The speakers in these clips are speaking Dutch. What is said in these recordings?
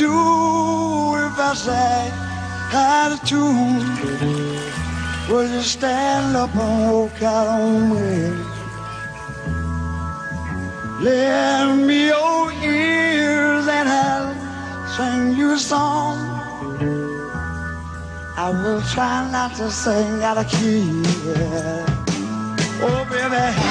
Do if I sang out of tune? Would you stand up and walk out on me? Lend me your ears and I'll sing you a song. I will try not to sing out of key. yeah. Oh, baby,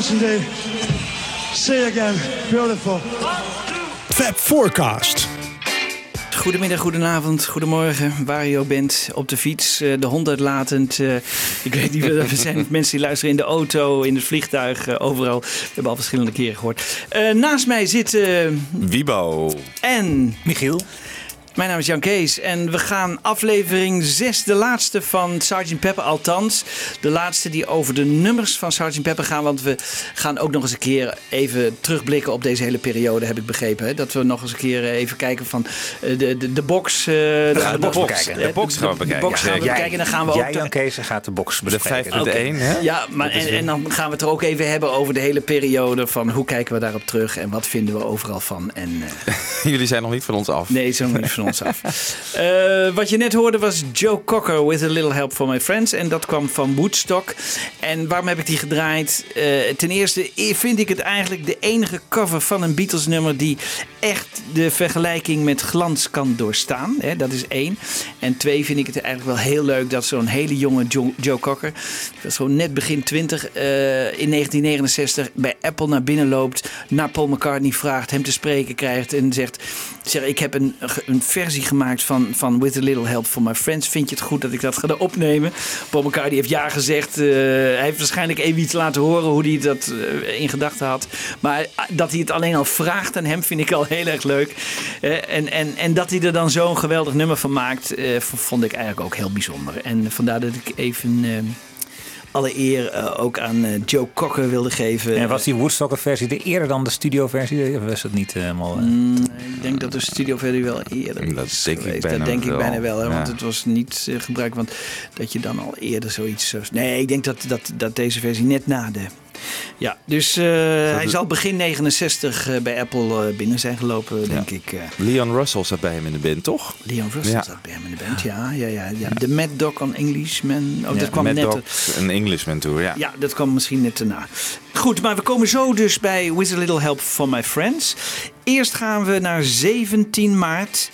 Much indeed. See you again. Beautiful. Fab Forecast. Goedemiddag, goedenavond, goedemorgen, waar je ook bent. Op de fiets, eh, de hond uitlatend. eh, ik weet niet, er zijn mensen die luisteren in de auto, in het vliegtuig, eh, overal. We hebben al verschillende keren gehoord. Eh, naast mij zit eh, Wiebo. en Michiel. Mijn naam is Jan Kees en we gaan aflevering 6, de laatste van Sgt. Pepper. Althans, de laatste die over de nummers van Sgt. Pepper gaan. Want we gaan ook nog eens een keer even terugblikken op deze hele periode, heb ik begrepen. Hè? Dat we nog eens een keer even kijken van eh, de, de, de box. eh, de, gaan de box box, bekijken. eh, De box gaan we De bekijken. box gaan we Jij- bekijken en dan gaan we Jij, ook... Jan Kees, gaat de box De bespreken. 5 1, hè? Ja, maar en, en dan gaan we het er ook even hebben over de hele periode. Van hoe kijken we daarop terug en wat vinden we overal van. En, eh, Jullie zijn nog niet van ons af. Nee, zo niet van ons af. Eh, wat je net hoorde was Joe Cocker with a little help from my friends. En dat kwam van Woodstock. En waarom heb ik die gedraaid? Eh, ten eerste vind ik het eigenlijk de enige cover van een Beatles nummer die echt de vergelijking met glans kan doorstaan. Dat is één. En twee vind ik het eigenlijk wel heel leuk dat zo'n hele jonge Joe, Cocker, die was gewoon net begin 20, eh, in 1969 bij Apple naar binnen loopt, naar Paul McCartney vraagt, hem te spreken krijgt en zegt, zeg, ik heb een, een versie gemaakt van, van With a Little Help from My Friends. Vind je het goed dat ik dat ga opnemen? Paul McCartney heeft ja gezegd. Eh, hij heeft waarschijnlijk even iets laten horen hoe hij dat eh, in gedachten had. Maar ah, dat hij het alleen al vraagt aan hem vind ik al heel erg leuk. Eh, en, en, en dat hij er dan zo'n geweldig nummer van maakt, eh, vond ik eigenlijk ook heel bijzonder. En vandaar dat ik even eh, alle eer eh, ook aan eh, Joe Cocker wilde geven. En was die Woodstocker-versie de eerder dan de studio-versie? Of was het niet eh, helemaal... Mm, ik denk dat de studioversie wel eerder Dat is denk ik geweest. bijna dat denk ik bijna wel, hè, want het was niet gebruikt, want dat je dan al eerder zoiets. zo- Nee, ik denk dat, dat, dat deze versie net na de. Ja, dus eh, hij zal begin 69 eh, bij Apple eh, binnen zijn gelopen, denk ik. Leon Russell zat bij hem in de band, toch? Leon Russell Ja. zat bij hem in de band, ja. ja, ja, ja. De Mad Dog on Englishman. Oh, dat kwam Mad net. Dog, een Englishman tour, ja. Ja, dat kwam misschien net daarna. Goed, maar we komen zo dus bij With a Little Help from My Friends. Eerst gaan we naar 17 maart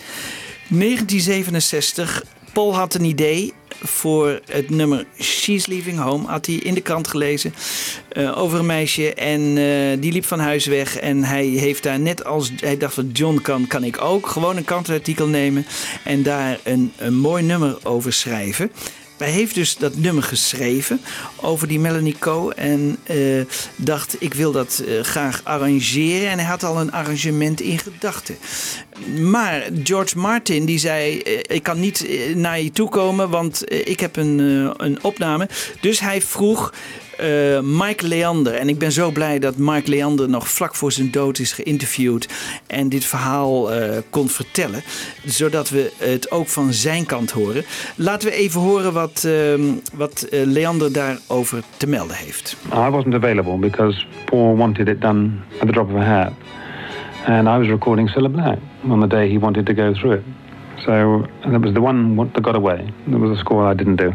1967. Paul had een idee voor het nummer She's Leaving Home. Had hij in de krant gelezen eh, over een meisje. En eh, die liep van huis weg. En hij heeft daar net als hij dacht wat John kan, kan ik ook. Gewoon een krantenartikel nemen. En daar een, een mooi nummer over schrijven. Hij heeft dus dat nummer geschreven over die Melanie Coe. En eh, dacht, ik wil dat eh, graag arrangeren. En hij had al een arrangement in gedachten. Maar George Martin die zei, eh, ik kan niet naar je toe komen, want ik heb een, een opname. Dus hij vroeg eh, Mike Leander. En ik ben zo blij dat Mike Leander nog vlak voor zijn dood is geïnterviewd. En dit verhaal eh, kon vertellen. Zodat we het ook van zijn kant horen. Laten we even horen wat, ehm, wat eh, Leander daarover te melden heeft. I wasn't available because Paul wanted it done at the drop of a hat. And I was recording Cilla Black on the day he wanted to go through it. So that was the one that got away. There was a score I didn't do.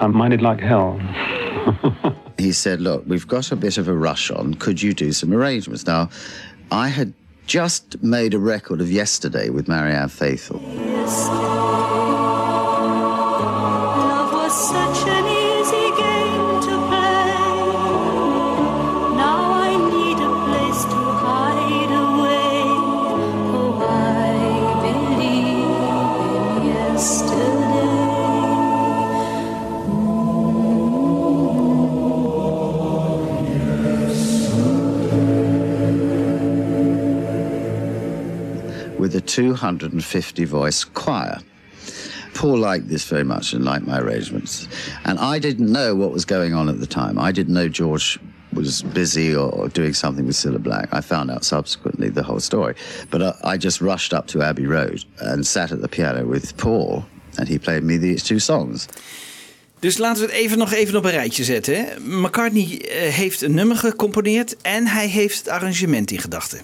I minded like hell. he said, Look, we've got a bit of a rush on. Could you do some arrangements? Now, I had just made a record of yesterday with Marianne Faithful. 250 voice choir. Paul liked this very much and liked my arrangements. And I didn't know what was going on at the time. I didn't know George was busy or, doing something with Cilla Black. I found out subsequently the whole story. But uh, I just rushed up to Abbey Road and sat at the piano with Paul, and he played me these two songs. Dus laten we het even nog even op een rijtje zetten. McCartney eh, heeft een nummer gecomponeerd en hij heeft het arrangement in gedachten.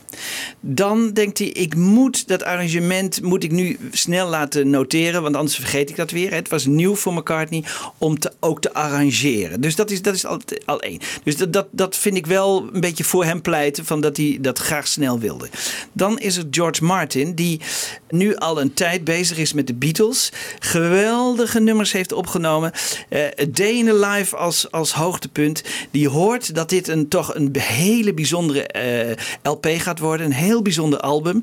Dan denkt hij, ik moet dat arrangement moet ik nu snel laten noteren, want anders vergeet ik dat weer. Het was nieuw voor McCartney om te, ook te arrangeren. Dus dat is, dat is al, al één. Dus dat, dat, dat vind ik wel een beetje voor hem pleiten, van dat hij dat graag snel wilde. Dan is er George Martin, die nu al een tijd bezig is met de Beatles. Geweldige nummers heeft opgenomen. Eh, the Life als, als hoogtepunt. Die hoort dat dit een, toch een hele bijzondere eh, LP gaat worden. Een heel bijzonder album.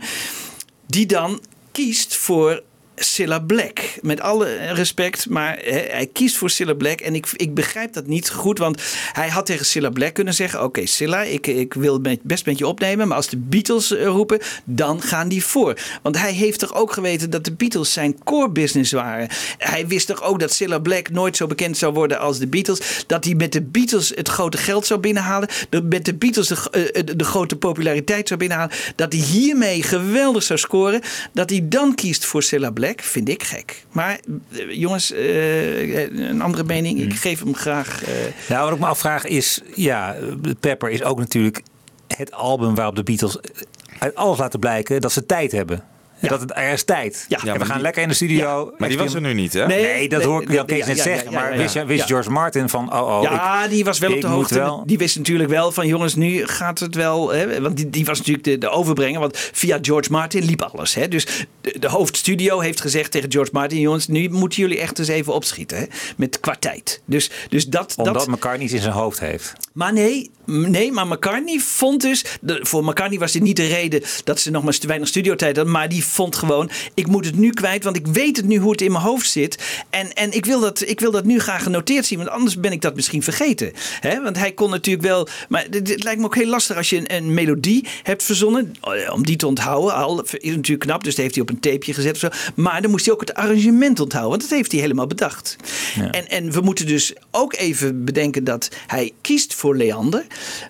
Die dan kiest voor Cilla Black. Met alle respect, maar hij kiest voor Cilla Black. En ik, ik begrijp dat niet goed, want hij had tegen Cilla Black kunnen zeggen... oké, Cilla, ik, ik wil best met je opnemen... maar als de Beatles eh, roepen, dan gaan die voor. Want hij heeft toch ook geweten dat de Beatles zijn core business waren. Hij wist toch ook dat Cilla Black nooit zo bekend zou worden als de Beatles. Dat hij met de Beatles het grote geld zou binnenhalen. Dat met de Beatles de, eh, de, de grote populariteit zou binnenhalen. Dat hij hiermee geweldig zou scoren. Dat hij dan kiest voor Cilla Black, vind ik gek. Maar eh, jongens, eh, een andere mening. Ik geef hem graag. eh, Nou, wat ik me afvraag is, ja, Pepper is ook natuurlijk het album waarop de Beatles uit alles laten blijken dat ze tijd hebben. En Dat het, er is tijd. Ja. en we gaan die- lekker in de studio. Maar die was er nu niet, hè? Nee, dat nee, hoor ik nee, Jan Kees net ja, zeggen. maar wist. George Martin van, oh, oh. ja, ik- die was wel op de hoogte. wel- Die wist natuurlijk wel van jongens, nu gaat het wel. Hè, want die, die was natuurlijk de, de overbrenger. Want via George Martin liep alles. Hè. Dus de, de hoofdstudio heeft gezegd tegen George Martin: jongens, nu moeten jullie echt eens even opschieten. Hè, met qua tijd. Dus, dus dat. Omdat dat McCartney iets in zijn hoofd heeft. maar nee, nee, maar McCartney vond dus... De, voor McCartney was dit niet de reden dat ze nog maar te weinig studiotijd hadden. Maar die vond gewoon, ik moet het nu kwijt. Want ik weet het nu hoe het in mijn hoofd zit. En, en ik, wil dat, ik wil dat nu graag genoteerd zien. Want anders ben ik dat misschien vergeten. Hè? Want hij kon natuurlijk wel... Maar dit lijkt me ook heel lastig als je een, een melodie hebt verzonnen. eh, Om die te onthouden. Al is natuurlijk knap, dus dat heeft hij op een tapeje gezet. Of zo. Maar dan moest hij ook het arrangement onthouden. Want dat heeft hij helemaal bedacht. En, en we moeten dus ook even bedenken dat hij kiest voor Leander.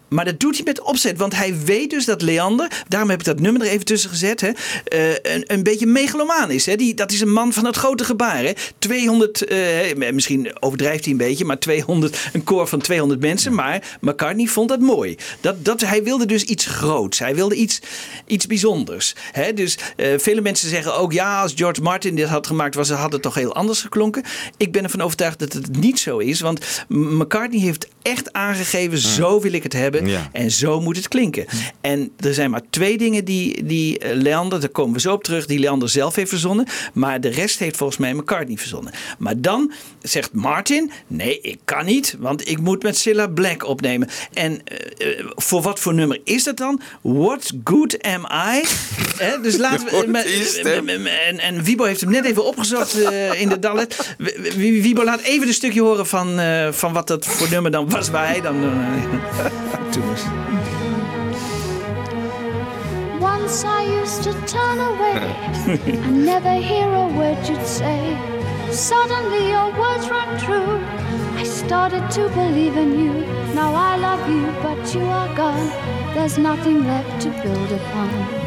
Maar dat doet hij met opzet. Want hij weet dus dat Leander, daarom heb ik dat nummer er even tussen gezet, hè, eh, een, een beetje megalomaan is. Hè. Die, dat is een man van het grote gebaar. Hè. 200, eh, misschien overdrijft hij een beetje, maar 200, een koor van 200 mensen. Maar McCartney vond dat mooi. Dat, dat, hij wilde dus iets groots. Hij wilde iets, iets bijzonders. Hè. Dus eh, vele mensen zeggen ook, ja, als George Martin dit had gemaakt, was, had het toch heel anders geklonken. Ik ben ervan overtuigd dat het niet zo is. Want McCartney heeft echt aangegeven, zo wil ik het hebben. Ja. En zo moet het klinken. En er zijn maar twee dingen die, die eh, Leander, daar komen we zo op terug, die Leander zelf heeft verzonnen. Maar de rest heeft volgens mij McCartney verzonnen. Maar dan zegt Martin, nee, ik kan niet, want ik moet met Cilla Black opnemen. En eh, eh, voor wat voor nummer is dat dan? What good am I? Hè, dus laten we... Met- en, en Wiebo heeft hem net even opgezocht in de w- Wiebo, laat even een stukje horen van, van wat dat voor nummer dan was waar hij dan toen was. Once I used to turn away and never hear a word you'd say. Suddenly your words rang true. I started to believe in you. Now I love you, but you are gone. There's nothing left to build upon.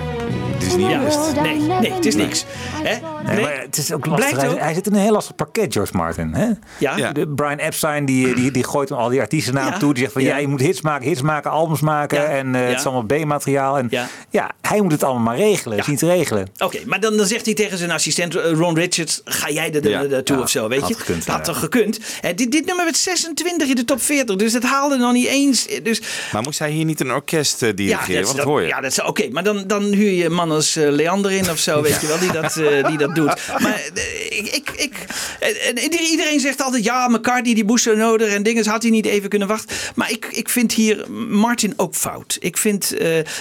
Het is niet Ja, best. nee, nee, het is niks. Hè? Nee, Nee. maar het is ook Blijkt lastig. Hij, ook- hij zit in een heel lastig pakket, George Martin. Hè? Ja. Ja. De Brian Epstein die, die, die gooit al die artiesten naar hem Ja. toe. Die zegt van ja. Ja. je moet hits maken, hits maken, albums maken. Ja. En eh, Ja. het is allemaal B-materiaal. En Ja. ja. hij moet het allemaal maar regelen. Het is niet te regelen. Oké, maar dan, dan zegt hij tegen zijn assistent eh, Ron Richards: ga jij er Ja. naartoe Ja, of zo, weet had je? gekund, had ja. toch gekund? Hè, dit, dit nummer werd 26 in de top 40, dus dat haalde nog niet eens. Dus, Maar moest hij hier niet een orkest eh, dirigeren? dat- Want dat- dat hoor je. Ja, dat is oké. maar dan, dan huur je man als eh, Leander in of zo, weet je wel, die dat, eh, die dat doet. Maar eh, ik, ik, ik, en- en iedereen- zegt altijd, ja, McCartney die moest nodig en dingen, had hij niet even kunnen wachten. Maar ik, ik vind hier Martin ook fout. Ik vind,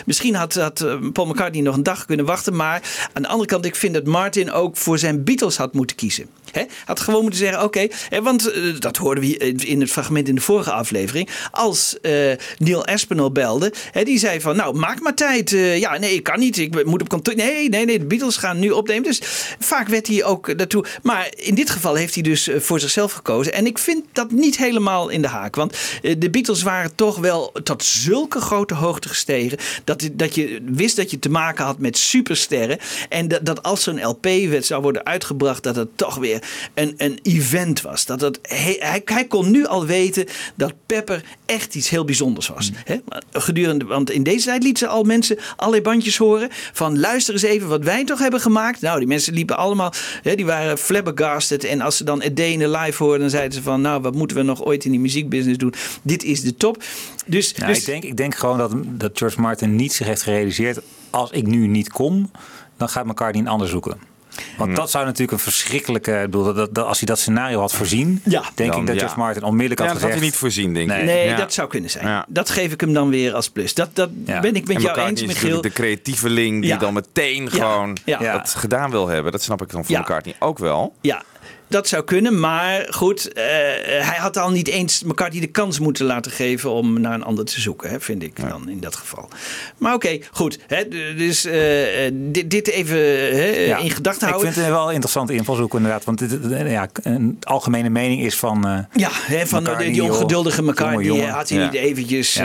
misschien had, had Paul McCartney nog een dag kunnen wachten, maar aan de andere kant, ik vind dat Martin ook voor zijn Beatles had moeten kiezen. Hè? Had gewoon moeten zeggen, oké, want eh, dat hoorden we in het fragment in de vorige aflevering. Als eh, Neil Aspinall belde, hè, die zei van, nou, maak maar tijd. Eh, ja, nee, ik kan niet. Ik moet op kantoor. Nee, nee, nee, de Beatles gaan nu opnemen. Dus vaak werd hij ook daartoe. Maar in dit geval heeft hij dus voor zichzelf gekozen. En ik vind dat niet helemaal in de haak. Want de Beatles waren toch wel tot zulke grote hoogte gestegen. Dat, dat je wist dat je te maken had met supersterren. En dat, dat als zo'n LP werd, zou worden uitgebracht, dat het toch weer een, een event was. Dat het, hij, hij, hij kon nu al weten dat Pepper echt iets heel bijzonders was. Maar Gedurende, want in deze tijd lieten ze al mensen allerlei bandjes horen. Van luister eens even wat wij toch hebben gemaakt. Nou, die mensen liepen allemaal, die waren flabbergasted. En als ze dan the Life hoorden, dan zeiden ze van... nou, wat moeten we nog ooit in die muziekbusiness doen? Dit is de top. Dus, Nou, dus ik, denk, ik denk gewoon dat, dat George Martin niet zich heeft gerealiseerd... als ik nu niet kom, dan gaat McCartney een ander zoeken. Want dat zou natuurlijk een verschrikkelijke... Ik bedoel, dat, dat, als hij dat scenario had voorzien... Ja. denk Dan, ik dat ja. George Martin onmiddellijk Ja, had dat had gezegd... hij niet voorzien, denk ik. Nee. Dat zou kunnen zijn. Ja. Dat geef ik hem dan weer als plus. Dat, dat Ja. ben ik met En jou eens, is Michiel. de creatieveling die Ja. dan meteen gewoon Ja. dat gedaan wil hebben. Dat snap ik dan voor Ja. McCartney ook wel. Ja, dat zou kunnen. Maar goed, eh, hij had al niet eens McCartney de kans moeten laten geven om naar een ander te zoeken, hè, vind ik dan in dat geval. Maar oké, goed. Hè, dus eh, dit, dit even hè, Ja. in gedachten Ik houden. vind het wel een interessante invalshoek inderdaad. Want dit, ja, een algemene mening is van... eh, Ja, hè, van McCartney, die ongeduldige Jonge jongen. had hij Ja. niet eventjes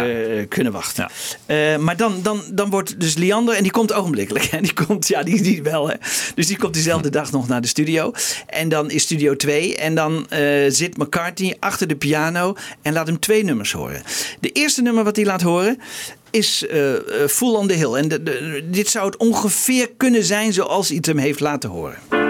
kunnen wachten. Maar dan, dan, dan wordt dus Liander, en die komt ogenblikkelijk. Hè, die komt, ja, die, die wel. Hè. Dus die komt diezelfde dag nog naar de studio. En dan is studio 2. En dan eh, zit McCartney achter de piano en laat hem twee nummers horen. De eerste nummer wat hij laat horen is eh eh, Full on the Hill. En dit zou het ongeveer kunnen zijn zoals hij het hem heeft laten horen.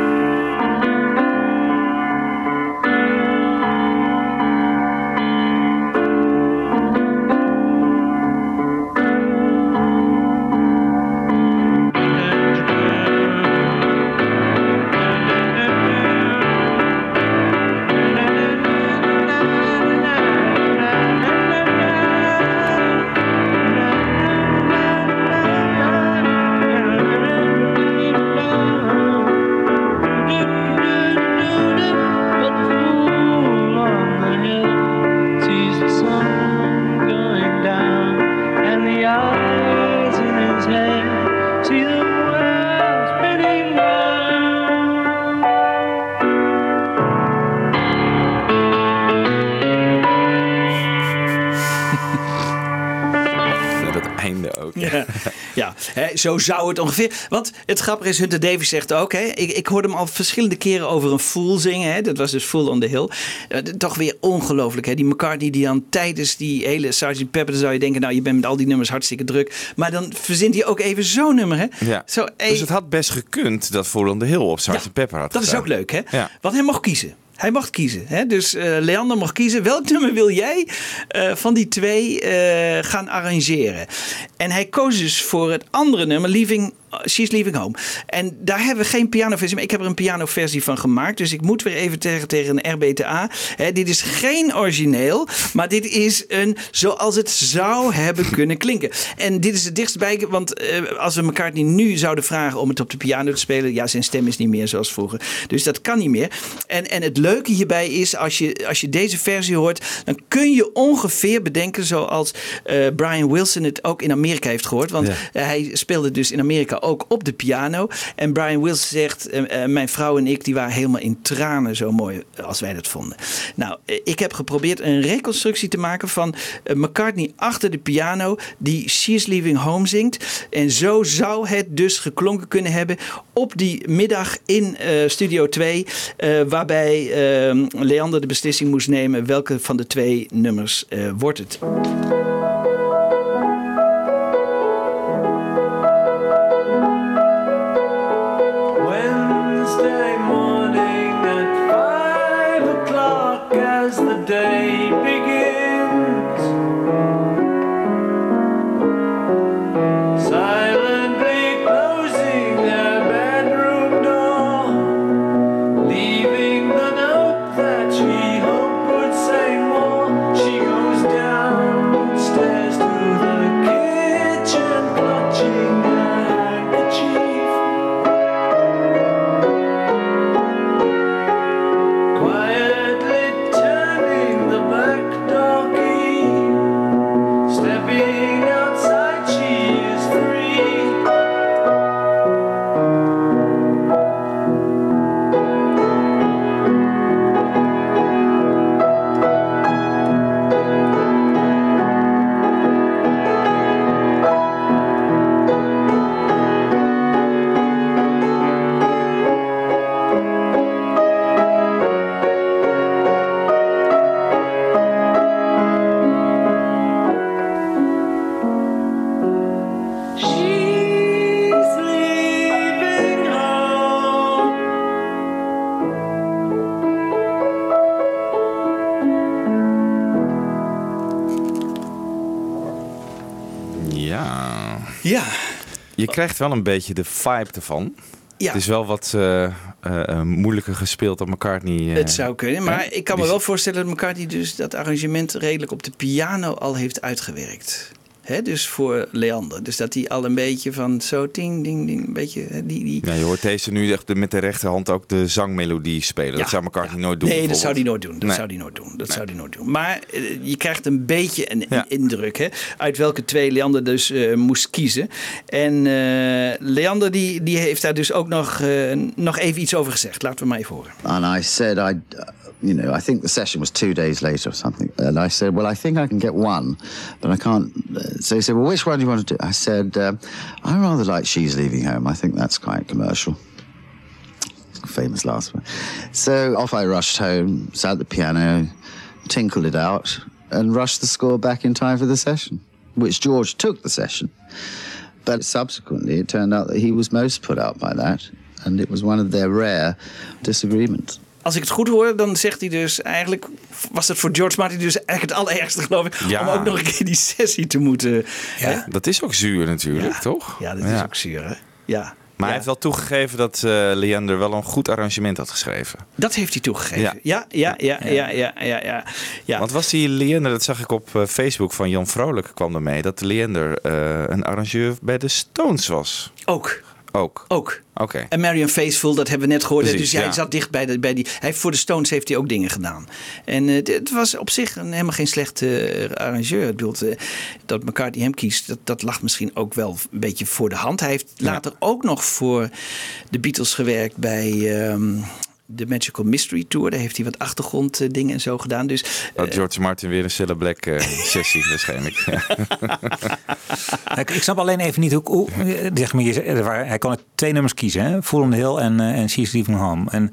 Zo zou het ongeveer. Want het grappige is, Hunter Davies zegt ook, ik, ik hoorde hem al verschillende keren over een Fool zingen. Dat was dus Fool on the Hill. Eh, toch weer ongelooflijk. Hè, die McCartney die dan tijdens die hele Sgt. Pepper, dan zou je denken, nou je bent met al die nummers hartstikke druk. Maar dan verzint hij ook even zo'n nummer. Hè? Ja. Zo, Dus het had best gekund dat Full on the Hill op Sgt. Ja, Pepper had dat is ook leuk, hè? Ja. Want hij mocht kiezen. Hij mocht kiezen. Hè? Dus eh, Leander mocht kiezen. Welk nummer wil jij eh, van die twee eh, gaan arrangeren? En hij koos dus voor het andere nummer, Leaving, She's Leaving Home. En daar hebben we geen pianoversie, maar ik heb er een pianoversie van gemaakt. Dus ik moet weer even tegen, tegen een RBTA. Hè, dit is geen origineel, maar dit is een zoals het zou hebben kunnen klinken. En dit is het dichtst bij, want eh, als we McCartney nu zouden vragen om het op de piano te spelen, ja, zijn stem is niet meer zoals vroeger. Dus dat kan niet meer. En, en het leuke hierbij is, als je, als je deze versie hoort, dan kun je ongeveer bedenken zoals eh, Brian Wilson het ook in Amerika heeft gehoord. Want Ja. eh, hij speelde dus in Amerika ook op de piano. En Brian Wilson zegt, eh, eh, mijn vrouw en ik, die waren helemaal in tranen zo mooi als wij dat vonden. Nou, eh, ik heb geprobeerd een reconstructie te maken van eh, McCartney achter de piano die She's Leaving Home zingt. En zo zou het dus geklonken kunnen hebben op die middag in eh, Studio 2, eh, waarbij eh, Leander de beslissing moest nemen welke van de twee nummers eh, wordt het. Krijgt wel een beetje de vibe ervan. Ja. Het is wel wat eh, eh, eh, moeilijker gespeeld dan McCartney. Het zou kunnen, maar ik kan me wel voorstellen dat McCartney dus dat arrangement redelijk op de piano al heeft uitgewerkt. Dus voor Leander. Dus dat hij al een beetje van zo ding, ding, ding, een beetje die... die Ja, je hoort deze nu echt met de rechterhand ook de zangmelodie spelen. Dat Ja, zou McCartney nooit doen. Nee, dat zou hij nooit doen. Dat Nee. zou hij nooit doen. Dat zou hij nooit doen. Maar eh, je krijgt een beetje een Ja. indruk hè, uit welke twee Leander dus eh, moest kiezen. En eh, Leander die, die heeft daar dus ook nog, eh, nog even iets over gezegd. Laten we maar even horen. And I said, I, uh, you know, I think the session was two days later or something. And I said, well, I think I can get one, but I can't. Uh, so he said, well, which one do you want to do? I said, uh, I rather like She's Leaving Home. I think that's quite commercial. Famous last one. So off I rushed home, sat at the piano, tinkled it out, and rushed the score back in time for the session, which George took the session. But subsequently, it turned out that he was most put out by that, and it was one of their rare disagreements. Als ik het goed hoor, dan zegt hij dus eigenlijk... Was het voor George Martin dus eigenlijk het allerergste, geloof ik... Ja. om ook nog een keer die sessie te moeten... hè? Dat is ook zuur natuurlijk, toch? Ja, dat is ook zuur, hè? Ja. Maar hij heeft wel toegegeven dat eh Leander wel een goed arrangement had geschreven. Dat heeft hij toegegeven. Ja. Ja, ja, ja, ja, ja, ja, ja. ja. Want was die Leander, dat zag ik op eh, Facebook van Jan Vrolijk, kwam er mee, dat de Leander eh, een arrangeur bij de Stones was. Ook, Ook. ook. Oké. En Marion Faithful, dat hebben we net gehoord. Precies, dus hij ja. zat dicht bij, de, bij die. Hij voor de Stones heeft hij ook dingen gedaan. En eh, het- het was op zich een, helemaal geen slechte eh, arrangeur. Ik bedoel, eh, dat McCartney hem kiest, dat, dat lag misschien ook wel een beetje voor de hand. Hij heeft later ook nog voor de Beatles gewerkt bij. ehm, de Magical Mystery Tour, daar heeft hij wat achtergronddingen en zo gedaan. Dus Had George Martin weer een Cilla Black eh, sessie waarschijnlijk. Ik, ik snap alleen even niet hoe. hoe eh, zeg maar, er hij kon twee nummers kiezen: hè? Full on the Hill en, en She's Leaving Home. En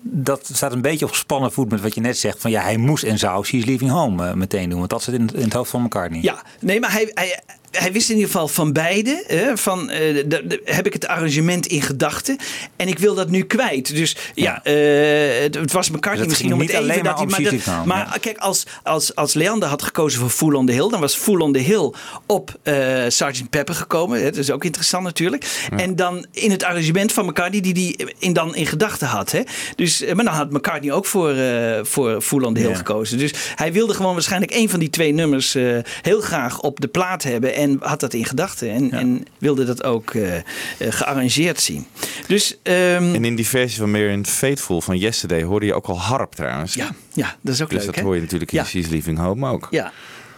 dat staat een beetje op gespannen voet met wat je net zegt: van ja, hij moest en zou She's Leaving Home meteen doen. Want dat zit in, in het hoofd van McCartney. Ja, nee, maar hij, hij, hij wist in ieder geval van beide. Hè, van, eh, de- de- heb ik het arrangement in gedachten. En ik wil dat nu kwijt. Dus ja, eh, het, het was McCartney misschien om het even alleen dat maar hij... Maar, dat- Home, maar kijk, als, als, als Leander had gekozen voor Fool on the Hill... dan was Fool on the Hill op eh Sgt. Pepper gekomen. Hè, dat is ook interessant natuurlijk. En dan in het arrangement van McCartney... die hij in, dan in gedachten had. Hè. Dus, maar dan had McCartney ook voor, voor Fool on the Hill gekozen. Dus hij wilde gewoon waarschijnlijk één van die twee nummers heel graag op de plaat hebben. En had dat in gedachten. En, en wilde dat ook eh, eh, gearrangeerd zien. Dus ehm, En in die versie van Marion Faithful van Yesterday hoorde je ook al harp trouwens. ja, ja, dat is ook Dus leuk. dat hè? hoor je natuurlijk in Ja. She's Leaving Home ook. Ja.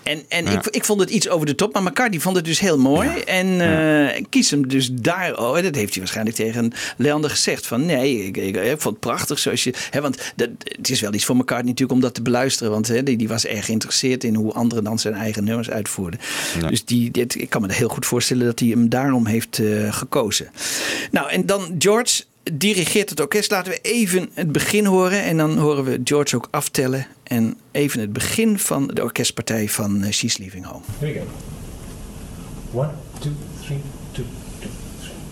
En, en Ja. ik, ik vond het iets over de top, maar McCartney vond het dus heel mooi. En eh, kies hem dus daar. Oh, dat heeft hij waarschijnlijk tegen Leander gezegd. Van nee, ik, ik, ik vond het prachtig zoals je. Hè, want dat, het is wel iets voor McCartney natuurlijk om dat te beluisteren. Want hè, die, die was erg geïnteresseerd in hoe anderen dan zijn eigen nummers uitvoerden. Ja. Dus die, dit, ik kan me heel goed voorstellen dat hij hem daarom heeft eh, gekozen. Nou, en dan George dirigeert het orkest. Laten we even het begin horen. En dan horen we George ook aftellen. En even het begin van de orkestpartij van eh, She's Leaving Home. Here we go. One, two, three, two, two,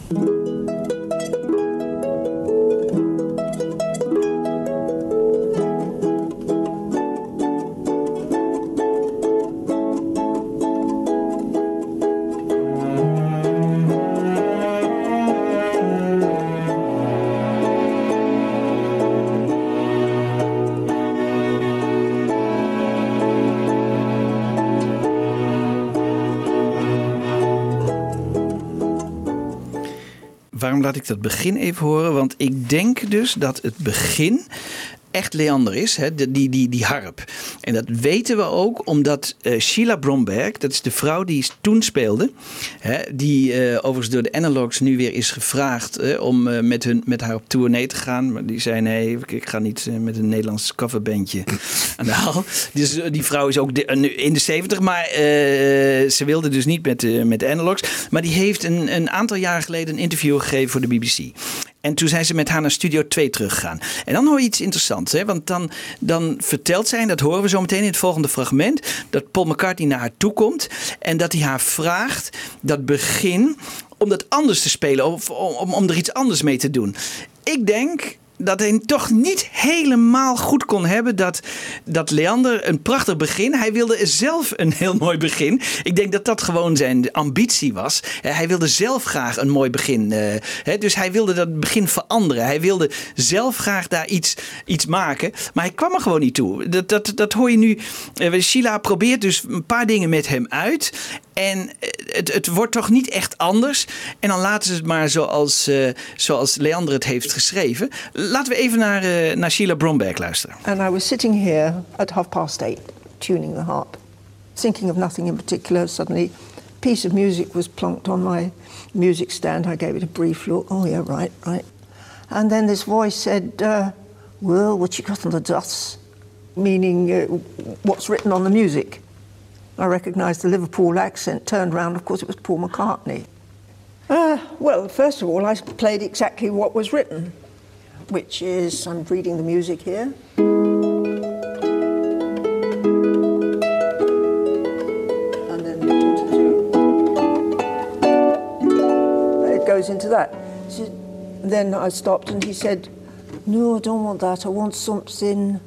three. Waarom laat ik dat begin even horen? Want ik denk dus dat het begin echt Leander is, hè? Die, die, die harp. En dat weten we ook omdat eh, Sheila Bromberg, dat is de vrouw die toen speelde, hè? die eh, overigens door de Analogs nu weer is gevraagd eh, om met, hun, met haar op tournee te gaan. Maar die zei nee, ik- ga niet met een Nederlands coverbandje aan de haal. Dus die vrouw is ook de- in de 70, maar ze wilde dus niet met, met de Analogs. Maar die heeft een, een aantal jaar geleden een interview gegeven voor de BBC. En toen zijn ze met haar naar Studio 2 teruggegaan. En dan hoor je iets interessants. Hè? Want dan, dan vertelt zij, en dat horen we zo meteen in het volgende fragment... dat Paul McCartney naar haar toe komt... en dat hij haar vraagt dat begin om dat anders te spelen... of om, om er iets anders mee te doen. Ik denk dat hij toch niet helemaal goed kon hebben dat, dat Leander een prachtig begin. Hij wilde zelf een heel mooi begin. Ik denk dat dat gewoon zijn ambitie was. Hij wilde zelf graag een mooi begin. eh, dus hij wilde dat begin veranderen. Hij wilde zelf graag daar iets, iets maken. Maar hij kwam er gewoon niet toe. Dat, dat, dat hoor je nu. Eh, Sheila probeert dus een paar dingen met hem uit. En eh, het, het wordt toch niet echt anders. En dan laten ze het maar zoals, eh, zoals Leander het heeft geschreven. Laten we even naar, eh, naar Sheila Bromberg luisteren. And I was sitting here at half past eight, tuning the harp, thinking of nothing in particular. Suddenly, a piece of music was plonked on my music stand. I gave it a brief look. Oh, yeah, right, right. And then this voice said, uh, Well, what you got on the dust? Meaning, uh, what's written on the music. I recognised the Liverpool accent, turned round, of course, it was Paul McCartney. Uh, well, first of all, I played exactly what was written, which is I'm reading the music here. And then it goes into that. So then I stopped and he said, No, I don't want that. I want something.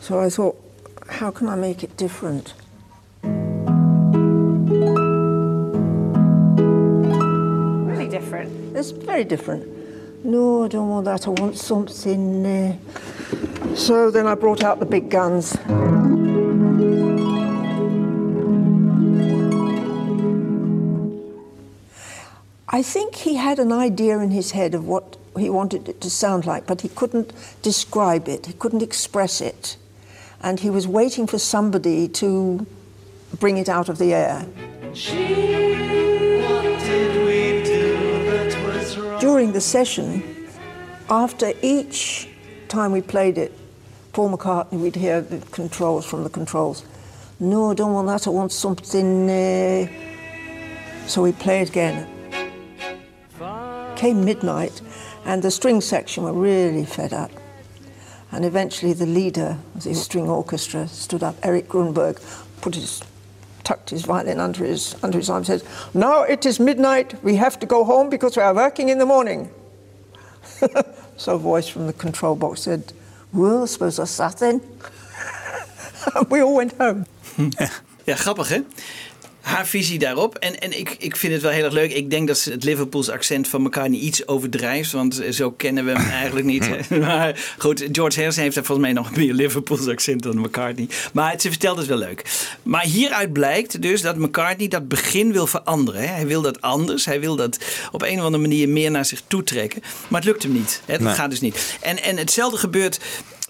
So I thought, How can I make it different? Different. It's very different. No, I don't want that. I want something. Uh... So then I brought out the big guns. I think he had an idea in his head of what he wanted it to sound like, but he couldn't describe it, he couldn't express it. And he was waiting for somebody to bring it out of the air. During the session, after each time we played it, Paul McCartney, we'd hear the controls from the controls. No, I don't want that. I want something. Uh... So we played again. Came midnight, and the string section were really fed up. And eventually, the leader of the string orchestra stood up, Eric Grunberg, put his tucked his violin under his under his arm, said, "Now it is midnight. We have to go home because we are working in the morning." so a voice from the control box said, "Well, suppose that's that then." we all went home. Ja, grappig hè? Haar visie daarop. En, en ik, ik vind het wel heel erg leuk. Ik denk dat ze het Liverpools accent van niet iets overdrijft. Want zo kennen we hem eigenlijk niet. maar goed, George Harrison heeft er volgens mij nog meer Liverpools accent dan McCartney. Maar het, ze vertelt het wel leuk. Maar hieruit blijkt dus dat McCartney dat begin wil veranderen. Hè. Hij wil dat anders. Hij wil dat op een of andere manier meer naar zich toe trekken. Maar het lukt hem niet. Hè. Het Nee. gaat dus niet. En, en hetzelfde gebeurt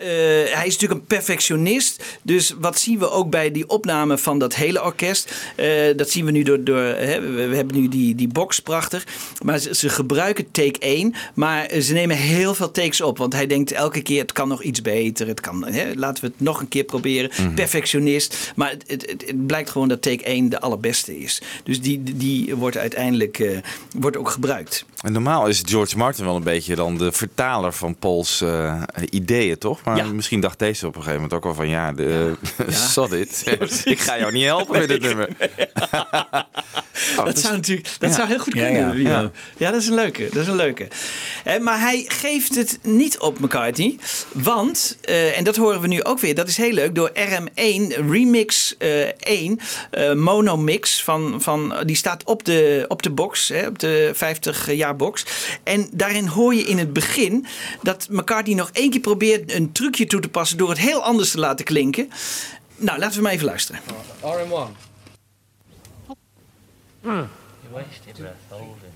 eh, hij is natuurlijk een perfectionist. Dus wat zien we ook bij die opname van dat hele orkest? Eh, dat zien we nu door. door hè, we, hebben nu die, die box prachtig. Maar ze, ze gebruiken take 1. Maar ze nemen heel veel takes op. Want hij denkt elke keer: het kan nog iets beter. Het kan, hè, laten we het nog een keer proberen. Perfectionist. Maar het, het, het, het blijkt gewoon dat take 1 de allerbeste is. Dus die, die, die wordt uiteindelijk eh, wordt ook gebruikt. En normaal is George Martin wel een beetje dan de vertaler van Pauls eh, ideeën, toch? Maar Ja. misschien dacht deze op een gegeven moment ook wel van ja, de, Ja. zat dit. Ik ga jou niet helpen met dit nummer. Oh, dat dus- zou natuurlijk dat Ja. zou heel goed kunnen. ja, Ja, ja. ja. dat is een leuke. Dat is een leuke. Hè, maar hij geeft het niet op McCartney. Want, eh, en dat horen we nu ook weer, dat is heel leuk, door RM1 Remix eh 1 eh, Mono Mix van, van die staat op de, op de box, hè, op de 50 jaar box. En daarin hoor je in het begin dat McCartney nog één keer probeert een trucje toe te passen door het heel anders te laten klinken. Nou, laten we maar even luisteren. RM1. You wasted breath, hold it.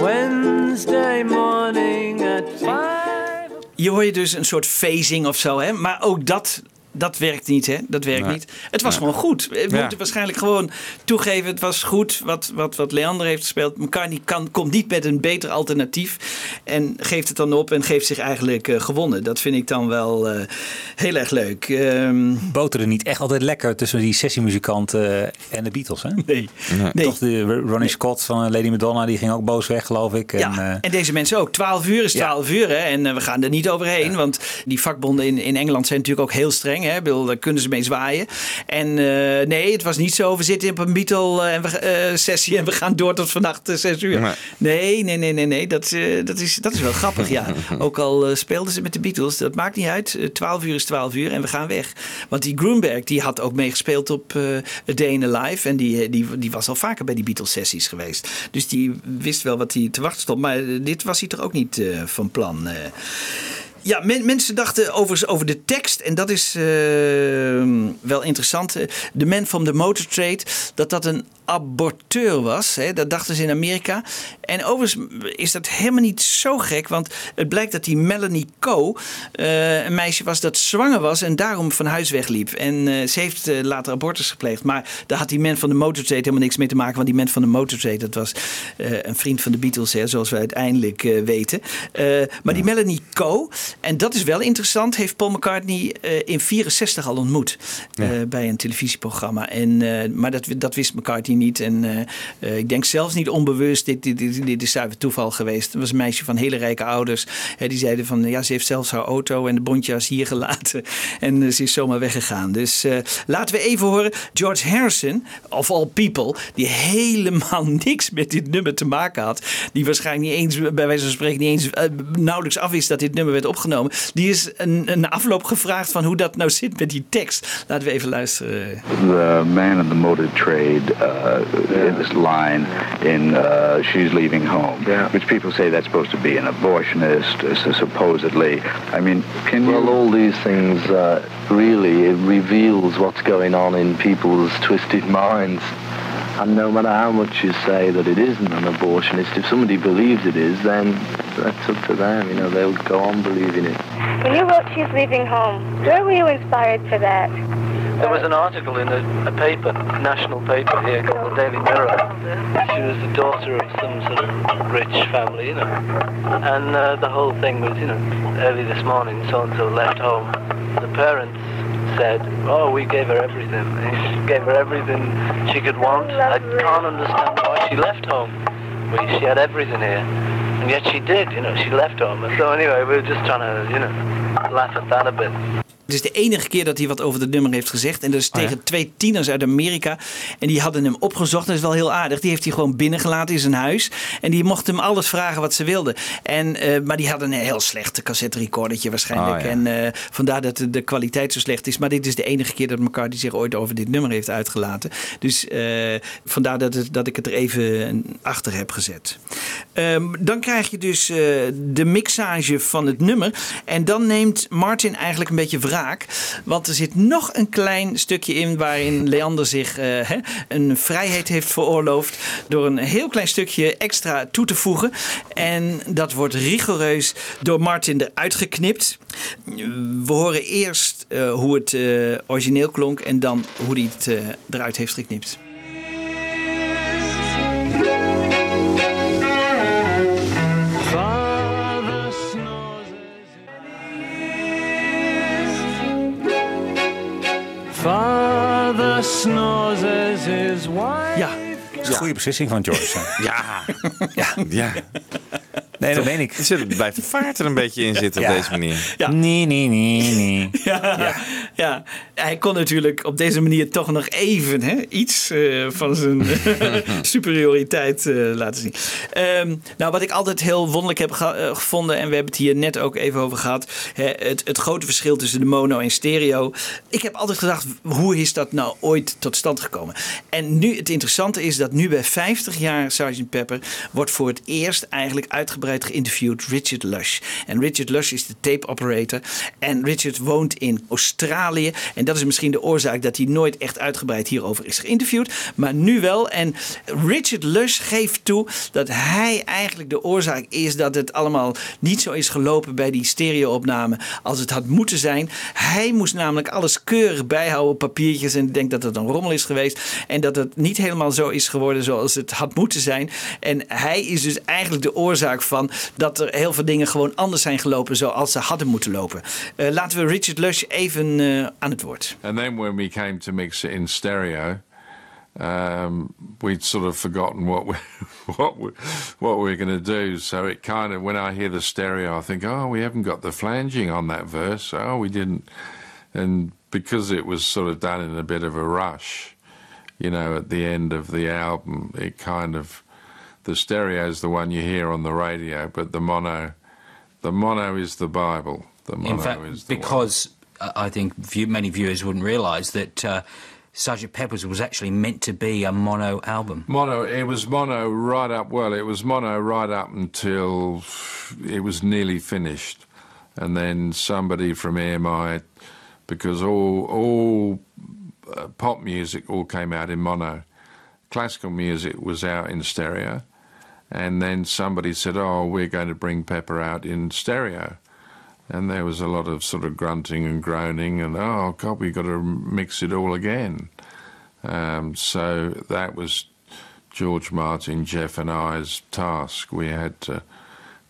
Wednesday morning at Je hoor je dus een soort phasing of zo, hè? Maar ook dat, dat werkt niet, hè? Dat werkt Nee. niet. Het was gewoon goed. We Ja. moeten waarschijnlijk gewoon toegeven, het was goed wat, wat, wat Leander heeft gespeeld. McCartney kan, komt niet met een beter alternatief en geeft het dan op en geeft zich eigenlijk eh, gewonnen. Dat vind ik dan wel eh, heel erg leuk. Ehm, Boterde niet echt altijd lekker tussen die sessiemuzikanten en de Beatles, hè? Nee. Nee. Toch de Ronnie Scott van Lady Madonna, die ging ook boos weg, geloof ik. En, Ja, eh, en deze mensen ook. 12 uur is 12 uur. Hè? En eh, we gaan er niet overheen. Want die vakbonden in, in Engeland zijn natuurlijk ook heel streng. Bang. Hè? Bedoel, daar kunnen ze mee zwaaien. En eh, nee, het was niet zo. We zitten op een Beatle-sessie en we gaan door tot vannacht eh, zes uur. Nee. Nee, nee, nee, nee. Dat, eh, dat, is, dat is wel grappig, ja. Ook al eh, speelden ze met de Beatles, dat maakt niet uit. Eh, 12 uur is 12 uur en we gaan weg. Want die Grunberg, die had ook meegespeeld op eh A Day in a Life. En die, eh, die, die was al vaker bij die Beatles-sessies geweest. Dus die wist wel wat hij te wachten stond. Maar eh, dit was hij toch ook niet eh, van plan. Ja, men- mensen dachten overigens over de tekst. En dat is eh, wel interessant. Eh, De Man from the Motor Trade. Dat dat een aborteur was. Hè? Dat dachten ze in Amerika. En overigens is dat helemaal niet zo gek. Want het blijkt dat die Melanie Coe eh, een meisje was dat zwanger was. En daarom van huis wegliep. En ze heeft later abortus gepleegd. Maar daar had die Man van de Motor Trade helemaal niks mee te maken. Want die Man van de Motor Trade, dat was een vriend van de Beatles. Hè, zoals we uiteindelijk weten. Maar die Melanie Coe. En dat is wel interessant. Heeft Paul McCartney eh, in 64 al ontmoet. Ja. eh, bij een televisieprogramma. En, eh, maar dat, dat wist McCartney niet. En ik denk zelfs niet onbewust. Dit, dit, dit, dit is zuiver toeval geweest. Het was een meisje van hele rijke ouders. Die zeiden van ja, ze heeft zelfs haar auto en de bontjas hier gelaten. En ze is zomaar weggegaan. Dus laten we even horen. George Harrison, of all people, die helemaal niks met dit nummer te maken had. Die waarschijnlijk niet eens, bij wijze van spreken, niet eens nauwelijks afwist dat dit nummer werd opgenomen. Die is een, een afloop gevraagd van hoe dat nou zit met die tekst. Laten we even luisteren. the man in the motor trade uh, in this line in uh, she's leaving home, which people say that's supposed to be an abortionist, uh, so supposedly. I mean, can Well, you? all these things uh, really it reveals what's going on in people's twisted minds. And no matter how much you say that it isn't an abortionist, if somebody believes it is, then that's up to them. You know, they'll go on believing it. When you wrote She's Leaving Home, where were you inspired for that? There was an article in a, a paper, a national paper here called the Daily Mirror. She was the daughter of some sort of rich family, you know. And uh, the whole thing was, you know, early this morning, so-and-so left home. The parents said, oh, we gave her everything. We gave her everything she could want. I can't understand why she left home. We, she had everything here. And yet she did, you know, she left home. And so anyway, we were just trying to, you know, laugh at that a bit. Het is de enige keer dat hij wat over het nummer heeft gezegd. En dat is tegen twee tieners uit Amerika. En die hadden hem opgezocht. Dat is wel heel aardig. Die heeft hij gewoon binnengelaten in zijn huis. En die mochten hem alles vragen wat ze wilden. En, eh, maar die hadden een heel slecht cassette recordertje waarschijnlijk. Oh, ja. En eh, vandaar dat de, de kwaliteit zo slecht is. Maar dit is de enige keer dat McCartney zich ooit over dit nummer heeft uitgelaten. Dus eh, vandaar dat, het, dat ik het er even achter heb gezet. Ehm, dan krijg je dus de mixage van het nummer. En dan neemt Martin eigenlijk een beetje wraak. Want er zit nog een klein stukje in waarin Leander zich eh, een vrijheid heeft veroorloofd. Door een heel klein stukje extra toe te voegen. En dat wordt rigoureus door Martin eruit geknipt. We horen eerst eh, hoe het eh, origineel klonk en dan hoe hij het eruit heeft geknipt. Father snores as his wife. Ja. Dat is een goede beslissing van George. Ja, ja, ja. Nee, dat meen ik. Er zit, blijft de vaart er een beetje in zitten Ja. op deze manier. Ja. Nee, nee, nee, nee. Ja, ja. hij kon natuurlijk op deze manier toch nog even hè, iets eh, van zijn superioriteit eh, laten zien. Ehm, nou, wat ik altijd heel wonderlijk heb ge- eh, gevonden, en we hebben het hier net ook even over gehad, hè, het, het grote verschil tussen de mono en stereo. Ik heb altijd gedacht, hoe is dat nou ooit tot stand gekomen? En nu, het interessante is dat nu bij 50 jaar Sgt. Pepper wordt voor het eerst eigenlijk uitgebreid geïnterviewd Richard Lush. En Richard Lush is de tape operator. En Richard woont in Australië. En dat is misschien de oorzaak dat hij nooit echt uitgebreid hierover is geïnterviewd. Maar nu wel. En Richard Lush geeft toe dat hij eigenlijk de oorzaak is dat het allemaal niet zo is gelopen bij die stereo-opname als het had moeten zijn. Hij moest namelijk alles keurig bijhouden op papiertjes. En ik denk dat het een rommel is geweest. En dat het niet helemaal zo is geworden zoals het had moeten zijn. En hij is dus eigenlijk de oorzaak van dat er heel veel dingen gewoon anders zijn gelopen zoals ze hadden moeten lopen. Eh, laten we Richard Lush even eh, aan het woord. And then when we came to mix it in stereo, um, we'd sort of forgotten what we what we what we were going to do. So it kind of when I hear the stereo, I think, oh, we haven't got the flanging on that verse. Oh, we didn't. And because it was sort of done in a bit of a rush, you know, at the end of the album, it kind of the stereo is the one you hear on the radio, but the mono, the mono is the Bible. The mono In fact, is the one. because uh, I think view, many viewers wouldn't realise that uh, Sgt. Pepper's was actually meant to be a mono album. Mono, it was mono right up. Well, it was mono right up until it was nearly finished, and then somebody from EMI, because all all uh, pop music all came out in mono, classical music was out in stereo, and then somebody said, "Oh, we're going to bring Pepper out in stereo." And there was a lot of sort of grunting and groaning, and oh God, we've got to mix it all again. Um, so that was George Martin, Jeff, and I's task. We had to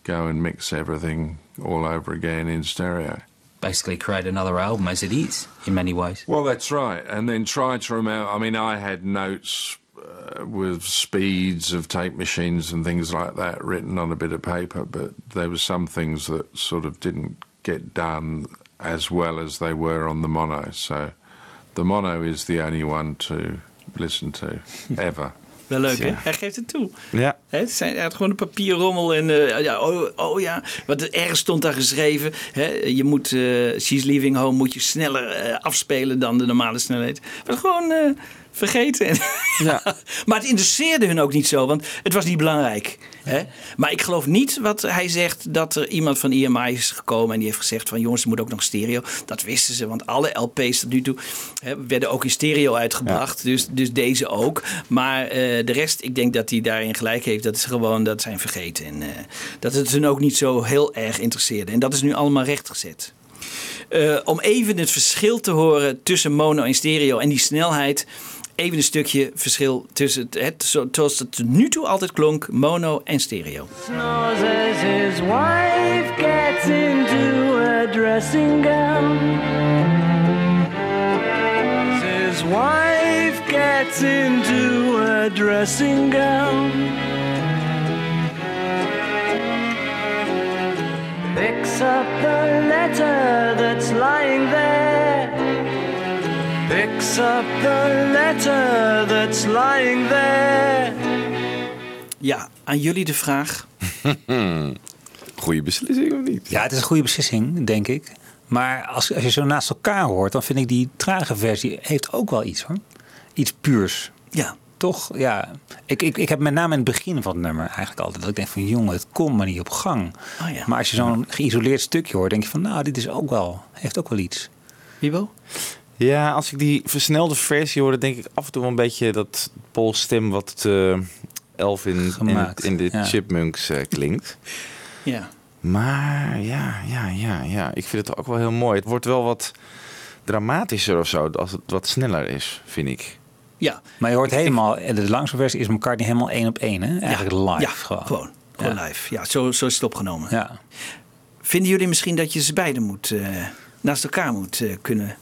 go and mix everything all over again in stereo. Basically, create another album as it is in many ways. Well, that's right. And then try to remember. I mean, I had notes uh, with speeds of tape machines and things like that written on a bit of paper, but there were some things that sort of didn't get done as well as they were on the mono. So the mono is the only one to listen to ever. Wel leuk, hè? Ja. Hij geeft het toe. Ja. Hè, Het zijn, had gewoon een papierrommel en eh, ja, oh, oh ja, wat er ergens stond daar geschreven. Hè, je moet eh, She's Leaving Home moet je sneller eh, afspelen dan de normale snelheid. Maar gewoon vergeten. maar het interesseerde hun ook niet zo, want het was niet belangrijk. Maar ik geloof niet wat hij zegt dat er iemand van EMI is gekomen en die heeft gezegd van jongens, er moet ook nog stereo. Dat wisten ze, want alle LP's tot nu toe hè, werden ook in stereo uitgebracht. Dus, dus deze ook. Maar eh, de rest, ik denk dat hij daarin gelijk heeft. Dat is gewoon, dat zijn vergeten. En eh, dat het hun ook niet zo heel erg interesseerde. En dat is nu allemaal rechtgezet. Eh, om even het verschil te horen tussen mono en stereo en die snelheid. Even een stukje verschil tussen het, het zo- zoals het tot nu toe altijd klonk, mono en stereo. His wife gets into a dressing gown. His wife gets into a dressing gown. Picks up the letter that's lying there. Picks up the letter that's lying there. Ja, aan jullie de vraag. Goeie beslissing of niet? Ja, het is een goede beslissing, denk ik. Maar als, als je zo naast elkaar hoort, dan vind ik die trage versie heeft ook wel iets hoor. Iets puurs. Ja. Toch? Ja. Ik, ik, ik heb met name in het begin van het nummer eigenlijk altijd dat ik denk van jongen, het komt maar niet op gang. Oh ja. Maar als je zo'n geïsoleerd stukje hoort, denk je van nou, dit is ook wel, heeft ook wel iets. Wiebo? Ja, als ik die versnelde versie hoor, dan denk ik af en toe wel een beetje dat Paul stem wat eh Elvin in, Gemaakt, in de ja. Chipmunks eh, klinkt. Ja. Maar ja, ja, ja, ja, ik vind het ook wel heel mooi. Het wordt wel wat dramatischer of zo, als het wat sneller is, vind ik. Ja. Maar je hoort helemaal, de langste versie is McCartney helemaal één op één, hè? Eigenlijk live Ja, gewoon. gewoon. Gewoon live. Ja, zo, zo is het opgenomen. Ja. Vinden jullie misschien dat je ze beide moet, eh, naast elkaar moet eh, kunnen?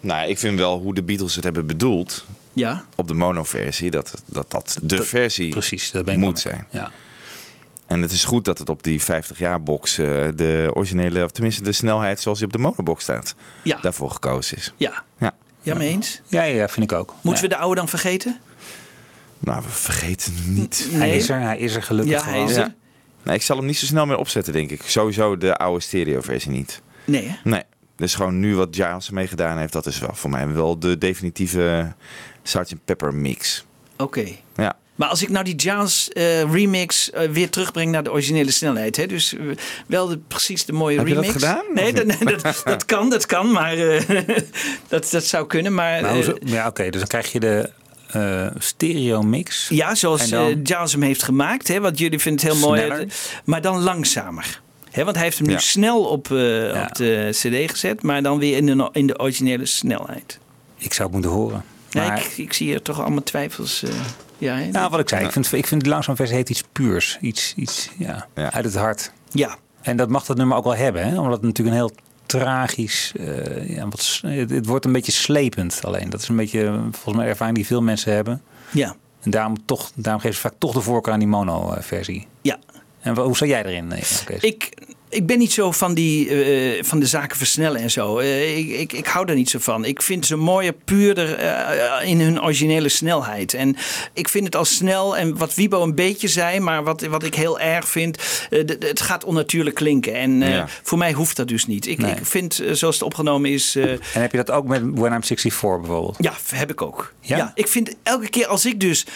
Nou, ik vind wel hoe de Beatles het hebben bedoeld Ja. op de mono-versie, dat dat, dat de versie precies, dat ben ik moet zijn. Ja. En het is goed dat het op die 50 jaar box eh, de originele, of tenminste de snelheid zoals die op de monobox staat, Ja. daarvoor gekozen is. Ja. Ja. Ja, mee eens? Ja, ja, vind ik ook. Moeten we de oude dan vergeten? Nou, we vergeten niet. Hij is er, hij is er gelukkig Ja, hij is er. Nee, ik zal hem niet zo snel meer opzetten, denk ik. Sowieso de oude stereo-versie niet. Nee, hè? Nee. Dus gewoon nu wat Giles ermee gedaan heeft, dat is wel voor mij wel de definitieve Sgt. Pepper mix. Oké. Ja. Maar als ik nou die jazz eh, remix eh, weer terugbreng naar de originele snelheid, hè? dus eh, wel de, precies de mooie Heb je dat remix. gedaan, Nee, dat, dat, dat kan, dat kan, maar eh, dat, dat zou kunnen. Maar, eh, ja, oké, dus dan krijg je de eh, stereo mix. ja, zoals dan- Jazz hem heeft gemaakt, hè, wat jullie vinden het heel mooi, Sneller. maar dan langzamer. Hè, want hij heeft hem nu Ja. snel op, eh, op de CD gezet, maar dan weer in de, in de originele snelheid. Ik zou het moeten horen. Nee, Maar- ik, ik zie hier toch allemaal twijfels. eh, ja, hè? Nou, wat ik zei, ik vind, ik vind de langzaam versie heeft iets puurs. Iets, iets ja, uit het hart. Ja. En dat mag dat nummer ook wel hebben, hè? omdat het natuurlijk een heel tragisch... eh, ja, wat, het, het wordt een beetje slepend alleen. Dat is een beetje, volgens mij, ervaring die veel mensen hebben. Ja. En daarom, toch, daarom geven ze vaak toch de voorkeur aan die mono-versie. En hoe sta jij erin? Nee, Kees? Ik, ik ben niet zo van, die, eh, van de zaken versnellen en zo. Eh, ik, ik, ik hou daar niet zo van. Ik vind ze mooier, puurder eh, in hun originele snelheid. En ik vind het al snel, en wat Wiebo een beetje zei, maar wat, wat ik heel erg vind, het gaat onnatuurlijk klinken. En Ja. voor mij hoeft dat dus niet. Ik, Nee. ik vind, zoals het opgenomen is, En heb je dat ook met When I'm 64 bijvoorbeeld? ja, heb ik ook. Ja? Ja? ik vind elke keer als ik dus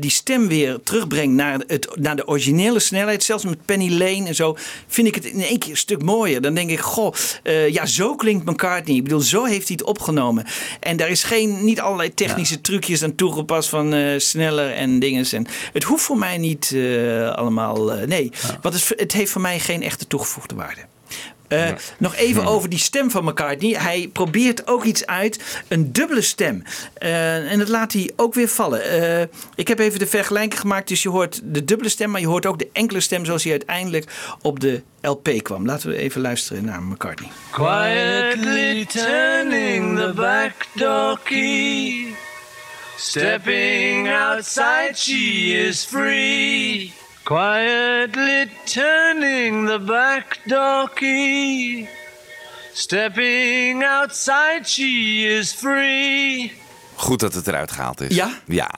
die stem weer terugbreng naar, het, naar de originele snelheid, zelfs met Penny Lane en zo, vind ik het in één keer een stuk mooier. Dan denk ik, goh, eh, ja, zo klinkt McCartney. Ik bedoel, zo heeft hij het opgenomen. En daar is geen, niet allerlei technische trucjes aan toegepast van eh, sneller en dingen. En het hoeft voor mij niet eh, allemaal, nee. Want het, het heeft voor mij geen echte toegevoegde waarde. Eh, Nog even over die stem van McCartney. Hij probeert ook iets uit. Een dubbele stem. Eh, en dat laat hij ook weer vallen. Eh, ik heb even de vergelijking gemaakt. Dus je hoort de dubbele stem, maar je hoort ook de enkele stem zoals hij uiteindelijk op de LP kwam. Laten we even luisteren naar McCartney. Quietly turning the back door key. Stepping outside, she is free. Quietly turning the back door key. Stepping outside, she is free. Goed dat het eruit gehaald is. Ja? Ja,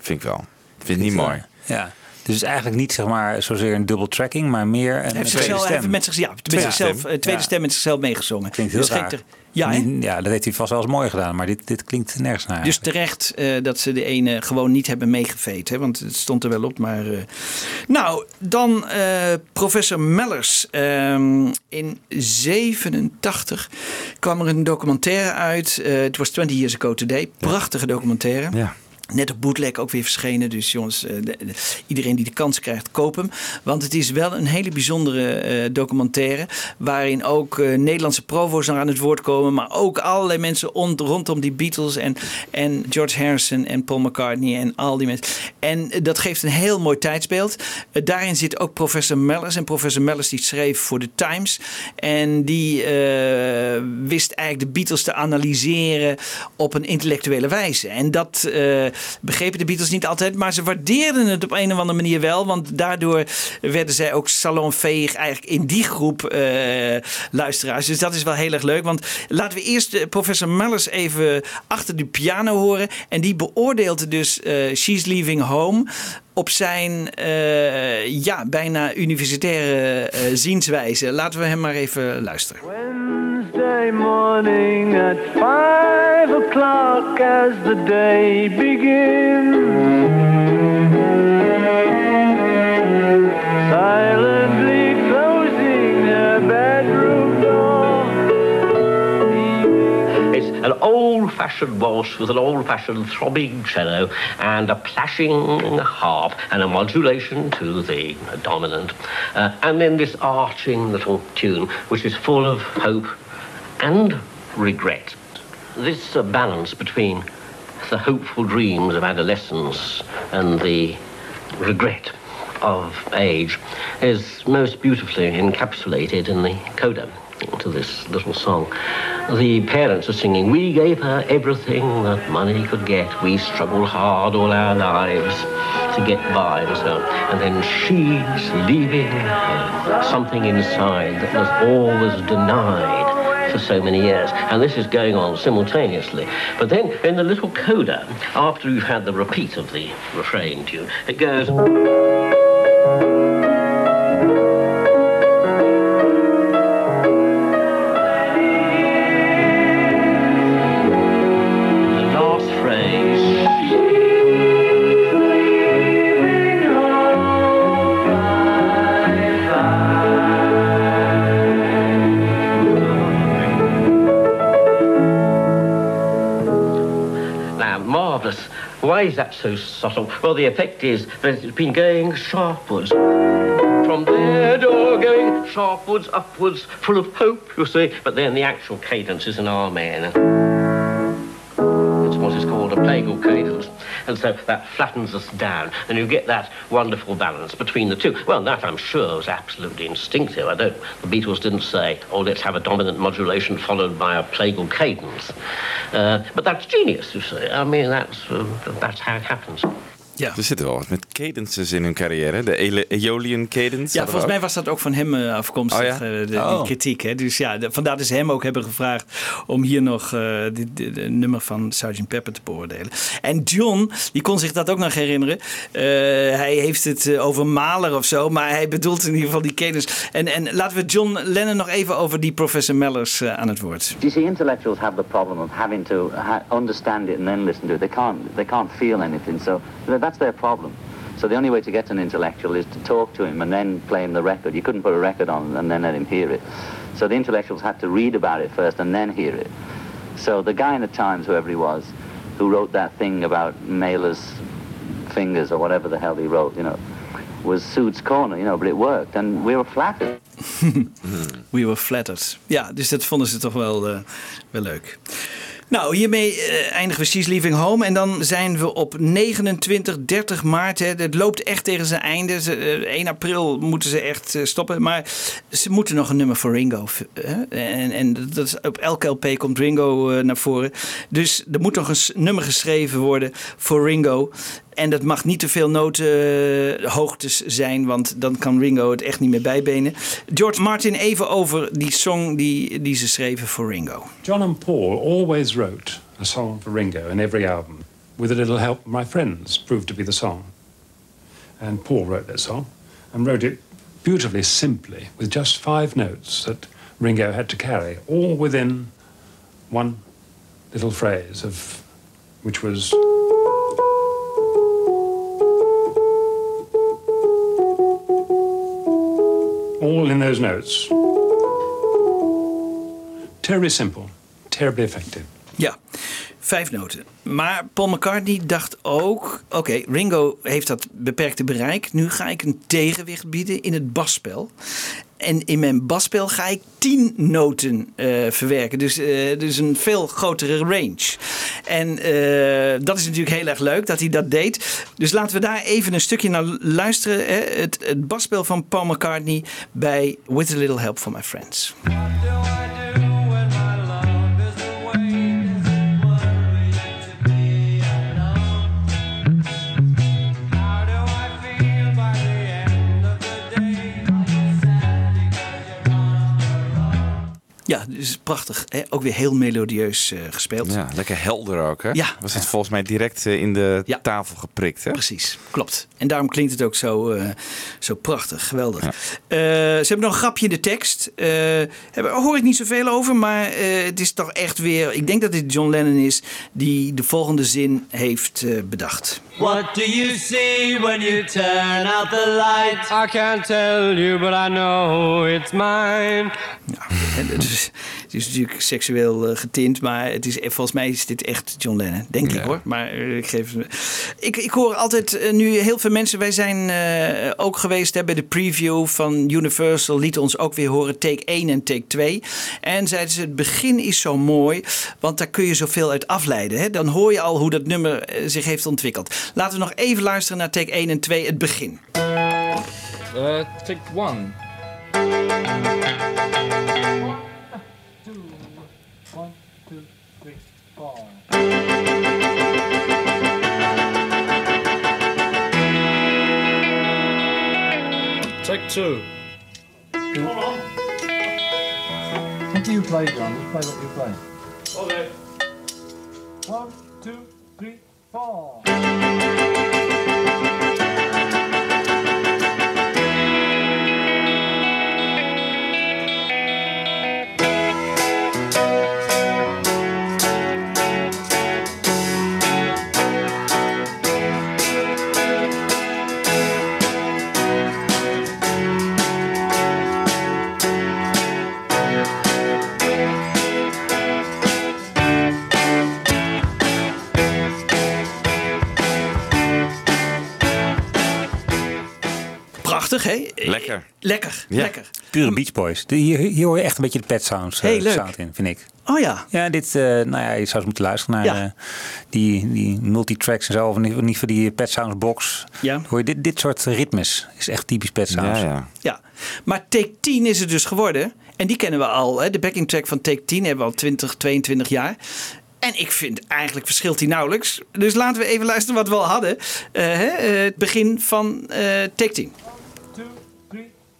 vind ik wel. Vind ik niet mooi. Ja. Dus eigenlijk niet zeg maar zozeer een double tracking, maar meer een Hij heeft tweede zichzelf stem. even met, zich, ja, met Tweede zichzelf, stem. tweede Ja. stem met zichzelf meegezongen. Klinkt heel Dus raar. ter- ja? Niet- ja, dat heeft hij vast wel eens mooi gedaan, maar dit, dit klinkt nergens naar. Dus terecht eh, dat ze de ene gewoon niet hebben meegeveed. Hè? Want het stond er wel op. Maar, eh, Nou, dan eh, professor Mellers. Ehm, in 87 kwam er een documentaire uit. Het was 20 Years Ago Today. Prachtige documentaire. Ja. Net op bootleg ook weer verschenen. Dus jongens, eh, de- de- iedereen die de kans krijgt, koop hem. Want het is wel een hele bijzondere eh, documentaire. Waarin ook eh, Nederlandse provo's aan het woord komen. Maar ook allerlei mensen on- rondom die Beatles. En, en George Harrison en Paul McCartney en al die mensen. En dat geeft een heel mooi tijdsbeeld. Daarin zit ook professor Mellers. En professor Mellers die schreef voor de Times. En die wist eigenlijk de Beatles te analyseren op een intellectuele wijze. En dat begrepen de Beatles niet altijd, maar ze waardeerden het op een of andere manier wel. Want daardoor werden zij ook salonveeg eigenlijk in die groep eh, luisteraars. Dus dat is wel heel erg leuk. Want laten we eerst eh, professor Mellers even achter de piano horen. En die beoordeelde dus eh, She's Leaving Home op zijn eh, ja, bijna universitaire eh, zienswijze. Laten we hem maar even luisteren. Wednesday morning at five o'clock as the day begins. Silently an old-fashioned waltz with an old-fashioned throbbing cello and a plashing harp and a modulation to the dominant. Uh, and then this arching little tune, which is full of hope and regret. This uh, balance between the hopeful dreams of adolescence and the regret of age is most beautifully encapsulated in the coda to this little song. The parents are singing, We gave her everything that money could get. We struggled hard all our lives to get by and so on. And then she's leaving something inside that was always denied for so many years. And this is going on simultaneously. But then in the little coda, after you've had the repeat of the refrain tune, it goes. Why is that so subtle? Well, the effect is that it's been going sharpwards. From there, door, going sharpwards, upwards, full of hope, you see. But then the actual cadence is an amen. It's what is called a plagal cadence. And so that flattens us down, and you get that wonderful balance between the two. Well, that I'm sure was absolutely instinctive. I don't. The Beatles didn't say, "Oh, let's have a dominant modulation followed by a plagal cadence," uh, but that's genius, you see. I mean, that's uh, that's how it happens. Ja. Er zit wel wat met cadences in hun carrière. De Aeolian cadence. Ja, volgens ook. mij was dat ook van hem eh, afkomstig, Oh ja? eh, de, die Oh. kritiek. Hè? Dus ja, de- vandaar dat ze hem ook hebben gevraagd om hier nog eh dit, dit- dit nummer van Sgt. Pepper te beoordelen. En John, die kon zich dat ook nog herinneren. Eh, hij heeft het eh, over Mahler of zo, maar hij bedoelt in ieder geval die cadence. En, en laten we John Lennon nog even over die professor Mellers eh, aan het woord. You see, intellectuals have the problem of having to understand it and then listen to it. They can't. They can't feel anything. So that's their problem. So the only way to get an intellectual is to talk to him and then play him the record. You couldn't put a record on and then let him hear it. So the intellectuals had to read about it first and then hear it. So the guy in the Times, whoever he was, who wrote that thing about Mailer's fingers or whatever the hell he wrote, you know, was Sood's corner, you know, but it worked and we were flattered. We were flattered. Ja, dus dat vonden ze toch wel, eh, wel leuk. Nou, hiermee eh, eindigen we She's Leaving Home. En dan zijn we op 29, 30 maart. Hè. Het loopt echt tegen zijn einde. Ze, eh, 1 april moeten ze echt eh, stoppen. Maar ze moeten nog een nummer voor Ringo. Hè. En, en dat is, op elke LP komt Ringo naar voren. Dus er moet nog een nummer geschreven worden voor Ringo. En dat mag niet te veel notenhoogtes zijn, want dan kan Ringo het echt niet meer bijbenen. George Martin, even over die song die, die ze schreven voor Ringo. John and Paul always wrote a song for Ringo in every album. With a little help my friends proved to be the song. And Paul wrote that song and wrote it beautifully simply with just five notes that Ringo had to carry, all within one little phrase of which was all in those notes. Terribly simple, terribly effective. Ja, vijf noten. Maar Paul McCartney dacht ook: oké, Ringo heeft dat beperkte bereik. Nu ga ik een tegenwicht bieden in het basspel. En in mijn basspel ga ik tien noten eh, verwerken. Dus, eh, dus een veel grotere range. En eh, dat is natuurlijk heel erg leuk dat hij dat deed. Dus laten we daar even een stukje naar luisteren. Hè? Het, het basspel van Paul McCartney bij With a Little Help from My Friends. Ja, dus prachtig. Hè? Ook weer heel melodieus eh, gespeeld. Ja, lekker helder ook, hè? Ja. Was het volgens mij direct eh, in de tafel geprikt, hè? Precies, klopt. En daarom klinkt het ook zo, eh, zo prachtig, geweldig. Eh, ze hebben nog een grapje in de tekst. Eh hebben, hoor ik niet zoveel over, maar eh, het is toch echt weer... Ik denk dat dit John Lennon is die de volgende zin heeft bedacht. What do you see when you turn out the light? I can't tell you, but I know it's mine. En dus het is natuurlijk seksueel eh, getint, maar het is, volgens mij is dit echt John Lennon. Denk ik hoor. Maar eh, ik geef. Ik, ik hoor altijd eh, nu heel veel mensen. Wij zijn ook geweest bij de preview van Universal. Liet ons ook weer horen take 1 en take 2. En zeiden ze: het begin is zo mooi, want daar kun je zoveel uit afleiden. Hè? Dan hoor je al hoe dat nummer zich heeft ontwikkeld. Laten we nog even luisteren naar take 1 en 2, het begin. Take 1. Three, four. Take two. What do you play, John? You play what you play. Okay. One, two, three, four. Hè? Lekker. Lekker, Ja. lekker. Pure Beach Boys. Hier, hier hoor je echt een beetje de Pet Sounds eh, Hey, leuk. sound in, vind ik. Oh ja. Ja, dit, eh, nou ja, je zou eens moeten luisteren naar Ja. eh, die, die multitracks en zo. Of in ieder geval die Pet Sounds box. Ja. Hoor je dit, dit soort ritmes. Is echt typisch Pet Sounds. Ja, ja. Ja, maar Take 10 is het dus geworden. En die kennen we al. Hè? De backing track van Take 10 hebben we al 20, 22 jaar. En ik vind eigenlijk verschilt hij nauwelijks. Dus laten we even luisteren wat we al hadden. Eh, hè, het begin van eh Take 10.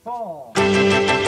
哦。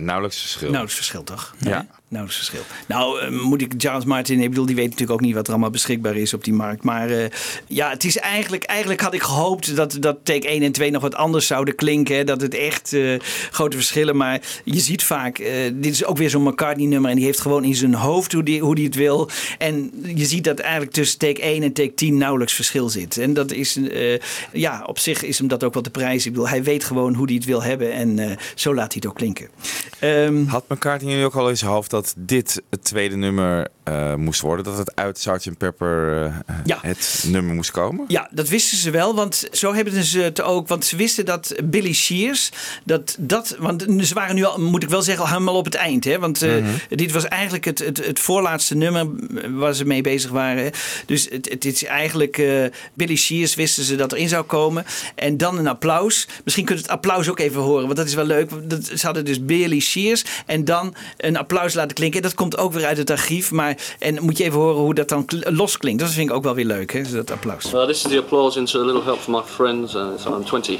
Nauwelijks verschil. Nauwelijks verschil toch? Ja. Nauwelijks verschil. Nou, eh, moet ik Charles Martin, ik bedoel, die weet natuurlijk ook niet wat er allemaal beschikbaar is op die markt. Maar eh, ja, het is eigenlijk, eigenlijk had ik gehoopt dat, dat take 1 en 2 nog wat anders zouden klinken. Dat het echt eh, grote verschillen. Maar je ziet vaak, dit is ook weer zo'n McCartney-nummer. En die heeft gewoon in zijn hoofd hoe die, hoe die het wil. En je ziet dat eigenlijk tussen take 1 en take 10 nauwelijks verschil zit. En dat is, ja, op zich is hem dat ook wel de prijs. Ik bedoel, hij weet gewoon hoe hij het wil hebben. En zo laat hij het ook klinken. Ehm, Had McCartney nu ook al zijn hoofd dat dit het tweede nummer eh, moest worden? Dat het uit Sgt. Pepper eh, het nummer moest komen? Ja, dat wisten ze wel, want zo hebben ze het ook. Want ze wisten dat Billy Shears, dat dat, want ze waren nu al, moet ik wel zeggen, al helemaal op het eind. Hè? Want eh, Mhm. dit was eigenlijk het, het, het voorlaatste nummer waar ze mee bezig waren. Dus het, het is eigenlijk Billy Shears wisten ze dat erin zou komen. En dan een applaus. Misschien kunt u het applaus ook even horen, want dat is wel leuk. Dat, ze hadden dus Billy Shears en dan een applaus laten klinken. Dat komt ook weer uit het archief. Maar, en moet je even horen hoe dat dan los klinkt. Dat vind ik ook wel weer leuk, hè? dat applaus. Uh, this is the applause into a little help from my friends. Uh, so I'm 20.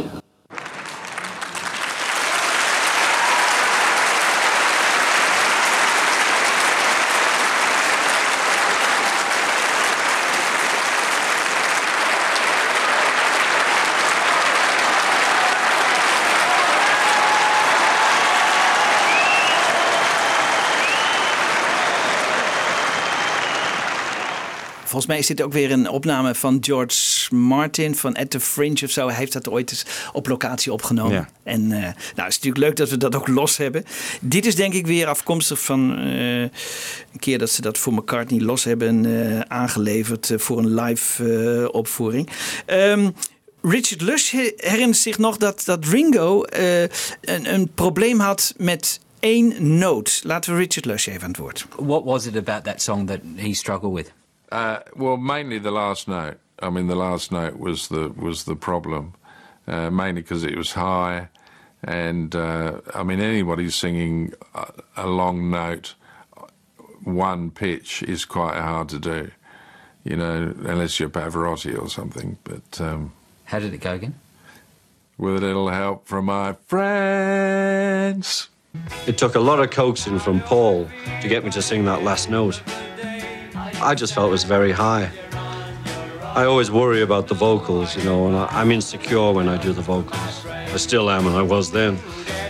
Volgens mij is dit ook weer een opname van George Martin van At the Fringe of zo. Hij heeft dat ooit eens op locatie opgenomen. Ja. En eh, nou, het is natuurlijk leuk dat we dat ook los hebben. Dit is denk ik weer afkomstig van eh, een keer dat ze dat voor McCartney los hebben eh, aangeleverd voor een live eh, opvoering. Ehm, Richard Lush he- herinnert zich nog dat, dat Ringo eh, een, een probleem had met één noot. Laten we Richard Lush even aan het woord. What was it about that song that he struggled with? Uh, well, mainly the last note. I mean, the last note was the was the problem, uh, mainly because it was high, and uh, I mean, anybody singing a, a long note, one pitch is quite hard to do, you know, unless you're Pavarotti or something. But um, How did it go again? with a little help from my friends. It took a lot of coaxing from Paul to get me to sing that last note. I just felt it was very high. I always worry about the vocals, you know, and I, I'm insecure when I do the vocals. I still am, and I was then.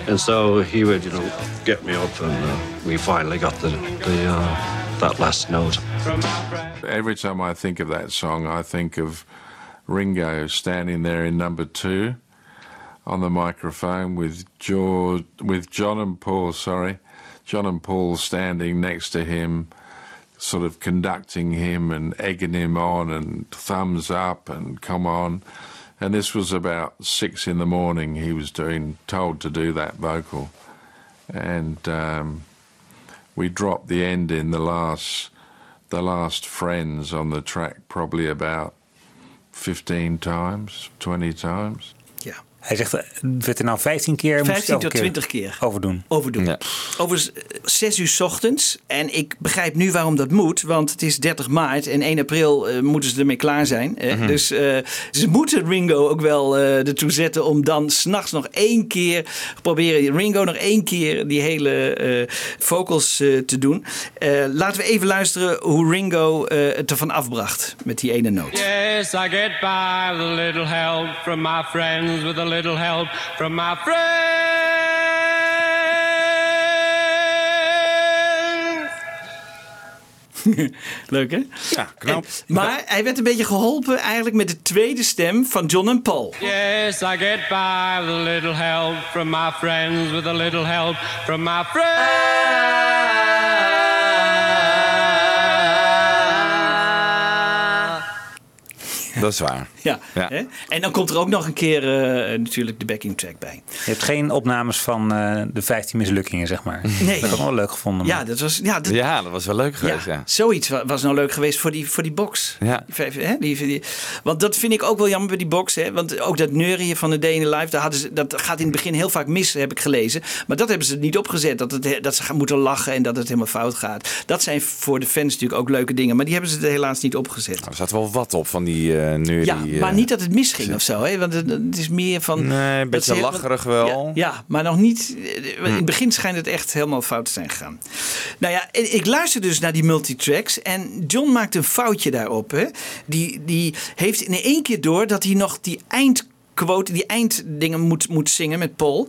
And so he would, you know, get me up, and uh, we finally got the, the uh, that last note. Every time I think of that song, I think of Ringo standing there in number two on the microphone with George, with John and Paul. Sorry, John and Paul standing next to him, sort of conducting him and egging him on, and thumbs up and come on. And this was about six in the morning. He was doing told to do that vocal, and um, we dropped the end in the last the last friends on the track probably about 15 times 20 times. Hij zegt, eh, werd er nou 15 keer? moest hij 15 elke tot 20 keer. Overdoen. Overdoen. Overigens, eh, 6 uur 's ochtends. En ik begrijp nu waarom dat moet. Want het is 30 maart. En 1 april eh, moeten ze ermee klaar zijn. eh. Mhm. Dus eh, ze moeten Ringo ook wel eh ertoe zetten. Om dan s'nachts nog één keer. Proberen Ringo nog één keer die hele eh, vocals eh, te doen. Eh, laten we even luisteren hoe Ringo eh, het ervan afbracht. Met die ene noot. Yes, I get by with a little help from my friends, with a little help from my friends. Leuk hè? Ja, knap. Maar hij werd een beetje geholpen eigenlijk met de tweede stem van John en Paul. Yes, I get by with a little help from my friends, with a little help from my friends. Dat is waar. Ja. Ja. Hè? En dan komt er ook nog een keer eh, natuurlijk de backing track bij. Je hebt geen opnames van eh, de 15 mislukkingen, zeg maar. Nee. Dat heb ik ook wel leuk gevonden. Ja, dat was, ja, dat, Ja, dat was wel leuk geweest, ja. Zoiets wa- was nou leuk geweest voor die, voor die box. Ja. Die hè, die, die- want dat vind ik ook wel jammer bij die box. Hè? Want ook dat neurien van de Day in the Life, daar hadden ze, dat gaat in het begin heel vaak mis, heb ik gelezen. Maar dat hebben ze niet opgezet. Dat, het, dat ze gaan moeten lachen en dat het helemaal fout gaat. Dat zijn voor de fans natuurlijk ook leuke dingen. Maar die hebben ze er helaas niet opgezet. Er zat wel wat op van die eh nu. Ja, die, eh, maar niet dat het misging of zo. Hè? Want het, het is meer van... Nee, een beetje heel- lacherig wel. Ja, ja, maar nog niet... In Hm. het begin schijnt het echt helemaal fout te zijn gegaan. Nou ja, ik luister dus naar die multitracks. En John maakt een foutje daarop. Hè? Die, die heeft in één keer door dat hij nog die eindquote, die einddingen moet, moet zingen met Paul.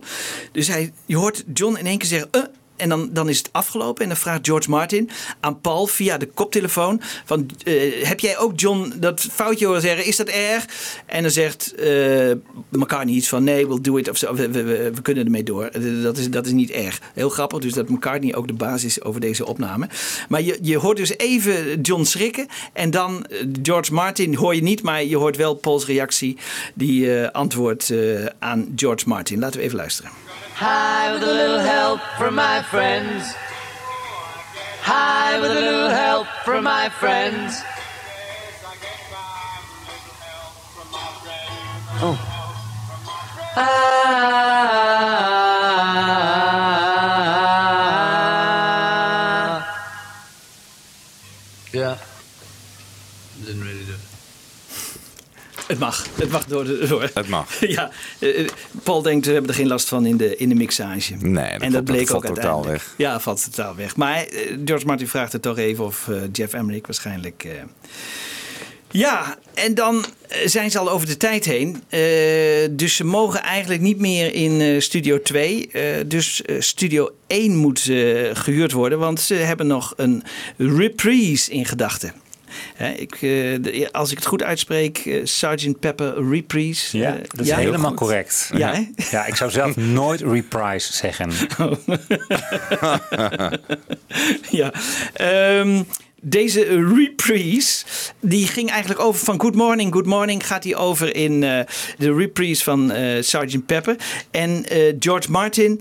Dus hij, je hoort John in één keer zeggen... "Eh", en dan, dan is het afgelopen. En dan vraagt George Martin aan Paul via de koptelefoon: van, eh, Heb jij ook John dat foutje horen zeggen? Is dat erg? En dan zegt eh McCartney iets van: Nee, we'll do it. Of zo. We, we, kunnen ermee door. Eh, Dat is, dat is niet erg. Heel grappig, dus dat McCartney ook de basis is over deze opname. Maar je, je hoort dus even John schrikken. En dan George Martin hoor je niet, maar je hoort wel Pauls reactie. Die eh, antwoordt aan George Martin. Laten we even luisteren. Hi, with a little help from my friends. Hi, with a little help from my friends. Oh. Ah. Het mag. Het mag door. De, door. Het mag. Ja, eh, Paul denkt, we hebben er geen last van in de, in de mixage. Nee, dat en dat bleek dat ook valt totaal weg. Ja, valt totaal weg. Maar eh, George Martin vraagt het toch even of eh, Jeff Emmerich waarschijnlijk... eh, ja, en dan eh, zijn ze al over de tijd heen. Eh, dus ze mogen eigenlijk niet meer in eh, Studio 2. Eh, dus eh, Studio 1 moet eh, gehuurd worden. Want ze hebben nog een reprise in gedachten. Hè, ik, eh, als ik het goed uitspreek, eh, Sgt. Pepper Reprise. Ja, Eh, dat is ja, helemaal goed. correct. Ja, ja, ik zou zelf nooit reprise zeggen. ja. Ehm, deze reprise, die ging eigenlijk over van Good Morning, Good Morning gaat die over in de reprise van Sgt. Pepper. En George Martin,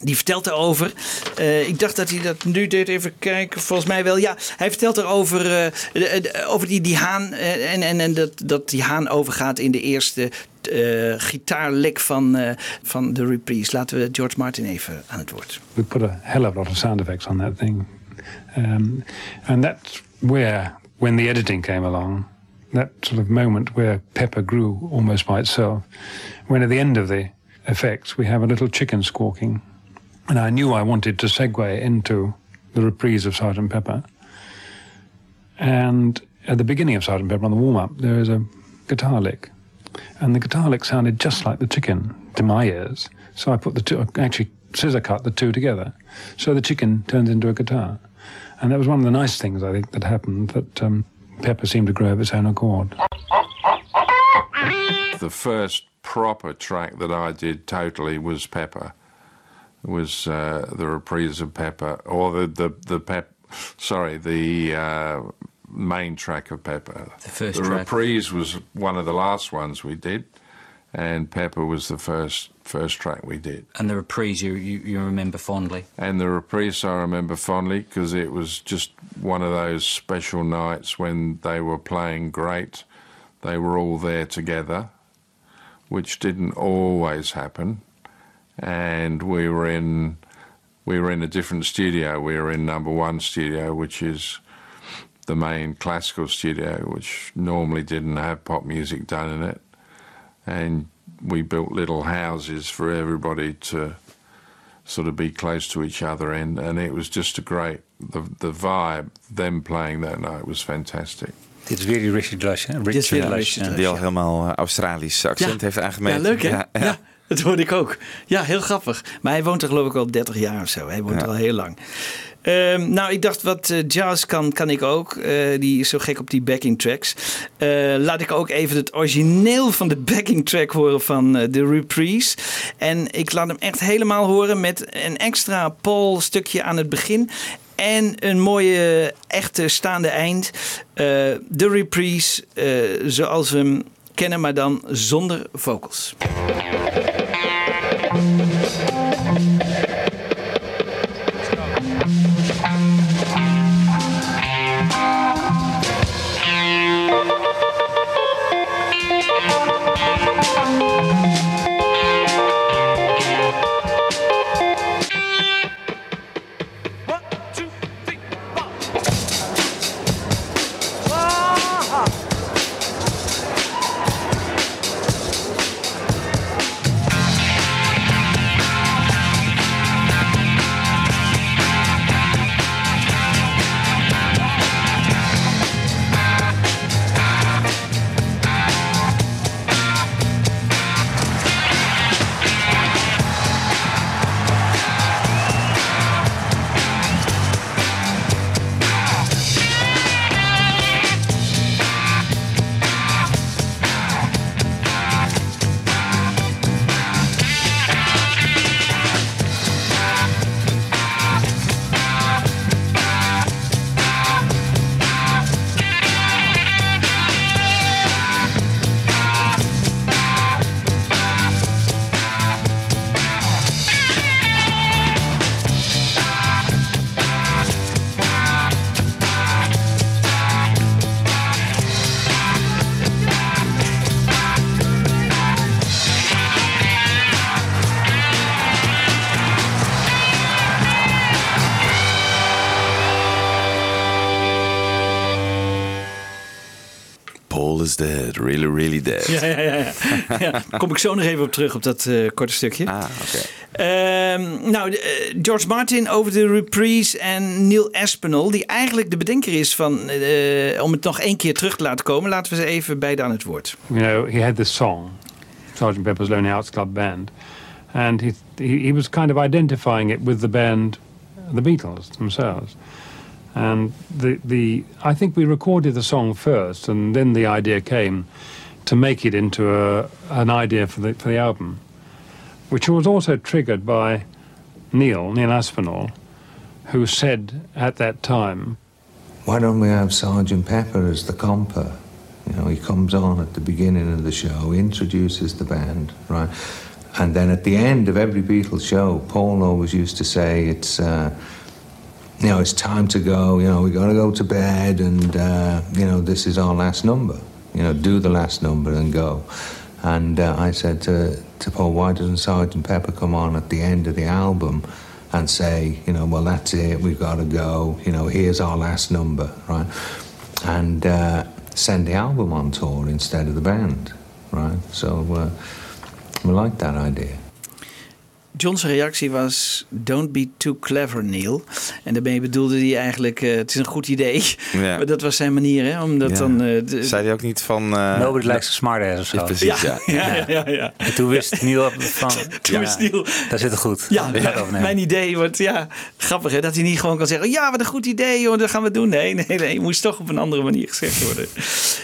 die vertelt erover. Eh, ik dacht dat hij dat nu deed. Even kijken. Volgens mij wel. Ja, hij vertelt erover de- over die, die haan. en en, en dat, dat die haan overgaat in de eerste gitaarlek van, van de reprise. Laten we George Martin even aan het woord. We put a hell of a lot of sound effects on that thing. Um, and that's where, when the editing came along, that sort of moment where Pepper grew almost by itself, when at the end of the effects we have a little chicken squawking. And I knew I wanted to segue into the reprise of Sergeant Pepper. And at the beginning of Sergeant Pepper on the warm up, there is a guitar lick. And the guitar lick sounded just like the chicken to my ears. So I put the two, actually scissor cut the two together. So the chicken turns into a guitar. And that was one of the nice things I think that happened that um, Pepper seemed to grow of its own accord. The first proper track that I did totally was Pepper. Was uh, the reprise of Pepper, or the the the pep? Sorry, the uh, main track of Pepper. The first The track. reprise was one of the last ones we did, and Pepper was the first first track we did. And the reprise you, you, you remember fondly. And the reprise I remember fondly because it was just one of those special nights when they were playing great. They were all there together, which didn't always happen. And we were in we were in a different studio. We were in number one studio, which is the main classical studio, which normally didn't have pop music done in it. And we built little houses for everybody to sort of be close to each other in, and it was just a great the the vibe. Them playing that night was fantastic. Dit is weer die Richard Lush. hè? Dit is weer de Lush, Richard. Lush. Die al helemaal Australisch accent heeft aangemeten. Ja, leuk hè? Ja, Ja, ja. dat hoorde ik ook. Ja, heel grappig. Maar hij woont er geloof ik al 30 jaar of zo. Hij woont er al heel lang. Ehm, nou, ik dacht wat eh, jazz kan, kan ik ook. Eh, die is zo gek op die backing tracks. Eh, laat ik ook even het origineel van de backing track horen van de reprise. En ik laat hem echt helemaal horen met een extra Paul stukje aan het begin. En een mooie, echte staande eind. De reprise zoals we hem kennen, maar dan zonder vocals. kom ik zo nog even op terug op dat eh, korte stukje. Ah, oké. Ehm, nou, eh, George Martin over de reprise en Neil Aspinall, die eigenlijk de bedenker is van, eh, om het nog één keer terug te laten komen. Laten we ze even beide aan het woord. You know, he had this song, Sgt. Pepper's Lonely Hearts Club Band, and he, he he was kind of identifying it with the band, the Beatles themselves. And the the I think we recorded the song first, and then the idea came to make it into a, an idea for the for the album, which was also triggered by Neil Neil Aspinall, who said at that time, Why don't we have Sergeant Pepper as the comper? You know, he comes on at the beginning of the show, introduces the band, right? And then at the end of every Beatles show, Paul always used to say, it's, uh, you know, it's time to go, you know, we got to go to bed and, uh, you know, this is our last number. You know, do the last number and go. And uh, I said to, to Paul, why doesn't Sergeant Pepper come on at the end of the album and say, you know, well, that's it, we've got to go, you know, here's our last number, right? And uh, send the album on tour instead of the band, right? So uh, we like that idea. John's reactie was: Don't be too clever, Neil. En daarmee bedoelde hij eigenlijk: eh, Het is een goed idee. Ja. Maar dat was zijn manier, hè? Om dat Ja. dan. eh, de- Zei hij ook niet van... eh, Nobody likes a smart ass of zo. Ja, precies, ja. ja, ja, ja, ja. En toen wist Neil van... Toen ja, wist Neil- Daar zit het goed. Ja, mijn idee wordt ja, grappig hè, dat hij niet gewoon kan zeggen: Ja, wat een goed idee, joh, dat gaan we doen. Nee, nee, nee, het moest toch op een andere manier gezegd worden.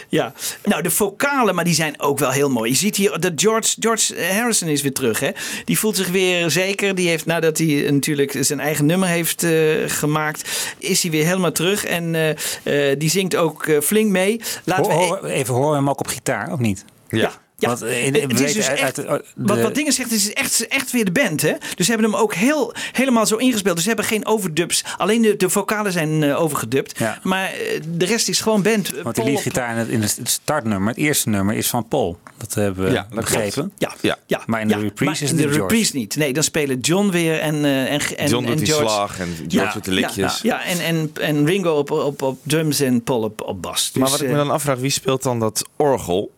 Ja, nou, de vocalen, maar die zijn ook wel heel mooi. Je ziet hier dat George, George Harrison is weer terug. Hè? Die voelt zich weer zeker. Die heeft, nadat hij natuurlijk zijn eigen nummer heeft eh, gemaakt, is hij weer helemaal terug. En eh, eh, die zingt ook eh, flink mee. Laten we even horen we hem ook op gitaar, of niet? Ja. Ja, Want, eh, in- het is dus echt, de- wat, wat dingen zegt, het is echt, echt weer de band. Hè? Dus ze hebben hem ook heel, helemaal zo ingespeeld. Dus ze hebben geen overdubs. Alleen de, de vocalen zijn eh, overgedubt. Maar eh, de rest is gewoon band. Want die Paul liedgitaar in het, in het startnummer, het eerste nummer, is van Paul. Dat hebben we Ja, begrepen. Ja, Ja. ja, Maar in de ja, reprise maar is in het de George. reprise niet. Nee, dan spelen John weer en, eh, en, en, John en doet die George. slag en George doet de likjes. Ja, ja, en, en, en Ringo op, op, op drums en Paul op, op bas. Dus, maar wat ik me eh, dan afvraag, wie speelt dan dat orgel?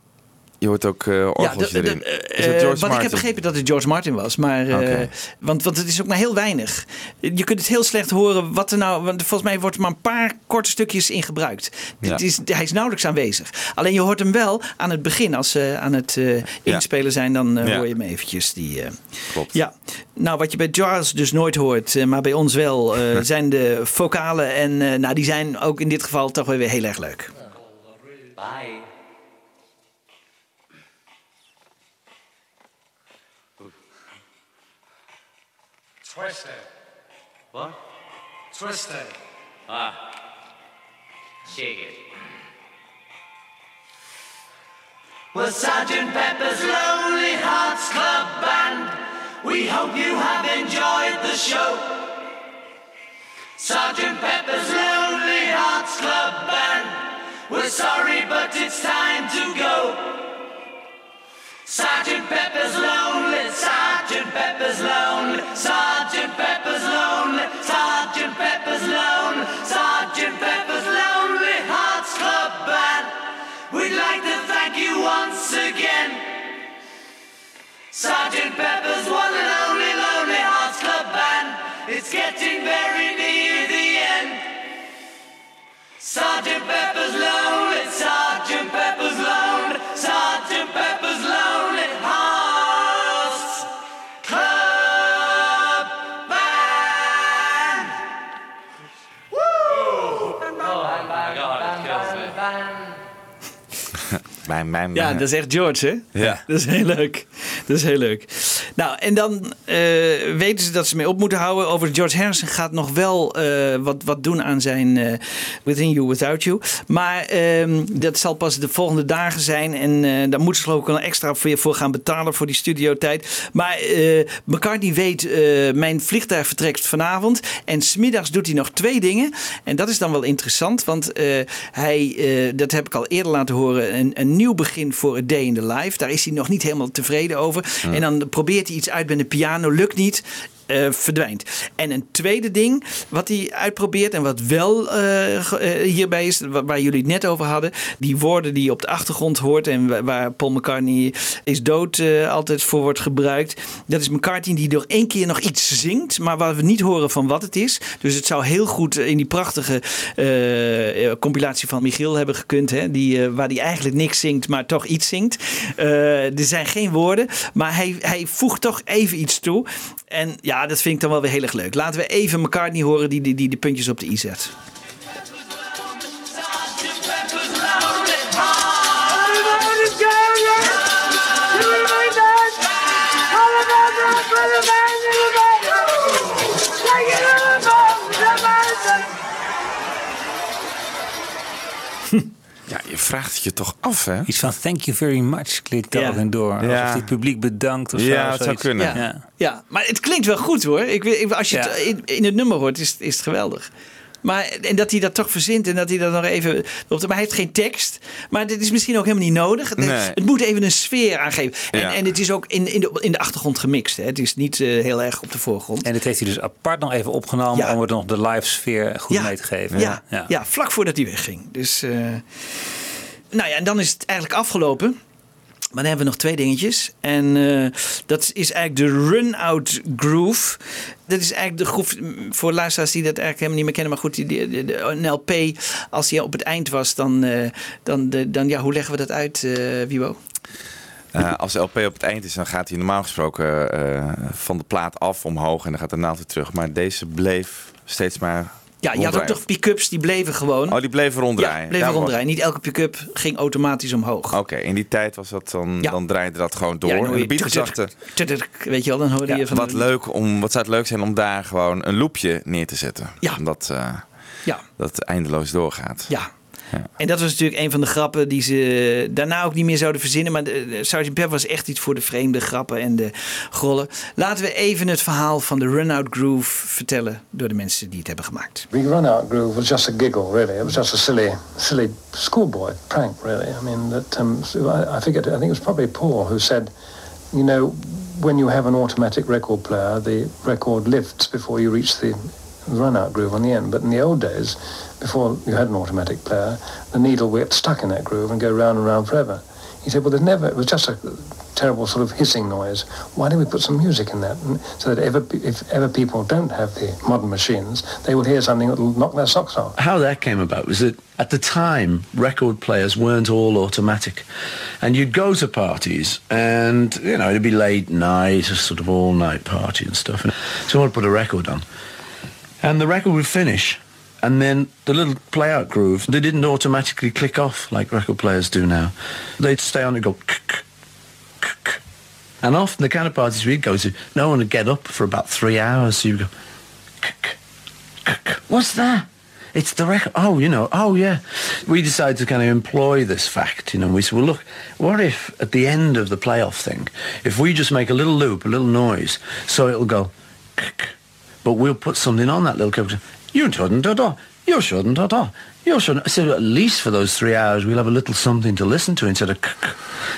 Je hoort ook eh orgeltje de- de- erin. eh, Is eh, George wat ik Martin? heb begrepen dat het George Martin was. Maar, eh, want, want het is ook maar heel weinig. Je kunt het heel slecht horen wat er nou... Want volgens mij wordt er maar een paar korte stukjes in gebruikt. Ja. Het is, hij is nauwelijks aanwezig. Alleen je hoort hem wel aan het begin. Als ze aan het eh, inspelen zijn, dan eh, Ja. hoor je hem eventjes. Die, eh, Klopt. ja, nou wat je bij Charles dus nooit hoort, eh, maar bij ons wel, eh, zijn de vocalen. En eh, nou, die zijn ook in dit geval toch wel weer heel erg leuk. Bye. Twisted. What? Twisted. Ah. Shake it. Well, Sergeant Pepper's Lonely Hearts Club Band, we hope you have enjoyed the show. Sergeant Pepper's Lonely Hearts Club Band, we're sorry, but it's time to go. Sergeant Pepper's lonely, Sergeant Pepper's lonely, Sergeant Pepper's lonely, Sergeant Pepper's lonely, Sergeant Pepper's lonely Hearts Club Band. We'd like to thank you once again. Sergeant Pepper's one and only Lonely Hearts Club Band. It's getting very near the end. Sergeant Pepper's lonely, Sergeant Pepper's lonely, Mijn, mijn, Ja, dat is echt George, hè? Ja. Dat is heel leuk. Dat is heel leuk. Nou, en dan eh, weten ze dat ze mee op moeten houden. Over George Harrison gaat nog wel eh, wat, wat doen aan zijn eh, Within You, Without You. Maar ehm, dat zal pas de volgende dagen zijn. En daar moeten ze geloof ik wel extra voor gaan betalen voor die studiotijd. Maar McCartney weet, mijn vliegtuig vertrekt vanavond. En smiddags doet hij nog twee dingen. En dat is dan wel interessant. Want hij, dat heb ik al eerder laten horen, een, een nieuw begin voor A Day in the Life. Daar is hij nog niet helemaal tevreden over. En dan probeert hij iets uit met de piano, lukt niet. Eh, verdwijnt. En een tweede ding wat hij uitprobeert en wat wel eh, eh, hierbij is, wa- waar jullie het net over hadden, die woorden die je op de achtergrond hoort en wa- waar Paul McCartney is dood altijd voor wordt gebruikt. Dat is McCartney die door één keer nog iets zingt, maar waar we niet horen van wat het is. Dus het zou heel goed in die prachtige compilatie van Michiel hebben gekund, hè, die, waar hij eigenlijk niks zingt, maar toch iets zingt. Er zijn geen woorden, maar hij, hij voegt toch even iets toe. En ja, dat vind ik dan wel weer heel erg leuk. Laten we even McCartney horen die, die, die de puntjes op de i zet. Ja, je vraagt het je toch af, hè? Iets van thank you very much klinkt daar in door. Ja. Alsof het publiek bedankt of zo. Ja, het zou kunnen. Ja. Ja. Ja, maar het klinkt wel goed hoor. Ik, weet- ik- als je Ja. het in, in het nummer hoort, is, is het geweldig. Maar, en dat hij dat toch verzint en dat hij dat nog even. op de- Maar hij heeft geen tekst. Maar dit is misschien ook helemaal niet nodig. Het, Nee. het moet even een sfeer aangeven. En, Ja. en het is ook in, in, de, in de achtergrond gemixt. Hè. Het is niet eh, heel erg op de voorgrond. En dit heeft hij dus apart nog even opgenomen Ja. om er nog de live sfeer goed Ja. mee te geven. Ja, ja. vlak voordat hij wegging. Dus, eh, nou ja, en dan is het eigenlijk afgelopen. Maar dan hebben we nog twee dingetjes. En eh, dat is eigenlijk de Run-Out Groove. Dat is eigenlijk de groove, mm, voor luisteraars die dat eigenlijk helemaal niet meer kennen. Maar goed, die, een LP, als die op het eind was, dan, eh, dan, de, dan ja, hoe leggen we dat uit, eh Wibo? Als de LP op het eind is, dan gaat hij normaal gesproken van de plaat af omhoog en dan gaat de naald weer terug. Maar deze bleef steeds maar. Ja, je had ook toch pick-ups, die bleven gewoon. Oh, die bleven ronddraaien. Ja, bleven ronddraaien. Niet elke pick-up ging automatisch omhoog. Oké, in die tijd was dat dan, Ja. dan draaide dat gewoon door. Ja, en de Weet je wel, dan hoorde ja, je van... wat, leuk om, wat zou het leuk zijn om daar gewoon een loopje neer te zetten. Ja. Omdat eh, Ja. dat eindeloos doorgaat. Ja. En dat was natuurlijk een van de grappen die ze daarna ook niet meer zouden verzinnen. Maar de, de Sgt. Pepper was echt iets voor de vreemde grappen en de grollen. Laten we even het verhaal van de Run-Out Groove vertellen door de mensen die het hebben gemaakt. The run out groove was just a giggle, really. It was just a silly, silly schoolboy prank, really. I mean, that um, I forget. I think it was probably Paul who said, you know, when you have an automatic record player, the record lifts before you reach the run out groove on the end. But in the old days, before you had an automatic player, the needle would get stuck in that groove and go round and round forever. He said, well, there's never. It was just a terrible sort of hissing noise. Why don't we put some music in that, and so that ever, if ever people don't have the modern machines, they will hear something that will knock their socks off. How that came about was that at the time, record players weren't all automatic. And you'd go to parties and, you know, it'd be late night, a sort of all night party and stuff. And someone would put a record on. And the record would finish. And then the little play out groove, they didn't automatically click off like record players do now. They'd stay on and go. And often the kind of parties we'd go to, no one would get up for about three hours. So you go. What's that? It's the record. Oh, you know, oh yeah. We decided to kind of employ this fact, you know. We said, well, look, what if at the end of the playoff thing, if we just make a little loop, a little noise, so it'll go, but we'll put something on that little character. You shouldn't, da da. You shouldn't, da da. You shouldn't. I said, at least for those three hours, we'll have a little something to listen to instead of,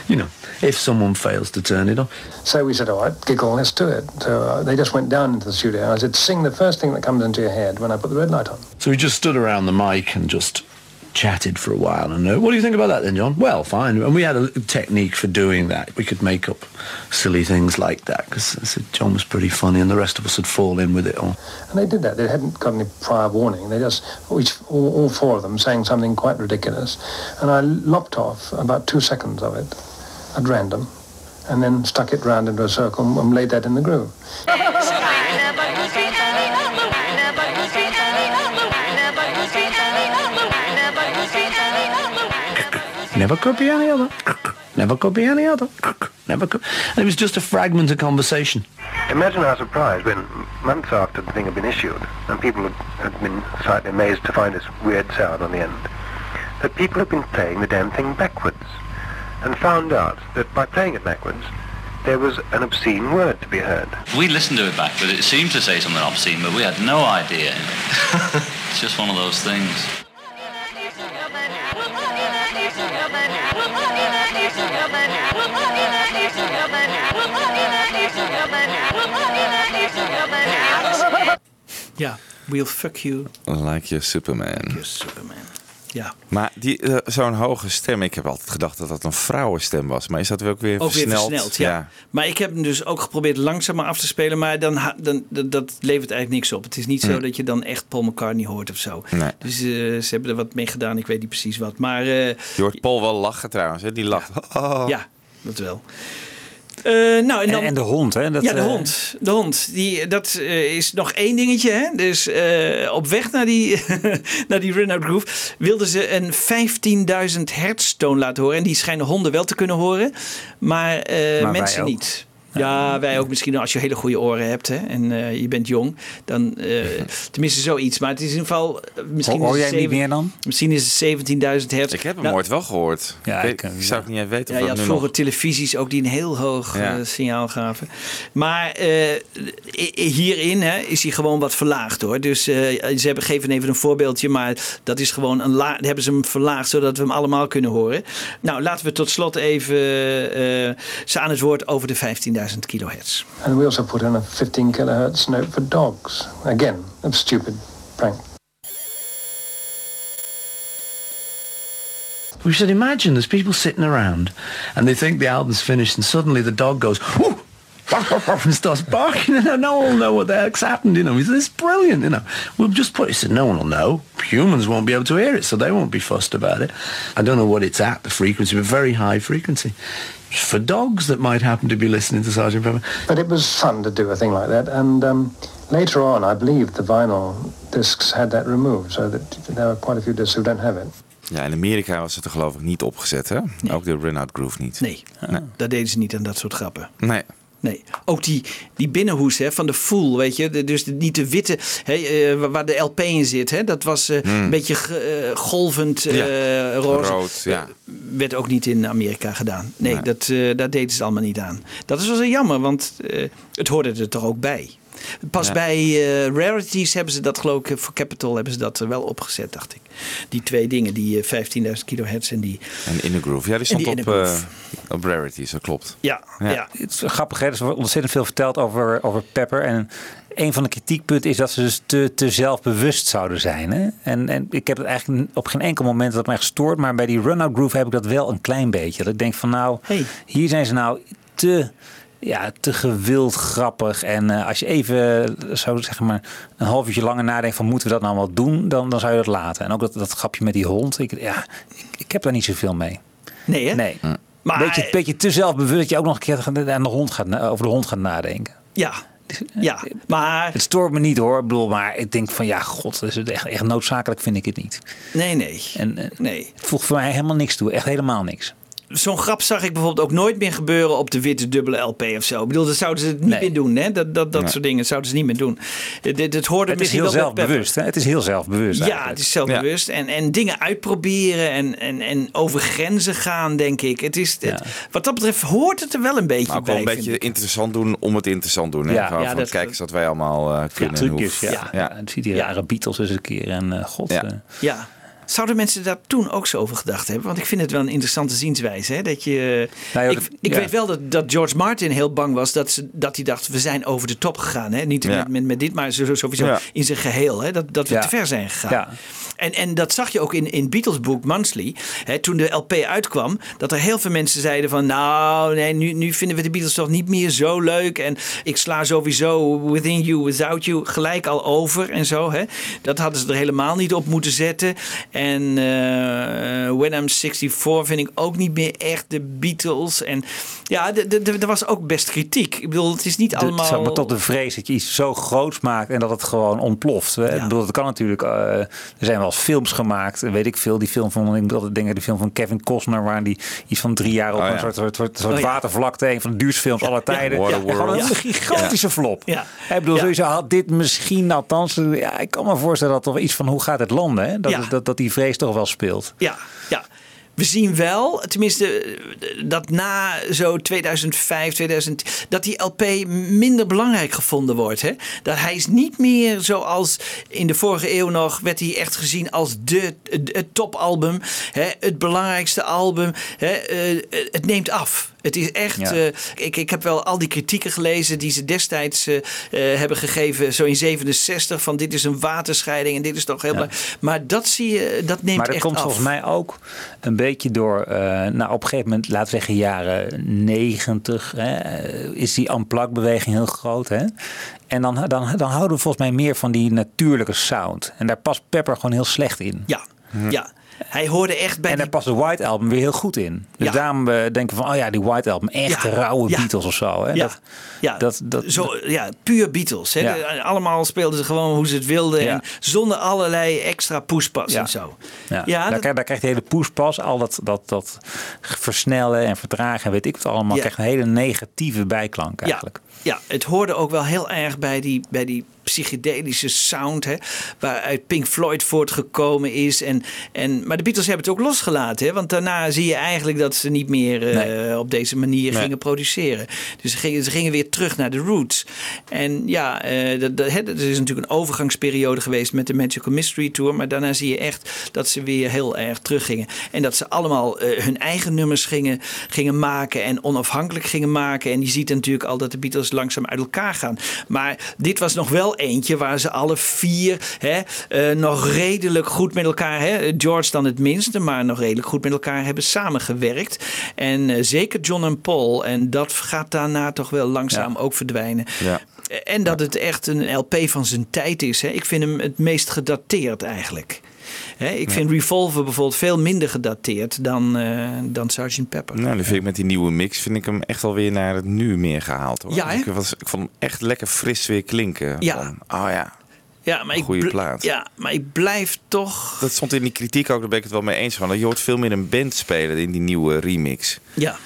you know, if someone fails to turn it off. So we said, all right, giggle, let's do it. So uh, they just went down into the studio and I said, sing the first thing that comes into your head when I put the red light on. So we just stood around the mic and just chatted for a while. And uh, what do you think about that then, John? Well, fine. And we had a technique for doing that. We could make up silly things like that because John was pretty funny and the rest of us would fall in with it all. And they did that. They hadn't got any prior warning. They just, each, all, all four of them sang something quite ridiculous. And I lopped off about two seconds of it at random and then stuck it round into a circle and laid that in the groove. Never could be any other. Never could be any other. Never could. And it was just a fragment of conversation. Imagine our surprise when, months after the thing had been issued, and people had, had been slightly amazed to find this weird sound on the end, that people had been playing the damn thing backwards, and found out that by playing it backwards, there was an obscene word to be heard. We listened to it back, but it seemed to say something obscene, but we had no idea. it's just one of those things. Ja, we'll fuck you. Like your Superman. Your Superman. Ja. Maar die, eh, zo'n hoge stem, ik heb altijd gedacht dat dat een vrouwenstem was. Maar is dat ook weer Ook weer versneld? versneld, ja. Maar ik heb hem dus ook geprobeerd langzamer af te spelen. Maar dan, dan, dat, levert eigenlijk niks op. Het is niet zo dat je dan echt Paul McCartney hoort of zo. Nee. Dus eh, ze hebben er wat mee gedaan. Ik weet niet precies wat. Maar eh, Je hoort Paul wel lachen trouwens, hè? die lacht. Oh. ja, dat wel. Eh, nou, en, dan, En, en de hond, hè? Dat, ja, de eh, hond. De hond. Die, dat eh, is nog één dingetje. Hè? Dus op weg naar die, naar die run-out groove wilden ze een 15.000 hertz toon laten horen. En die schijnen honden wel te kunnen horen, maar, Maar mensen niet. Ja, wij ook misschien als je hele goede oren hebt hè, en eh, je bent jong. Dan, eh, tenminste zoiets. Maar het is in ieder geval... eh, Misschien Hoor is jij het niet meer dan? Misschien is het 17.000 hertz. Ik heb hem Nou, ooit wel gehoord. Ja, ik, ik, ik zou het niet even weten ja, of je had nu vroeger nog... televisies ook die een heel hoog Ja. signaal gaven. Maar eh, hierin hè, is hij gewoon wat verlaagd hoor. Dus eh, ze hebben, geven even een voorbeeldje, maar dat is gewoon een la hebben ze hem verlaagd zodat we hem allemaal kunnen horen. Nou, laten we tot slot even eh, ze aan het woord over de 15.000 kilohertz. And we also put in a 15 kilohertz note for dogs. Again, a stupid prank. We should imagine there's people sitting around and they think the album's finished and suddenly the dog goes, whoo, and starts barking and no one will know what the heck's happened, you know. He said, it's brilliant, you know. We'll just put it, he said, no one will know. Humans won't be able to hear it, so they won't be fussed about it. I don't know what it's at, the frequency, but very high frequency. For dogs that might happen to be listening to Sergeant Pepper. But it was fun to do a thing like that. And um, later on, I believe the vinyl discs had that removed, so that there are quite a few discs who don't have it. Ja, in Amerika was het er geloof ik niet opgezet, hè? Ook de run-out groove niet. Nee, daar deden ze niet aan dat soort grappen. Nee. Nee, ook die, die binnenhoes hè, van de Fool, weet je. De- dus de- niet de witte, hè, eh, waar- de LP in zit. Hè, dat was eh, Hmm. een beetje eh, golvend Ja, roze. rood, ja. Werd ook niet in Amerika gedaan. Nee, Nee. Dat, daar deden ze allemaal niet aan. Dat is wel zo jammer, want het hoorde er toch ook bij. Pas Ja. bij eh, Rarities hebben ze dat, geloof ik, voor Capital hebben ze dat er wel opgezet, dacht ik. Die twee dingen, die eh, 15.000 kilohertz en die... En In the Groove. Ja, die stond die op, eh, op Rarities, dat klopt. Ja, ja. Het is grappig, hè? er wordt ontzettend veel verteld over, over Pepper. En een van de kritiekpunten is dat ze dus te, te zelfbewust zouden zijn. Hè? En, en ik heb het eigenlijk op geen enkel moment dat mij gestoord. Maar bij die run-out groove heb ik dat wel een klein beetje. Dat ik denk van nou, hier zijn ze nou te, ja, te gewild grappig. En eh, als je even zo zeg maar een half uurtje langer nadenkt van moeten we dat nou wel doen, dan, dan zou je dat laten. En ook dat, dat grapje met die hond. Ik, ja, ik, ik heb daar niet zoveel mee. Nee, hè? Nee. Maar- beetje, beetje te zelfbewust dat je ook nog een keer aan de hond gaat, over de hond gaat nadenken. Ja, ja, maar... Het stoort me niet hoor. Ik bedoel, maar ik denk van ja, god, is het echt, echt noodzakelijk vind ik het niet. Nee, nee. En, eh, nee. Het voegt voor mij helemaal niks toe. Echt helemaal niks. Zo'n grap zag ik bijvoorbeeld ook nooit meer gebeuren op de witte dubbele LP of zo. Ik bedoel, dat zouden ze het niet meer doen. Hè? Dat, dat, dat Nee. soort dingen zouden ze niet meer doen. Dit, dit, het hoorde Het is misschien heel zelfbewust. Hè? Het is heel zelfbewust Ja, eigenlijk. het is zelfbewust. En, en dingen uitproberen en, en, en over grenzen gaan, denk ik. Het is, het- wat dat betreft hoort het er wel een beetje Maar ook bij. wel een beetje interessant doen om het interessant doen. Hè? Ja. Ja, van, dat- kijk eens wat wij allemaal eh, kunnen. en Trucjes, hoe- ja. ja. Het ziet die rare Beatles eens een keer. En eh, god. Ja. eh, Ja. Zouden mensen daar toen ook zo over gedacht hebben? Want ik vind het wel een interessante zienswijze. Hè? Dat je, Nou ik ik ja. weet wel dat, dat George Martin heel bang was dat, ze, dat hij dacht: we zijn over de top gegaan. Hè? Niet Ja. met, met, met dit, maar sowieso Ja. in zijn geheel. Hè? Dat, dat we te ver zijn gegaan. En, en dat zag je ook in, in Beatles boek Monthly. Hè, toen de LP uitkwam, dat er heel veel mensen zeiden van... nou, nee, nu, nu vinden we de Beatles toch niet meer zo leuk. En ik sla sowieso Within You, Without You gelijk al over en zo. Hè. Dat hadden ze er helemaal niet op moeten zetten. En eh, When I'm 64 vind ik ook niet meer echt de Beatles. En ja, er was ook best kritiek. Ik bedoel, het is niet de- allemaal... zeg maar tot de vrees dat je iets zo groots maakt en dat het gewoon ontploft. Ik bedoel, het kan natuurlijk. eh, er zijn wel eens films gemaakt, weet ik veel. Die film van, ik denken, die film van Kevin Costner, waar die iets van drie jaar op Oh, ja. een soort, soort, soort, soort Oh, ja. watervlakte, een van de duurste films aller tijden. Gewoon een gigantische flop. Ja. Ik bedoel, sowieso had dit misschien, althans, ja, ik kan me voorstellen dat toch iets van hoe gaat het landen, hè? Dat, dat, dat die vrees toch wel speelt. Ja. We zien wel, tenminste, dat na zo 2005, 2000, dat die LP minder belangrijk gevonden wordt. Hè? Dat hij is niet meer zoals in de vorige eeuw nog, werd hij echt gezien als de, topalbum, hè? het belangrijkste album. Hè? Eh, het neemt af. Het is echt. Ja. eh, ik, ik heb wel al die kritieken gelezen die ze destijds eh, eh, hebben gegeven, zo in 67, van dit is een waterscheiding en dit is toch heel belangrijk. Maar dat zie je, dat neemt maar dat echt komt af. volgens mij ook een beetje door, eh, nou op een gegeven moment, laten we zeggen jaren 90, hè, is die unplug-beweging heel groot. Hè? En dan, dan, dan houden we volgens mij meer van die natuurlijke sound. En daar past Pepper gewoon heel slecht in. Ja, ja. Hij hoorde echt bij En daar past de White Album weer heel goed in. Dus Ja. daarom eh, denken van, oh ja, die White Album, echt Ja. rauwe Ja. Beatles of zo. Hè? Ja. Dat, Ja, dat, dat, Zo, ja, puur Beatles. Hè? De- allemaal speelden ze gewoon hoe ze het wilden. En zonder allerlei extra poespas en zo. Ja, Ja, daar, dat- krijg- daar krijgt de hele poespas, al dat, dat, dat versnellen en vertragen, en weet ik wat allemaal, krijgt een hele negatieve bijklank eigenlijk. Ja, het hoorde ook wel heel erg bij die, bij die psychedelische sound, hè, waaruit Pink Floyd voortgekomen is. En, en, maar de Beatles hebben het ook losgelaten, hè, want daarna zie je eigenlijk dat ze niet meer eh, Nee. op deze manier Nee. gingen produceren. Dus ze gingen, ze gingen weer terug naar de roots. En ja, eh, dat, dat, hè, dat is natuurlijk een overgangsperiode geweest met de Magical Mystery Tour, maar daarna zie je echt dat ze weer heel erg teruggingen. En dat ze allemaal eh, hun eigen nummers gingen, gingen maken en onafhankelijk gingen maken. En je ziet natuurlijk al dat de Beatles langzaam uit elkaar gaan. Maar dit was nog wel eentje waar ze alle vier hè, eh, nog redelijk goed met elkaar, hè, George dan het minste, maar nog redelijk goed met elkaar hebben samengewerkt. En eh, zeker John en Paul. En dat gaat daarna toch wel langzaam ook verdwijnen. Ja. En dat het echt een LP van zijn tijd is. Hè. Ik vind hem het meest gedateerd eigenlijk. Hè, ik vind Revolver bijvoorbeeld veel minder gedateerd dan, eh dan Sgt. Pepper. Nou, dan vind ik met die nieuwe mix vind ik hem echt wel weer naar het nu meer gehaald. Hoor. Ja, ik, was, ik vond hem echt lekker fris weer klinken. Ja. Van, oh ja, Ja, maar ik, plaat. Ja, maar ik blijf toch. dat stond in die kritiek ook, daar ben ik het wel mee eens van. Je hoort veel meer een band spelen in die nieuwe remix. Ja.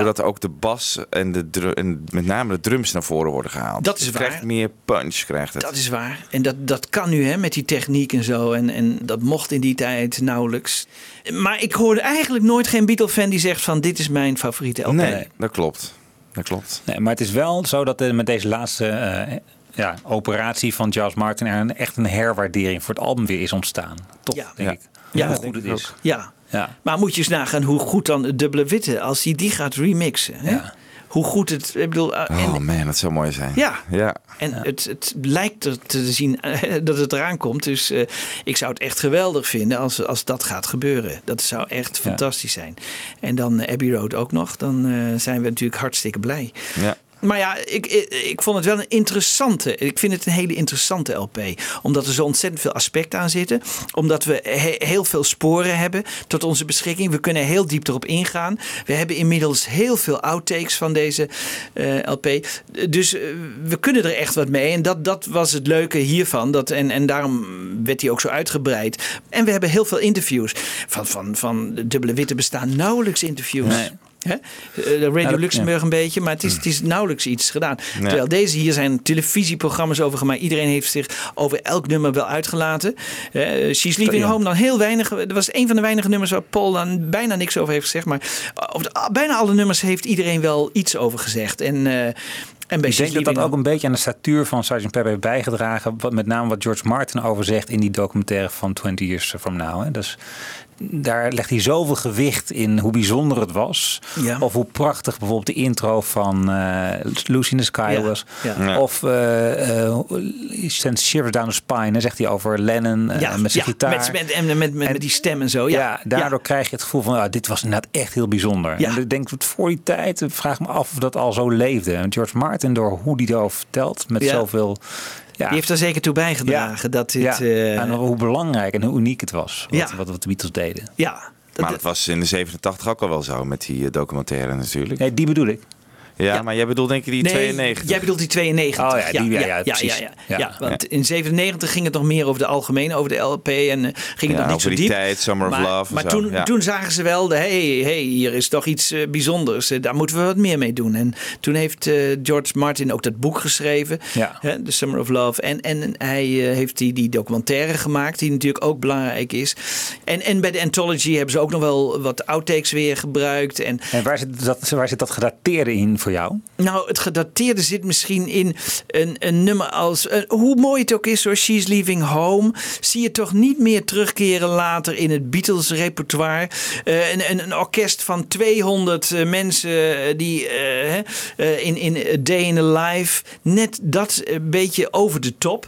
Doordat ook de bas en, de en met name de drums naar voren worden gehaald. Dat is Het krijgt waar. meer punch, krijgt het. Dat is waar. En dat, dat kan nu hè, met die techniek en zo. En, en dat mocht in die tijd nauwelijks. Maar ik hoorde eigenlijk nooit geen Beatle-fan die zegt van dit is mijn favoriete LP. Nee, dat klopt. Dat klopt. Nee, maar het is wel zo dat er met deze laatste eh, ja, operatie van Charles Martin er een, echt een herwaardering voor het album weer is ontstaan. Toch, Ja. denk Ja. ik. Ja, hoe dat goed denk het ik is. ook. Ja. Ja. Maar moet je eens nagaan hoe goed dan het dubbele witte, als hij die gaat remixen. Hè? Ja. Hoe goed het, ik bedoel, eh, Oh man, dat zou mooi zijn. Ja. ja. en Het, het lijkt er te zien eh, dat het eraan komt. Dus eh, ik zou het echt geweldig vinden als, als dat gaat gebeuren. Dat zou echt fantastisch zijn. En dan Abbey Road ook nog. Dan zijn we natuurlijk hartstikke blij. Ja. Maar ja, ik, ik, ik vond het wel een interessante. Ik vind het een hele interessante LP. Omdat er zo ontzettend veel aspecten aan zitten. Omdat we he- heel veel sporen hebben tot onze beschikking. We kunnen heel diep erop ingaan. We hebben inmiddels heel veel outtakes van deze eh, LP. Dus eh, we kunnen er echt wat mee. En dat, dat was het leuke hiervan. Dat, en, en daarom werd hij ook zo uitgebreid. En we hebben heel veel interviews. Van, van, van de Dubbele Witte bestaan nauwelijks interviews. Hè? Eh, De Radio dat- Luxemburg een beetje, maar het is, het is nauwelijks iets gedaan. Terwijl deze hier zijn televisieprogramma's over gemaakt. Iedereen heeft zich over elk nummer wel uitgelaten. Eh, She's Leaving. Home dan heel weinig. Er was een van de weinige nummers waar Paul dan bijna niks over heeft gezegd. Maar over de- bijna alle nummers heeft iedereen wel iets over gezegd. En, eh en Ik denk dat dat ook een beetje aan de statuur van Sgt. Pepper heeft bijgedragen. Wat, met name wat George Martin over zegt in die documentaire van 20 Years From Now. Hè. Dus daar legt hij zoveel gewicht in hoe bijzonder het was. Ja. Of hoe prachtig bijvoorbeeld de intro van eh, Lucy in the Sky Ja, was. ja. Ja. Of uh, uh, Sends Shivers Down the Spine. Hè, zegt hij over Lennon ja, met zijn ja, gitaar. Met, met, en met, met, met die stem en zo. Ja, Ja, daardoor krijg je het gevoel van, ja, dit was inderdaad echt heel bijzonder. Ja. En ik denk, voor die tijd, ik vraag me af of dat al zo leefde. En George Martin, door hoe die erover vertelt, met Ja. zoveel... Ja, Die heeft er zeker toe bijgedragen dat dit... ja. eh, en hoe belangrijk en hoe uniek het was, wat, Ja. wat, wat de Beatles deden. ja, Maar dat was in de 87 ook al wel zo met die eh, documentaire natuurlijk. Nee, die bedoel ik. Ja, maar jij bedoelt denk je die Nee, 92? jij bedoelt die 92. Oh ja, die- ja, ja, ja, precies. ja, Ja. ja. want in 97 ging het nog meer over de algemeen, over de LP. En eh, ging het nog niet zo die diep. tijd, Summer of maar, Love Maar zo, toen, toen zagen ze wel, de, hey, hey, hier is toch iets eh, bijzonders. Eh, daar moeten we wat meer mee doen. En toen heeft George Martin ook dat boek geschreven. Ja. Hè, The Summer of Love. En, en hij heeft die, die documentaire gemaakt, die natuurlijk ook belangrijk is. En, en bij de Anthology hebben ze ook nog wel wat outtakes weer gebruikt. En En waar zit dat, waar zit dat gedateerde in voor jou? nou, het gedateerde zit misschien in een, een nummer als. hoe mooi het ook is hoor, She's Leaving Home. Zie je toch niet meer terugkeren later in het Beatles-repertoire. Eh, een, een, een orkest van 200 eh, mensen eh, die in, in A Day in a Life. Net dat beetje over de top.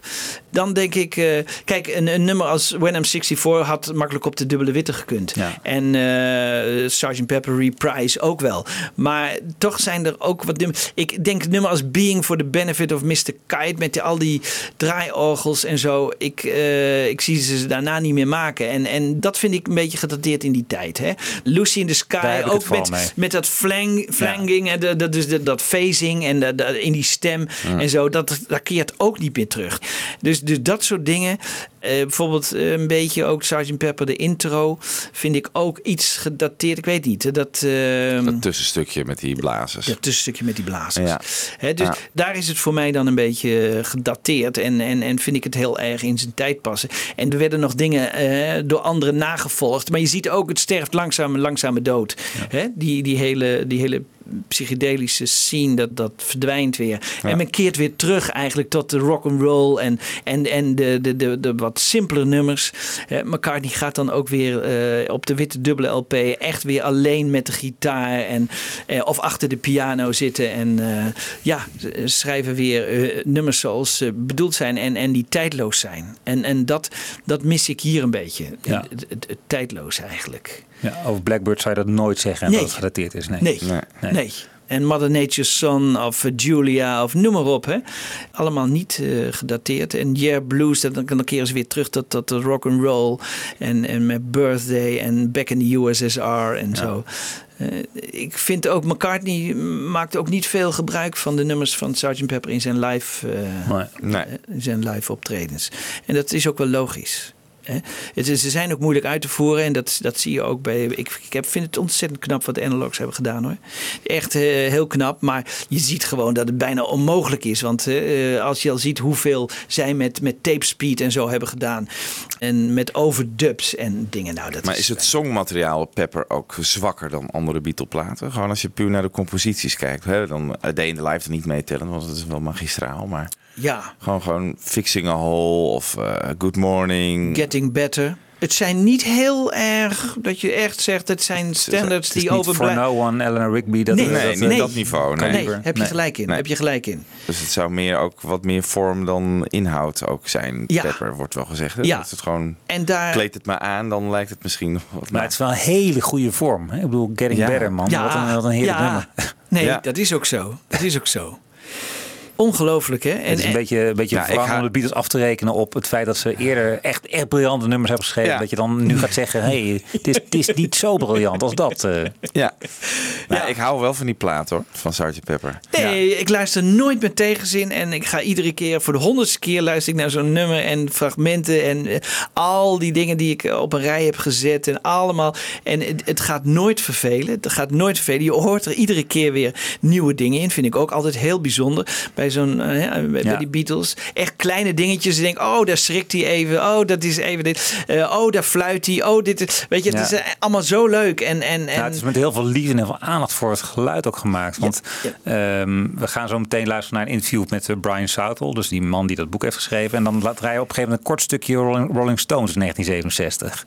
Dan denk ik, eh, kijk, een, een nummer als When I'm 64 had makkelijk op de dubbele witte gekund. Ja. En eh Sgt. Pepper Reprise ook wel. Maar toch zijn er ook wat nummers. Ik denk nummer als Being for the Benefit of Mr. Kite. Met die, al die draaiorgels en zo. Ik, eh, ik zie ze daarna niet meer maken. En, en dat vind ik een beetje gedateerd in die tijd. Hè? Lucy in the Sky. Ook met, mee. met dat flang, flanging. En de, dus de- dat phasing. En de- in die stem. En zo. Dat, dat keert ook niet meer terug. Dus, dus dat soort dingen. Eh, bijvoorbeeld eh, een beetje ook Sgt. Pepper, de intro. Vind ik ook iets gedateerd. Ik weet niet. hè, Dat, ehm, Dat tussenstukje met die blazers. dat tussenstukje met die blazers. Ja. Hè, dus Ja. daar is het voor mij dan een beetje eh, gedateerd. En, en, en vind ik het heel erg in zijn tijd passen. En er werden nog dingen door anderen nagevolgd. Maar je ziet ook, het sterft langzaam, langzame dood. Hè? Die, die, hele, die hele psychedelische scene, dat, dat verdwijnt weer. En men keert weer terug eigenlijk tot de rock and roll en, en, en de, de, de, de wat simpele nummers. Hè, McCartney gaat dan ook weer eh, op de witte dubbele LP echt weer alleen met de gitaar en, eh, of achter de piano zitten. En eh, ja, schrijven weer nummers zoals ze bedoeld zijn en, en die tijdloos zijn. En, en dat, dat mis ik hier een beetje. Ja. Tijdloos eigenlijk. Ja, over Blackbird zou je dat nooit zeggen Nee. dat het gedateerd is. Nee. Nee, nee. En Mother Nature's Son of Julia of noem maar op. Hè. Allemaal niet eh, gedateerd. En Yeah Blues, dat, dan, dan keren ze weer terug tot, tot de rock and roll. En, en met Birthday en Back in the USSR en zo. Eh, ik vind ook McCartney maakt ook niet veel gebruik van de nummers van Sgt. Pepper in zijn live, eh, Nee. in zijn live optredens. En dat is ook wel logisch. Hè? Ze zijn ook moeilijk uit te voeren en dat, dat zie je ook bij. Ik, ik heb, vind het ontzettend knap wat de analogs hebben gedaan hoor. Echt eh, heel knap, maar je ziet gewoon dat het bijna onmogelijk is. Want eh, als je al ziet hoeveel zij met, met tape speed en zo hebben gedaan. En met overdubs en dingen. Nou, dat Maar is het songmateriaal op Pepper ook zwakker dan andere Beatle-platen? Gewoon als je puur naar de composities kijkt. Hè? Dan Day in the Life er niet meetellen, want het is wel magistraal. Maar Ja, gewoon, gewoon Fixing a Hole of eh, Good Morning. getting better. Het zijn niet heel erg dat je echt zegt, het zijn standards Het is die niet For overblijven. No One, Eleanor Rigby. Dat, Nee, dat, nee, niet nee. dat niveau. Nee. Nee, heb je gelijk in. Nee. Heb je gelijk in. Dus het zou meer ook wat meer vorm dan inhoud ook zijn. Ja. Pepper wordt wel gezegd. Hè? Ja. Dat het gewoon En daar. kleed het maar aan, dan lijkt het misschien nog wat Maar het is wel een hele goede vorm. Hè? Ik bedoel, Getting Ja. Better, man. Ja, wat, een, wat een heerlijk nummer. Nee, Ja. dat is ook zo. Dat is ook zo. Ongelooflijk, hè? En, het is een beetje, een beetje Ja, ga- om de Beatles af te rekenen op het feit dat ze eerder echt, echt briljante nummers hebben geschreven. Ja. Dat je dan nu gaat zeggen, hé, hey, het, is, het is niet zo briljant als dat. eh. Ja. Nou, Ik hou wel van die plaat hoor, van Sgt. Pepper. Nee, ik luister nooit met tegenzin. En ik ga iedere keer, voor de honderdste keer, luister ik naar zo'n nummer en fragmenten. En eh, al die dingen die ik op een rij heb gezet. En allemaal. En het, het gaat nooit vervelen. Het gaat nooit vervelen. Je hoort er iedere keer weer nieuwe dingen in. Vind ik ook altijd heel bijzonder. Bij zo'n, eh, bij Ja. die Beatles. Echt kleine dingetjes. Je denkt, oh, daar schrikt hij even. Oh, dat is even dit. Eh, oh, daar fluit hij. Oh, dit. Weet je, het Ja. is eh, allemaal zo leuk. En, en, en, Ja, het is met heel veel liefde en heel veel aandacht voor het geluid ook gemaakt. Want ehm, we gaan zo meteen luisteren naar een interview met Brian Southall. Dus die man die dat boek heeft geschreven. En dan laat hij op een gegeven moment een kort stukje Rolling, Rolling Stones in 1967.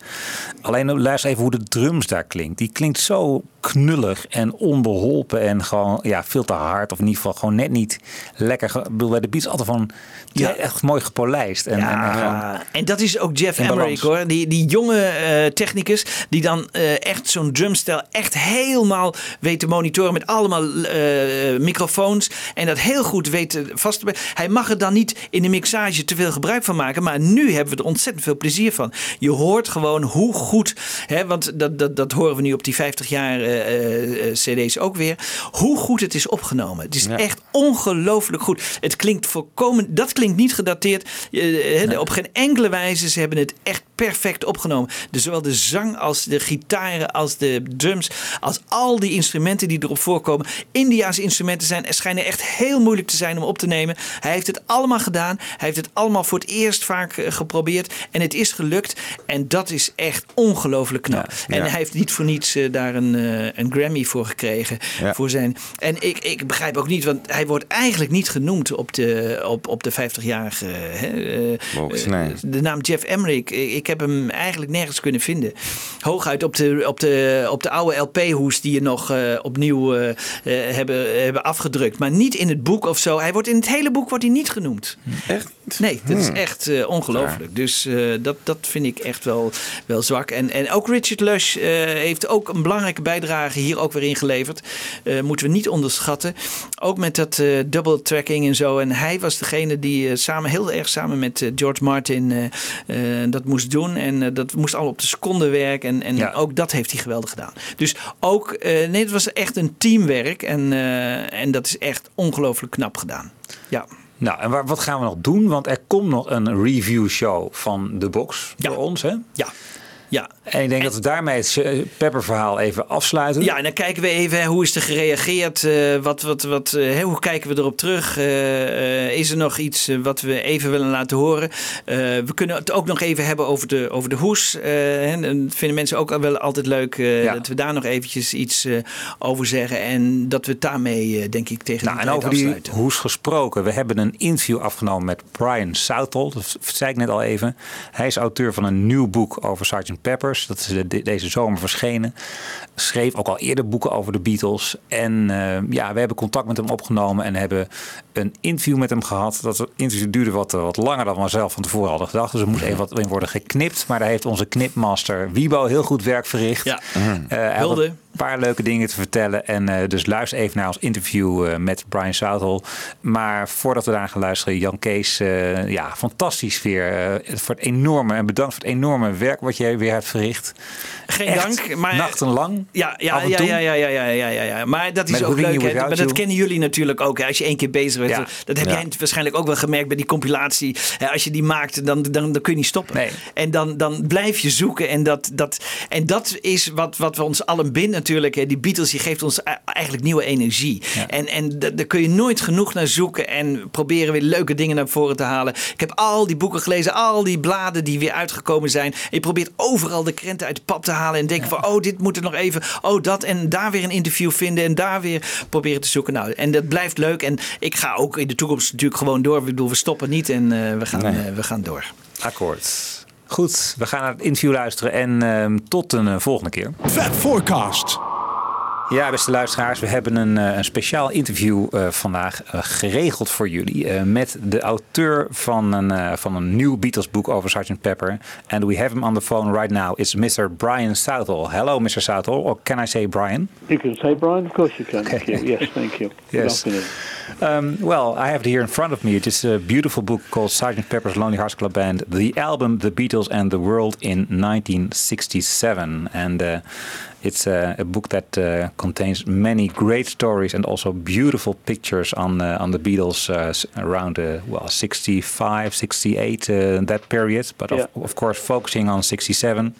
Alleen luister even hoe de drums daar klinkt. Die klinkt zo knullig en onbeholpen en gewoon ja, veel te hard. Of in ieder geval gewoon net niet lekker. Ik bedoel, bij de beats altijd van ja. echt mooi gepolijst. En, en, en gewoon- Ja, en dat is ook Jeff Emmerich hoor. Die, die jonge eh, technicus die dan eh, echt zo'n drumstijl echt helemaal weet te monitoren met allemaal eh, microfoons. En dat heel goed weet te vast te Hij mag er dan niet in de mixage te veel gebruik van maken. Maar nu hebben we er ontzettend veel plezier van. Je hoort gewoon hoe goed, hè, want dat, dat, dat horen we nu op die 50 jaar eh, eh, cd's ook weer. Hoe goed het is opgenomen. Het is Ja. echt ongelooflijk goed. Het klinkt volkomen, dat klinkt niet gedateerd. eh, Op geen enkele wijze. Ze hebben het echt perfect opgenomen. Dus zowel de zang als de gitaren, als de drums, als al die instrumenten die erop voorkomen. Indiaanse instrumenten zijn, schijnen echt heel moeilijk te zijn om op te nemen. Hij heeft het allemaal gedaan. Hij heeft het allemaal voor het eerst vaak eh, geprobeerd. En het is gelukt. En dat is echt ongelooflijk knap. En ja. hij heeft niet voor niets eh, daar een, eh, een Grammy voor gekregen. Ja. Voor zijn, en ik, ik begrijp ook niet, want hij wordt eigenlijk niet genoemd op de, op, op de 50-jarige. hè, eh, Logisch, eh, nee. De naam Jeff Emmerich. Ik, ik heb hem eigenlijk nergens kunnen vinden. Hooguit op de, op de, op de oude LP-hoes die je nog eh, opnieuw eh, hebben, hebben afgedrukt. Maar niet in het boek of zo. Hij wordt in het hele boek wordt hij niet genoemd. Echt? Nee, dat is Hmm. echt ongelooflijk. Dus dat, dat vind ik echt wel, wel zwak. En, en ook Richard Lush heeft ook een belangrijke bijdrage hier ook weer ingeleverd. Moeten we niet onderschatten. Ook met dat double tracking en zo. En hij was degene die samen, heel erg samen met George Martin dat moest doen. En eh, dat moest al op de seconde werken. En, en Ja. ook dat heeft hij geweldig gedaan. Dus ook, eh, nee, het was echt een teamwerk. En, eh, en dat is echt ongelooflijk knap gedaan. Ja. Nou, en waar, wat gaan we nog doen? Want er komt nog een review show van de box voor ons, hè? Ja. Ja. En ik denk dat we daarmee het eh, Pepper-verhaal even afsluiten. Ja, en dan kijken we even hoe is er gereageerd. eh, wat, wat, wat, eh, hoe kijken we erop terug? Is er nog iets wat we even willen laten horen? We kunnen het ook nog even hebben over de, over de hoes. Hè, dat vinden mensen ook wel altijd leuk Ja. dat we daar nog eventjes iets over zeggen. En dat we het daarmee, denk ik, tegen Nou, die en over die hoes gesproken. We hebben een interview afgenomen met Brian Southall. Dat zei ik net al even. Hij is auteur van een nieuw boek over Sgt. Peppers. Dat is de- deze zomer verschenen. Schreef ook al eerder boeken over de Beatles. En eh, ja, we hebben contact met hem opgenomen en hebben een interview met hem gehad. Dat interview duurde wat, eh, wat langer dan we zelf van tevoren hadden gedacht. Dus er moet even wat in worden geknipt. Maar daar heeft onze knipmaster Wiebo heel goed werk verricht. Ja. Eh, hij had Hulde. een paar leuke dingen te vertellen. En eh, dus luister even naar ons interview eh, met Brian Southall. Maar voordat we daar gaan luisteren, Jan Kees, eh, ja, fantastisch weer. eh, voor het enorme en bedankt voor het enorme werk wat jij weer hebt verricht. Geen Echt dank. Maar, nachtenlang. Ja, ja, ja, ja, ja, ja, ja, ja. Maar dat is Met ook leuk. Hè? Maar dat kennen jullie natuurlijk ook. Hè? Als je één keer bezig bent. Ja. Dat heb jij waarschijnlijk ook wel gemerkt bij die compilatie. Hè, Als je die maakt, dan, dan, dan kun je niet stoppen. En dan, dan blijf je zoeken. En dat, dat, en dat is wat, wat we ons allen binnen natuurlijk. Hè? Die Beatles, die geeft ons eigenlijk nieuwe energie. En, en da- daar kun je nooit genoeg naar zoeken. En proberen weer leuke dingen naar voren te halen. Ik heb al die boeken gelezen. Al die bladen die weer uitgekomen zijn. En je probeert overal de krenten uit de pap te halen. En denken van, oh, dit moet er nog even. Oh, dat. En daar weer een interview vinden. En daar weer proberen te zoeken. Nou, en dat blijft leuk. En ik ga ook in de toekomst natuurlijk gewoon door. Ik bedoel, we stoppen niet. En eh, we, gaan, Nee. eh, we gaan door. Akkoord. Goed, we gaan naar het interview luisteren. En ehm, tot een eh, volgende keer. Fat Forecast. Ja, beste luisteraars, we hebben een, eh, een speciaal interview eh, vandaag eh, geregeld voor jullie met de auteur van een, van een nieuw Beatles boek over Sgt. Pepper. And we have him on the phone right now. It's Mr. Brian Southall. Hello, Mr. Southall, or can I say Brian? You can say Brian, of course you can. Thank you. Yes, thank you. Yes. Um, well, I have it here in front of me. It is a beautiful book called Sgt. Pepper's Lonely Hearts Club Band, the album, The Beatles and the World in 1967. And uh, it's uh, a book that uh, contains many great stories and also beautiful pictures on uh, on the Beatles uh, around uh, well 65, 68 uh, that period, but of, of course focusing on 67.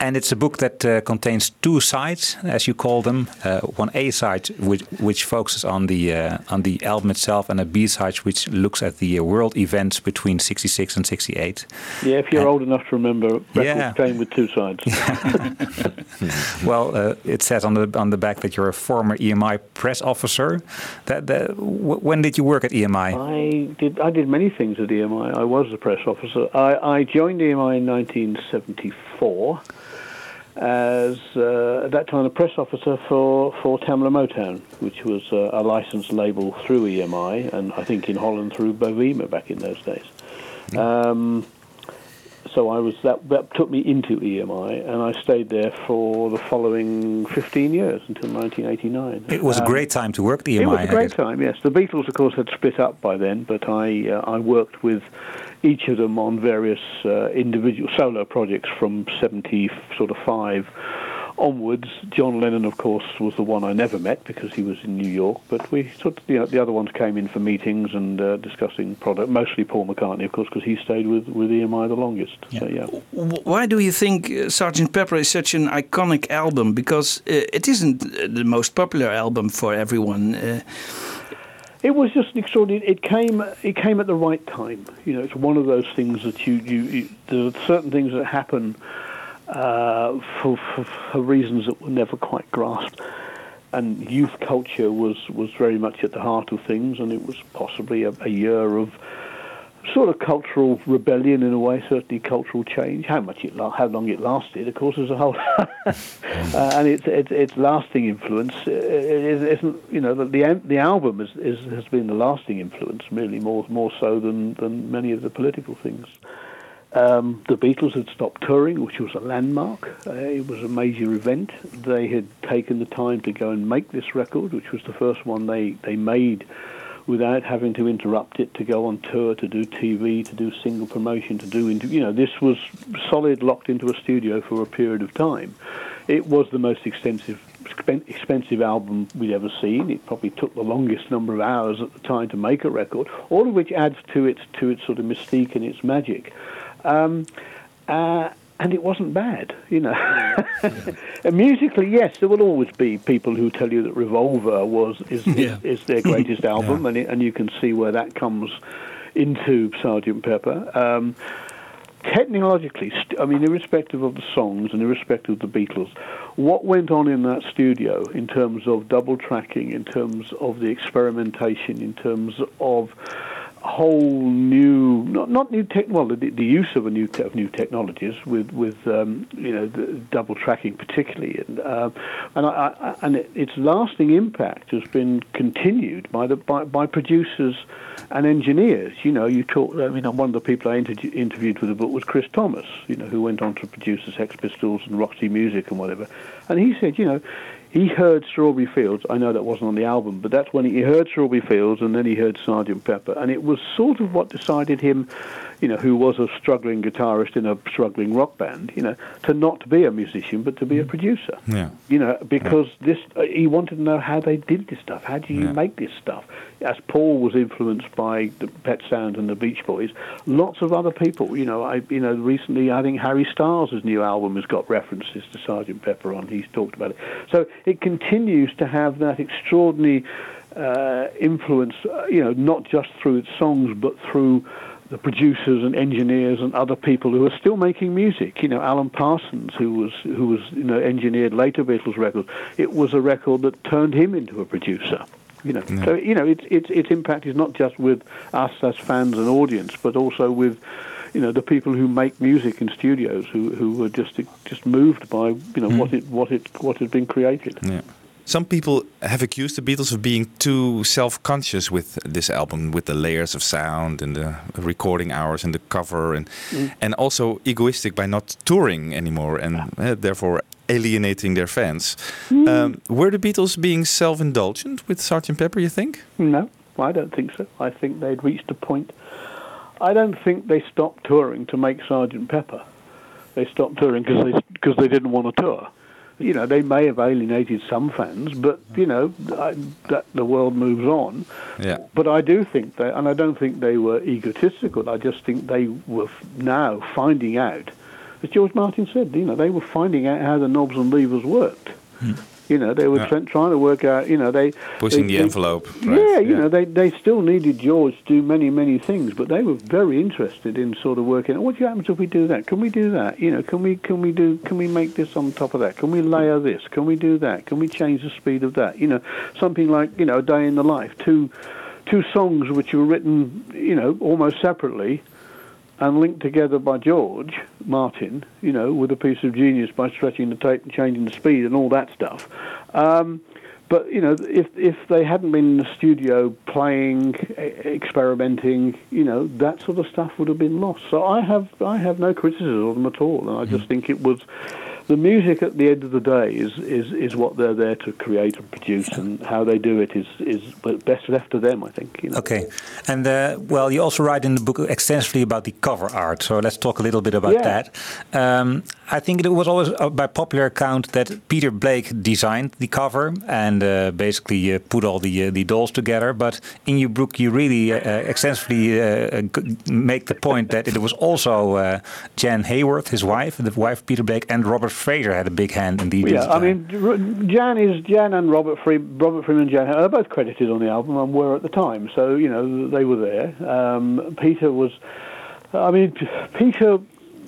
And it's a book that uh, contains two sides, as you call them. Uh, one A side, which, which focuses on the uh, on the album itself, and a B side, which looks at the uh, world events between '66 and '68. Yeah, if you're old enough to remember, records Yeah. came with two sides. Well, uh, it says on the on the back that you're a former EMI press officer. That, that w- when did you work at EMI? I did. I did many things at EMI. I was a press officer. I, I joined EMI in 1974 as uh, at that time a press officer for for Tamla Motown, which was uh, a licensed label through EMI, and I think in Holland through Bovema back in those days. Um, so I was that that took me into EMI, and I stayed there for the following 15 years until 1989. It was a Um, great time to work at EMI. it was a great time, yes. The Beatles, of course, had split up by then, but I uh, I worked with each of them on various uh, individual solo projects from 70 sort of five onwards. John Lennon, of course, was the one I never met because he was in New York, but we sort of, you know, the other ones came in for meetings and uh, discussing product. Mostly Paul McCartney, of course, because he stayed with with EMI the longest. So yeah. Why do you think uh, Sgt. Pepper is such an iconic album? Because uh, it isn't uh, the most popular album for everyone. It was just an extraordinary. It came. It came at the right time. You know, it's one of those things that you you, you there are certain things that happen uh, for, for for reasons that were never quite grasped. And youth culture was was very much at the heart of things, and it was possibly a, a year of sort of cultural rebellion in a way, certainly cultural change. How much it, how long it lasted, of course, is a whole, uh, and its its its lasting influence uh, is, isn't you know the the, the album is, is has been the lasting influence, really more more so than than many of the political things. Um, the Beatles had stopped touring, which was a landmark. Uh, it was a major event. They had taken the time to go and make this record, which was the first one they, they made without having to interrupt it to go on tour, to do TV, to do single promotion, to do, inter- you know, this was solid, locked into a studio for a period of time. It was the most extensive, expensive album we'd ever seen. It probably took the longest number of hours at the time to make a record, all of which adds to its to its sort of mystique and its magic. Um, uh, and it wasn't bad, you know. and musically, yes, there will always be people who tell you that Revolver was is Yeah. is, is their greatest album, and it, and you can see where that comes into Sergeant Pepper. Um, technologically, st- I mean, irrespective of the songs and irrespective of the Beatles, what went on in that studio in terms of double tracking, in terms of the experimentation, in terms of whole new, not not new tech, well, the, the use of a new te- of new technologies with with um, you know double tracking particularly, and um, and I, I, and it, its lasting impact has been continued by the by, by producers and engineers. You know, you talk. I mean, one of the people I inter- interviewed for the book was Chris Thomas. You know, who went on to produce Sex Pistols and Roxy Music and whatever, and he said, you know. He heard Strawberry Fields. I know that wasn't on the album, but that's when he heard Strawberry Fields, and then he heard Sergeant Pepper, and it was sort of what decided him, you know, who was a struggling guitarist in a struggling rock band, you know, to not be a musician but to be a producer. Yeah. You know, because this uh, he wanted to know how they did this stuff. How do you Yeah. make this stuff? As Paul was influenced by the Pet Sound and the Beach Boys, lots of other people. You know, I you know recently I think Harry Styles' new album has got references to Sergeant Pepper on. He's talked about it. So it continues to have that extraordinary uh, influence. Uh, you know, not just through its songs but through the producers and engineers and other people who are still making music. You know, Alan Parsons, who was who was you know engineered later Beatles records. It was a record that turned him into a producer. You know, so you know its its its impact is not just with us as fans and audience, but also with you know, the people who make music in studios who, who were just just moved by you know hmm. what it what it what had been created. Yeah. Some people have accused the Beatles of being too self-conscious with this album, with the layers of sound and the recording hours and the cover, and Mm. and also egoistic by not touring anymore, and uh, therefore alienating their fans. Um, were the Beatles being self-indulgent with Sgt. Pepper? You think? No, I don't think so. I think they'd reached a point. I don't think they stopped touring to make Sergeant Pepper. They stopped touring because they because they didn't want to tour. You know, they may have alienated some fans, but you know I, that the world moves on. Yeah. But I do think that, and I don't think they were egotistical. I just think they were now finding out, as George Martin said, you know, they were finding out how the knobs and levers worked. Hmm. You know, they were Yeah. try- trying to work out. You know, they Pushing they- the they- envelope. Right. yeah, you know, they they still needed George to do many many things, but they were very interested in sort of working. out What happens if we do that? Can we do that? You know, can we can we do can we make this on top of that? Can we layer this? Can we do that? Can we change the speed of that? You know, something like you know, a day in the life, two two songs which were written, you know, almost separately. And linked together by George Martin, you know, with a piece of genius by stretching the tape and changing the speed and all that stuff. Um, but you know, if if they hadn't been in the studio playing, experimenting, you know, that sort of stuff would have been lost. So I have I have no criticism of them at all, and I just think it was the music at the end of the day is is is what they're there to create and produce, and how they do it is is best left to them. I think. You know. Okay, and uh, well, you also write in the book extensively about the cover art. So let's talk a little bit about Yeah. that. Um, I think it was always uh, by popular account that Peter Blake designed the cover and uh, basically uh, put all the uh, the dolls together. But in your book, you really uh, extensively uh, make the point that it was also uh, Jan Hayworth, his wife, the wife of Peter Blake, and Robert Fraser had a big hand in the. Yeah, I mean, Jan is Jan and Robert Free, Robert Freeman and Jan are both credited on the album and were at the time, so you know they were there. Um, Peter was, I mean, Peter.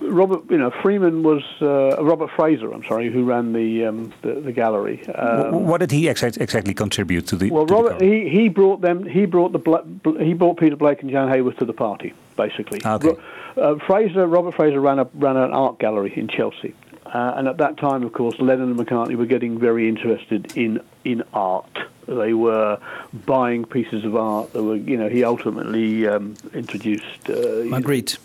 Robert, you know, Freeman was uh, Robert Fraser. I'm sorry, who ran the um, the, the gallery. Um, what did he exact, exactly contribute to the? well, to the Robert, he, he brought them. He brought the Bla- Bl- he brought Peter Blake and Jan Hayworth to the party, basically. Okay. Ro- uh, Fraser, Robert Fraser ran a ran an art gallery in Chelsea, uh, and at that time, of course, Lennon and McCartney were getting very interested in in art. They were buying pieces of art. They were, you know, he ultimately um, introduced uh, Magritte.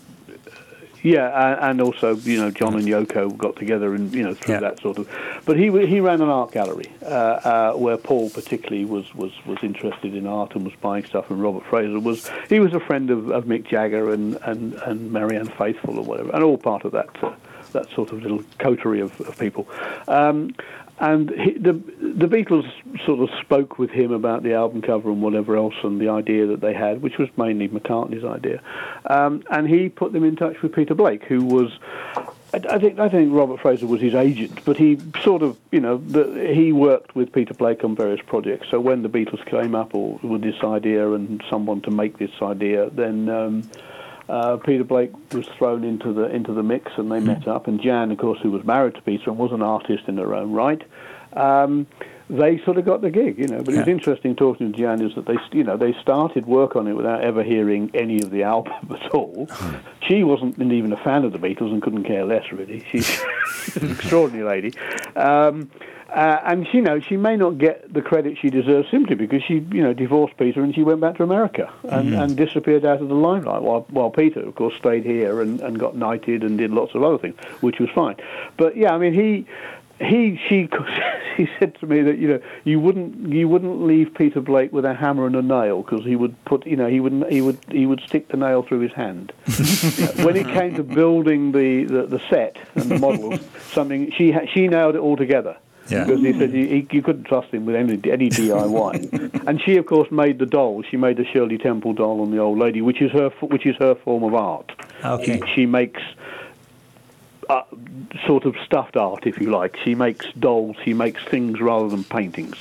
yeah, and also you know John and Yoko got together and you know through that sort of. But he he ran an art gallery uh, uh, where Paul particularly was, was, was interested in art and was buying stuff, and Robert Fraser was he was a friend of, of Mick Jagger and, and, and Marianne Faithfull or whatever, and all part of that uh, that sort of little coterie of, of people. Um, and he, the the Beatles sort of spoke with him about the album cover and whatever else, and the idea that they had, which was mainly McCartney's idea. Um, and he put them in touch with Peter Blake, who was, I, think, I think Robert Fraser was his agent, but he sort of, you know, the, he worked with Peter Blake on various projects. So when the Beatles came up or with this idea and someone to make this idea, then. Um, uh, Peter Blake was thrown into the into the mix, and they met up. And Jan, of course, who was married to Peter and was an artist in her own right, um, they sort of got the gig, you know. But it was interesting talking to Jan is that they, you know, they started work on it without ever hearing any of the album at all. She wasn't even a fan of the Beatles and couldn't care less, really. She's an extraordinary lady. Um, uh, and she, you know, she may not get the credit she deserves simply because she, you know, divorced Peter and she went back to America and, Mhm. and disappeared out of the limelight. While, while Peter, of course, stayed here and, and got knighted and did lots of other things, which was fine. But yeah, I mean, he, he, she, she said to me that you know you wouldn't you wouldn't leave Peter Blake with a hammer and a nail because he would put you know he would he would he would stick the nail through his hand. when it came to building the, the, the set and the models, something she she nailed it all together. Yeah. Because he said you, he- you couldn't trust him with any any DIY, and she of course made the doll. She made the Shirley Temple doll on the old lady, which is her which is her form of art. Okay. She, she makes uh, sort of stuffed art, if you like. She makes dolls. She makes things rather than paintings.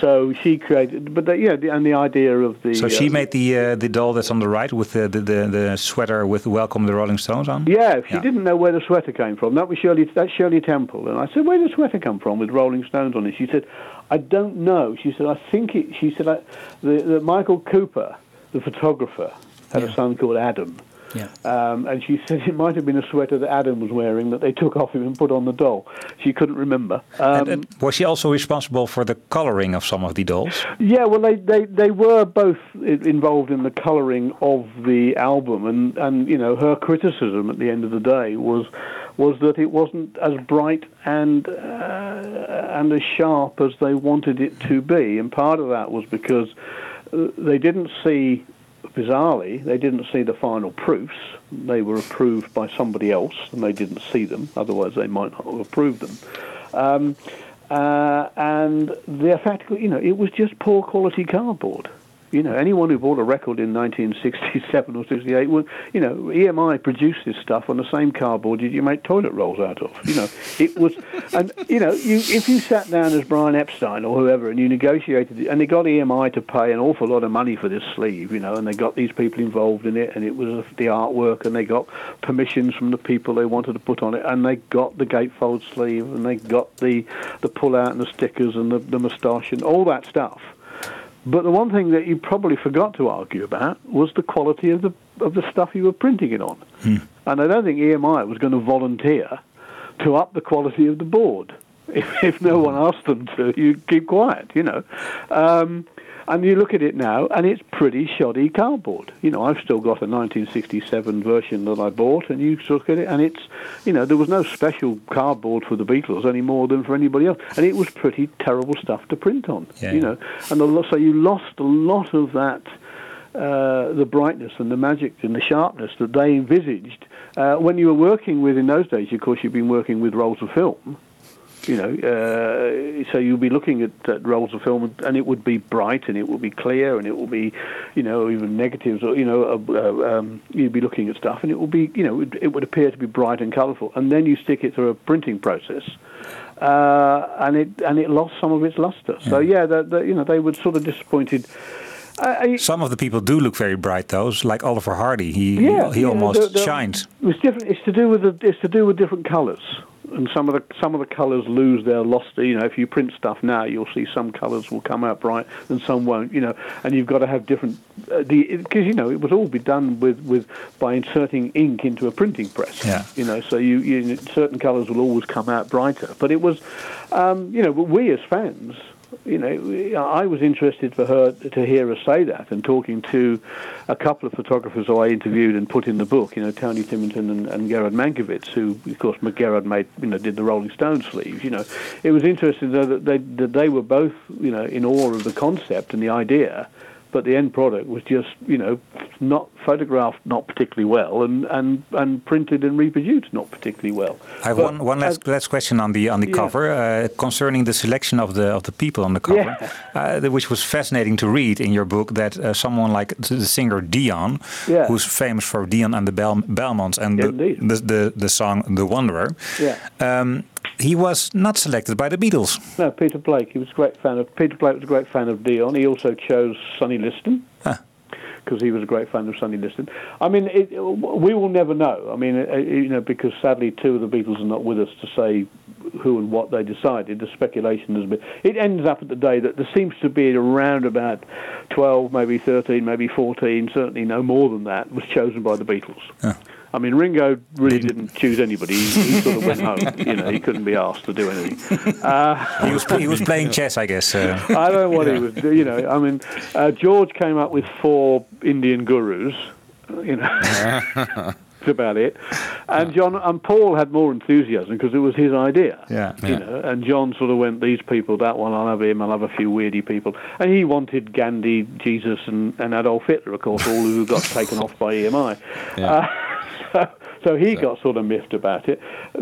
So she created, but the, yeah, the, and the idea of the. So she uh, made the uh, the doll that's on the right with the, the, the, the sweater with "Welcome the Rolling Stones" on. Yeah, she didn't know where the sweater came from. That was Shirley. That's Shirley Temple. And I said, "Where did the sweater come from with Rolling Stones on it?" She said, "I don't know." She said, "I think it." She said, I, "The, the Michael Cooper, the photographer, had a son called Adam." Yeah. Um, and she said it might have been a sweater that Adam was wearing that they took off him and put on the doll. She couldn't remember. Um, and, and was she also responsible for the coloring of some of the dolls? Yeah, well, they, they, they were both involved in the colouring of the album, and, and you know her criticism at the end of the day was was that it wasn't as bright and uh, and as sharp as they wanted it to be, and part of that was because uh, they didn't see. Bizarrely, they didn't see the final proofs. They were approved by somebody else, and they didn't see them. Otherwise, they might not have approved them. Um, uh, and the fact, you know, it was just poor quality cardboard. You know, anyone who bought a record in 1967 or 68, well, you know, EMI produced this stuff on the same cardboard you make toilet rolls out of. You know, it was, and you know, you if you sat down as Brian Epstein or whoever and you negotiated, it, and they got EMI to pay an awful lot of money for this sleeve, you know, and they got these people involved in it, and it was the artwork, and they got permissions from the people they wanted to put on it, and they got the gatefold sleeve, and they got the the pull out and the stickers and the, the moustache and all that stuff. But the one thing that you probably forgot to argue about was the quality of the of the stuff you were printing it on. And I don't think EMI was going to volunteer to up the quality of the board. If, if no one asked them to, you keep quiet, you know. Um, and you look at it now, and it's pretty shoddy cardboard. You know, I've still got a 1967 version that I bought, and you look at it, and it's, you know, there was no special cardboard for the Beatles any more than for anybody else, and it was pretty terrible stuff to print on. Yeah. You know, and the, so you lost a lot of that uh, the brightness and the magic and the sharpness that they envisaged. Uh, when you were working with, in those days, of course, you've been working with rolls of film. You know, uh, so you'll be looking at, at rolls of film, and it would be bright, and it will be clear, and it will be, you know, even negatives, or you know, uh, uh, um, you'd be looking at stuff, and it will be, you know, it, it would appear to be bright and colourful, and then you stick it through a printing process, uh, and it and it lost some of its luster. So yeah, the, the, you know, they were sort of disappointed. Some of the people do look very bright, though, like Oliver Hardy. He Yeah, he yeah, almost the- the- shines. It's different. It's to do with the. It's to do with different colours, and some of the some of the colours lose their luster. You know, if you print stuff now, you'll see some colours will come out bright and some won't. You know, and you've got to have different. Uh, the because you know it would all be done with with by inserting ink into a printing press. Yeah. You know, so you, you certain colours will always come out brighter. But it was, um, you know, but we as fans. You know, I was interested for her to hear her say that, and talking to a couple of photographers who I interviewed and put in the book. You know, Tony Timmington and, and Gerard Mankiewicz, who, of course, Gerard made, you know, did the Rolling Stones sleeves. You know, it was interesting though that they that they were both, you know, in awe of the concept and the idea, but the end product was just, you know, not photographed not particularly well, and and and printed and reproduced not particularly well. I have But one, one last, last question on the on the Yeah. cover uh, concerning the selection of the of the people on the cover, uh, which was fascinating to read in your book. That uh, someone like the singer Dion, Yeah. who's famous for Dion and the Bel- Belmonts and the, the, the the song The Wanderer, Yeah. um, he was not selected by the Beatles. No, Peter Blake. He was a great fan of Peter Blake was a great fan of Dion. He also chose Sonny Liston because he was a great fan of Sonny Liston. I mean, it, we will never know. I mean, uh, you know, because sadly two of the Beatles are not with us to say who and what they decided. The speculation has been. It ends up at the day that there seems to be around about twelve, maybe thirteen, maybe fourteen, certainly no more than that was chosen by the Beatles. I mean, Ringo really didn't, choose anybody. He, he sort of went home. You know, he couldn't be asked to do anything. Uh, He was he was playing chess, I guess. Uh, I don't know what he was. You know, I mean, uh, George came up with four Indian gurus. You know, that's about it. And John and Paul had more enthusiasm because it was his idea. Yeah. You know, and John sort of went, these people, that one, I'll have him, I'll have a few weirdy people. And he wanted Gandhi, Jesus, and, and Adolf Hitler, of course, all who got taken off by EMI. Uh, so, so he got sort of miffed about it.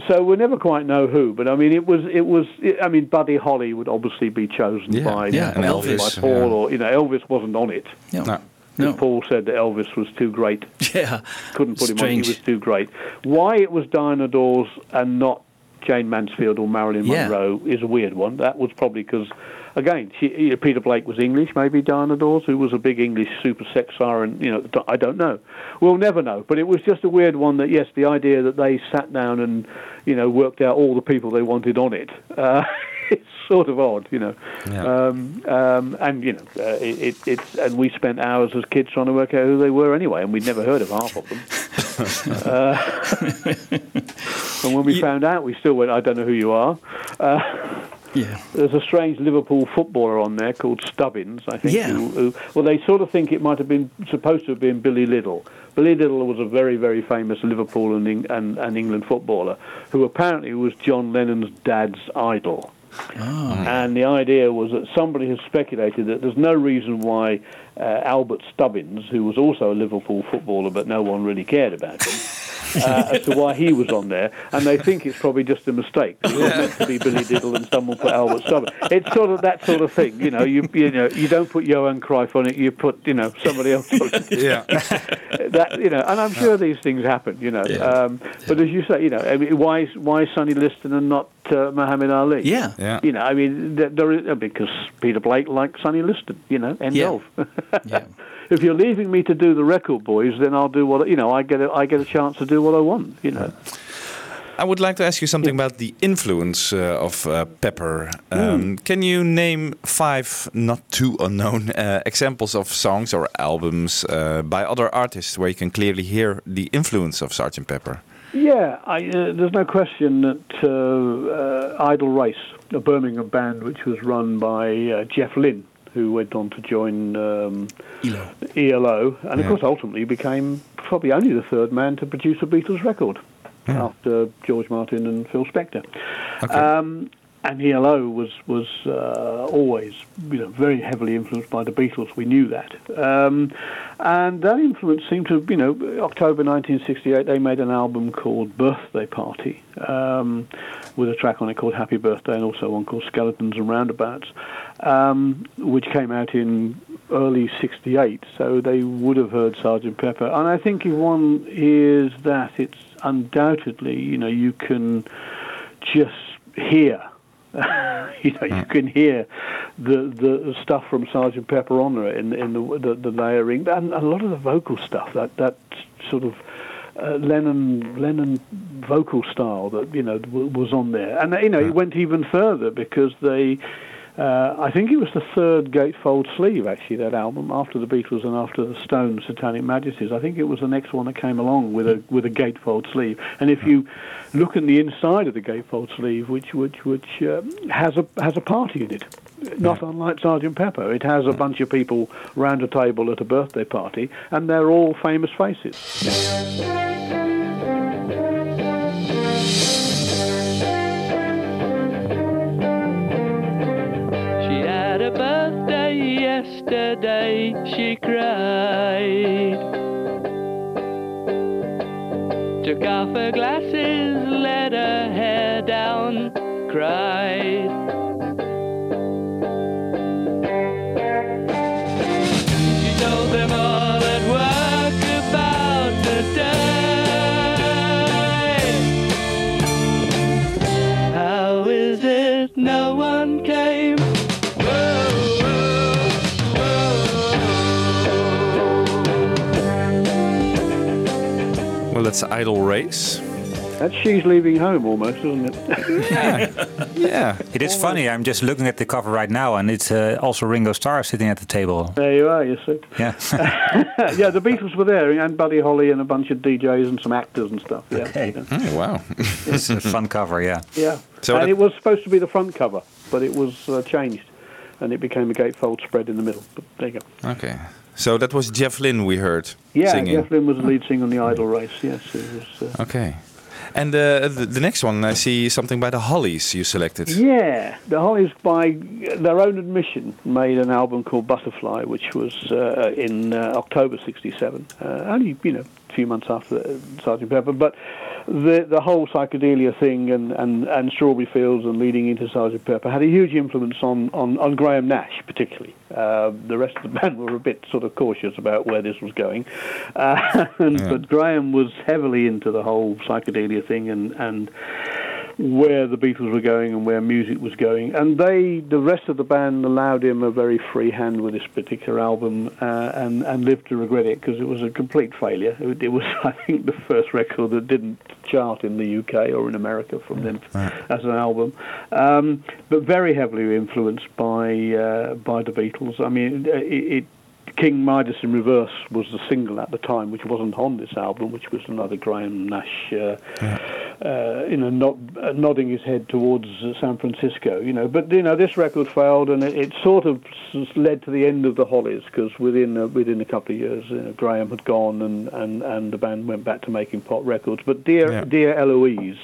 So we'll never quite know who, but I mean, it was, it was. I mean, Buddy Holly would obviously be chosen Yeah, by, yeah, and by Elvis, Paul, yeah. or you know, Elvis wasn't on it. No. Because Paul said that Elvis was too great. Yeah, couldn't put him on. Strange. He was too great. Why it was Diana Dawes and not Jane Mansfield or Marilyn Yeah. Monroe is a weird one. That was probably because, again, she, you know, Peter Blake was English. Maybe Diana Dawes, who was a big English super sex siren. You know, I don't know. We'll never know. But it was just a weird one. That yes, the idea that they sat down and you know worked out all the people they wanted on it. Uh, it's sort of odd, you know. Um, um, and you know, uh, it, it, it's and we spent hours as kids trying to work out who they were anyway, and we'd never heard of half of them. uh, and when we found out, we still went, I don't know who you are. Uh, yeah. There's a strange Liverpool footballer on there called Stubbins, I think. Yeah. Who, who, well, they sort of think it might have been supposed to have been Billy Liddell. Billy Liddell was a very, very famous Liverpool and, and, and England footballer who apparently was John Lennon's dad's idol. And the idea was that somebody has speculated that there's no reason why uh, Albert Stubbins, who was also a Liverpool footballer but no one really cared about him, uh, as to why he was on there. And they think it's probably just a mistake. It was meant to be Billy Diddle and someone put Albert Stubbins. It's sort of that sort of thing, you know. You you know you don't put Johan Cruyff on it. You put you know somebody else on it. Yeah. that you know, and I'm sure these things happen, you know. Um, but as you say, you know, I mean, why why Sonny Liston and not uh, Muhammad Ali? Yeah. Yeah. You know, I mean, there, there is, because Peter Blake liked Sonny Liston. You know, end Yeah. of. If you're leaving me to do the record boys, then I'll do what you know. I get a, I get a chance to do what I want. You know. I would like to ask you something about the influence uh, of uh, Pepper. Um, Can you name five not too unknown uh, examples of songs or albums uh, by other artists where you can clearly hear the influence of Sgt. Pepper? Yeah, I, uh, there's no question that uh, uh, Idle Race, a Birmingham band which was run by uh, Jeff Lynne, who went on to join um, ELO. ELO, and of Yeah. course ultimately became probably only the third man to produce a Beatles record after George Martin and Phil Spector. Um, and ELO was was uh, always you know very heavily influenced by the Beatles. We knew that, um, and that influence seemed to you know October 1968 they made an album called Birthday Party um, with a track on it called Happy Birthday and also one called Skeletons and Roundabouts, um, which came out in early 68, so they would have heard Sergeant Pepper. And I think if one hears that, it's undoubtedly, you know, you can just hear. you know, you can hear the the stuff from Sergeant Pepper on there in in the the, the layering and a lot of the vocal stuff that that sort of uh, Lennon Lennon vocal style that you know w- was on there, and you know it went even further because they. Uh, I think it was the third gatefold sleeve, actually, that album, after the Beatles and after the Stones, Satanic Majesties. I think it was the next one that came along with a with a gatefold sleeve. And if you look in the inside of the gatefold sleeve, which which which um, has a has a party in it, not unlike Sergeant Pepper, it has a bunch of people round a table at a birthday party, and they're all famous faces. She had a birthday yesterday, she cried. Took off her glasses, let her hair down, cried. That's Idle Race. That's she's leaving home almost, isn't it? Yeah. It is funny. I'm just looking at the cover right now, and it's uh, also Ringo Starr sitting at the table. There you are, you see. Yeah. yeah, the Beatles were there, and Buddy Holly and a bunch of DJs and some actors and stuff. Yeah. Okay. Oh, wow. it's a fun cover, yeah. Yeah. So and it was supposed to be the front cover, but it was uh, changed, and it became a gatefold spread in the middle. But there you go. Okay. So that was Jeff Lynne we heard Yeah, singing. Jeff Lynne was the lead singer on the Idol race. Yes, it was. Uh, Okay. And uh, the, the next one, I see something by the Hollies you selected. Yeah, the Hollies, by their own admission, made an album called Butterfly, which was uh, in uh, October '67, uh, only you know few months after Sergeant Pepper. But the the whole psychedelia thing and, and, and Strawberry Fields and leading into Sergeant Pepper had a huge influence on, on, on Graham Nash, particularly. Uh, the rest of the band were a bit sort of cautious about where this was going, uh, and, but Graham was heavily into the whole psychedelia thing and and where the Beatles were going and where music was going. And they, the rest of the band, allowed him a very free hand with this particular album, uh, and and lived to regret it because it was a complete failure. It, it was, I think, the first record that didn't chart in the UK or in America from them as an album, um, but very heavily influenced by uh, by the Beatles. I mean, it, it King Midas in Reverse was the single at the time, which wasn't on this album, which was another Graham Nash, uh, uh, you know, nod, uh, nodding his head towards uh, San Francisco, you know. But you know, this record failed, and it, it sort of led to the end of the Hollies because within uh, within a couple of years, you know, Graham had gone, and, and, and the band went back to making pop records. But Dear Yeah. Dear Eloise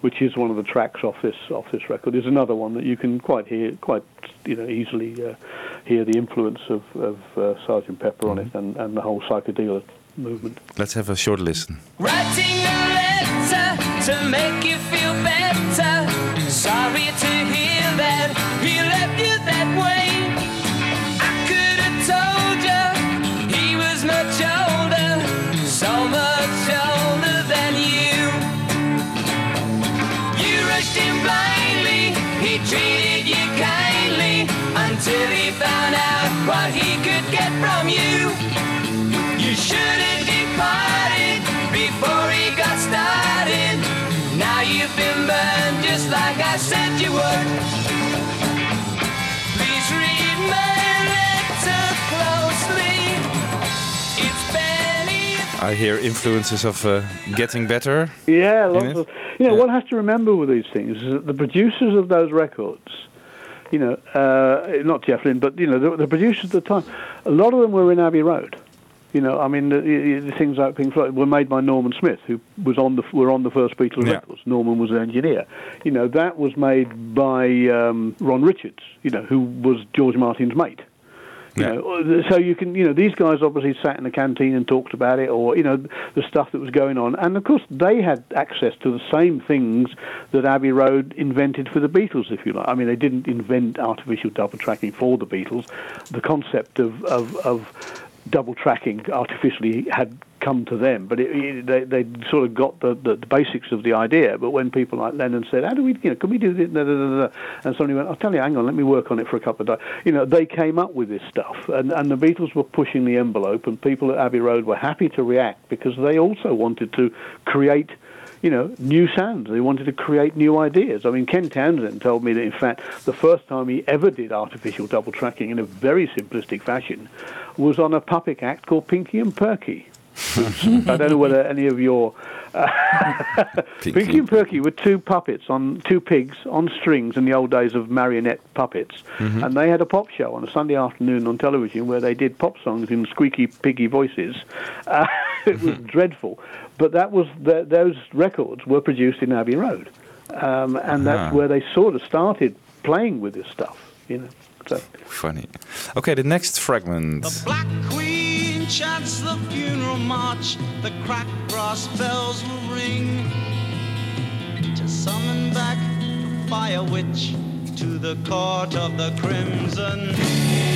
which is one of the tracks off this off this record, is another one that you can quite hear quite you know easily uh, hear the influence of, of uh, Sergeant Pepper on it and, and the whole psychedelic movement. Let's have a short listen. Writing a letter to make you feel better. Sorry to hear that he left you that way. I could have told you he was much older, until he found out what he could get from you. You should have departed before he got started. Now you've been burned just like I said you would. Please read my letter closely. It's barely I hear influences of uh, getting better. Yeah, in lots of. You know, one has to remember with these things is that the producers of those records, you know, uh, not Jeff Lynne, but you know, the, the producers at the time, a lot of them were in Abbey Road. You know, I mean, the, the things like Pink Floyd were made by Norman Smith, who was on the were on the first Beatles Yeah. records. Norman was an engineer. You know, that was made by um, Ron Richards. You know, who was George Martin's mate. You know, uh, so you can, you know, these guys obviously sat in the canteen and talked about it, or you know, the stuff that was going on, and of course they had access to the same things that Abbey Road invented for the Beatles, if you like. I mean, they didn't invent artificial double tracking for the Beatles. The concept of of, of double tracking artificially had come to them, but it, it, they they sort of got the, the, the basics of the idea. But when people like Lennon said, "How do we, you know, can we do this?" And somebody went, "I'll tell you, hang on, let me work on it for a couple of days." You know, they came up with this stuff, and and the Beatles were pushing the envelope, and people at Abbey Road were happy to react because they also wanted to create you know, new sounds. They wanted to create new ideas. I mean, Ken Townsend told me that, in fact, the first time he ever did artificial double tracking in a very simplistic fashion was on a puppet act called Pinky and Perky. I don't know whether any of your Pinky and Perky were two puppets on two pigs on strings in the old days of marionette puppets, Mm-hmm. and they had a pop show on a Sunday afternoon on television where they did pop songs in squeaky piggy voices. Uh, it was dreadful, but that was the, those records were produced in Abbey Road, um, and that's Ah. where they sort of started playing with this stuff. You know, so. Funny. Okay, the next fragment. Queen chants the funeral march, the cracked brass bells will ring to summon back the fire witch to the court of the crimson.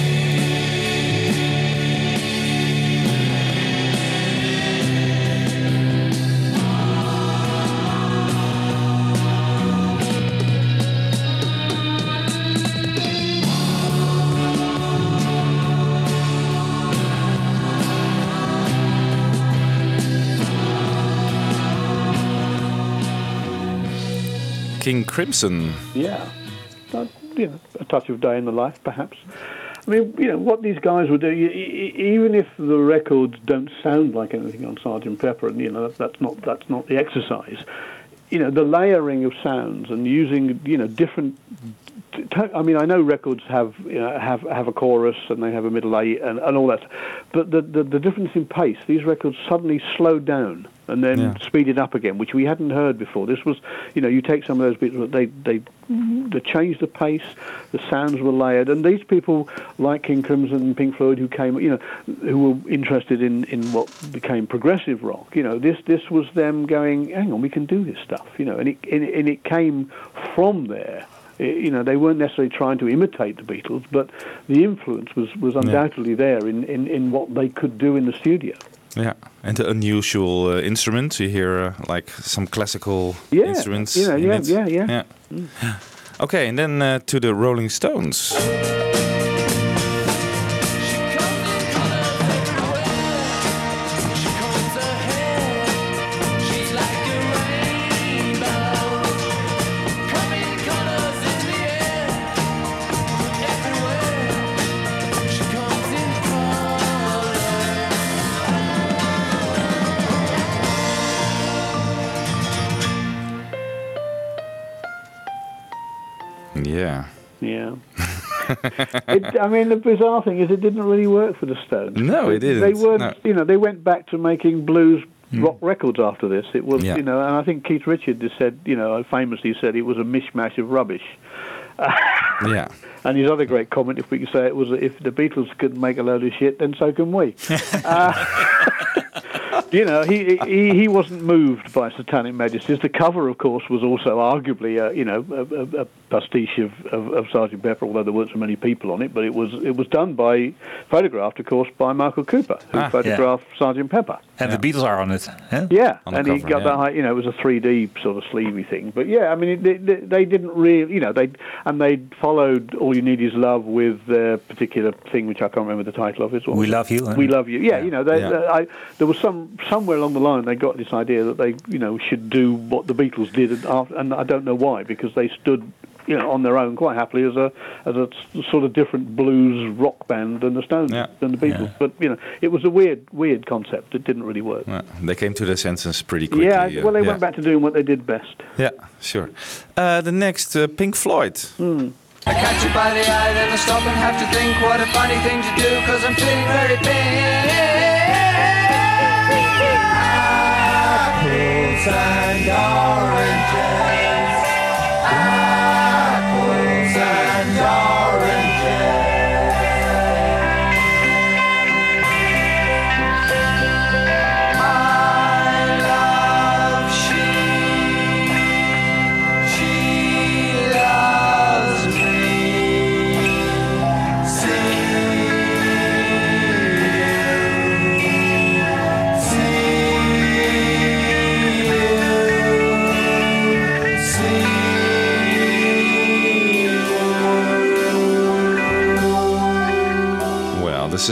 King Crimson. Yeah, you know, a touch of day in the life, perhaps. I mean, you know, what these guys would do, e- e- even if the records don't sound like anything on Sergeant Pepper, and you know, that's not that's not the exercise. You know, the layering of sounds and using, you know, different. I mean, I know records have you know, have have a chorus and they have a middle eight and, and all that, but the, the the difference in pace, these records suddenly slowed down and then Yeah. speeded up again, which we hadn't heard before. This was, you know, you take some of those bits, they they they changed the pace, the sounds were layered, and these people like King Crimson and Pink Floyd, who came, you know, who were interested in in what became progressive rock, you know, this this was them going, hang on, we can do this stuff, you know, and it and it, and it came from there. You know, they weren't necessarily trying to imitate the Beatles, but the influence was, was undoubtedly there in, in, in what they could do in the studio. Yeah, and the unusual uh, instruments. You hear uh, like some classical Yeah, instruments. know, in yeah, it. yeah, yeah. Mm. Okay, and then uh, to the Rolling Stones. it, I mean, the bizarre thing is, it didn't really work for the Stones. No, it didn't. They weren't, No. you know, they went back to making blues rock records after this. It was, Yeah. you know, and I think Keith Richards has said, you know, famously said it was a mishmash of rubbish. Yeah. And his other great comment, if we could say it, was if the Beatles could make a load of shit, then so can we. uh, you know, he, he he wasn't moved by Satanic Majesties. The cover, of course, was also arguably, a, you know, a, a, a pastiche of, of, of Sergeant Pepper, although there weren't so many people on it. But it was it was done by, photographed, of course, by Michael Cooper, who Ah, yeah. photographed Sergeant Pepper. And the Beatles are on it. Huh? Yeah, On the and he got yeah. that. high- You know, it was a 3D sort of sleevey thing. But yeah, I mean, it, they, they didn't really, you know, they and they followed "All You Need Is Love" with their particular thing, which I can't remember the title of it. What We? Love You, We love you. Yeah, you know, they, Yeah. they- I, there was some somewhere along the line they got this idea that they, you know, should do what the Beatles did, and, after, and I don't know why because they stood. You know, on their own, quite happily as a as a s- sort of different blues rock band than the Stones than the Beatles. But you know, it was a weird weird concept. It didn't really work. Well, they came to their senses pretty quickly. Yeah, uh, well, they yeah. went back to doing what they did best. Yeah, sure. Uh, the next, uh, Pink Floyd. Hmm. I catch you by the eye, then I stop and have to think what a funny thing to do, cause I'm feeling very pink. And oranges.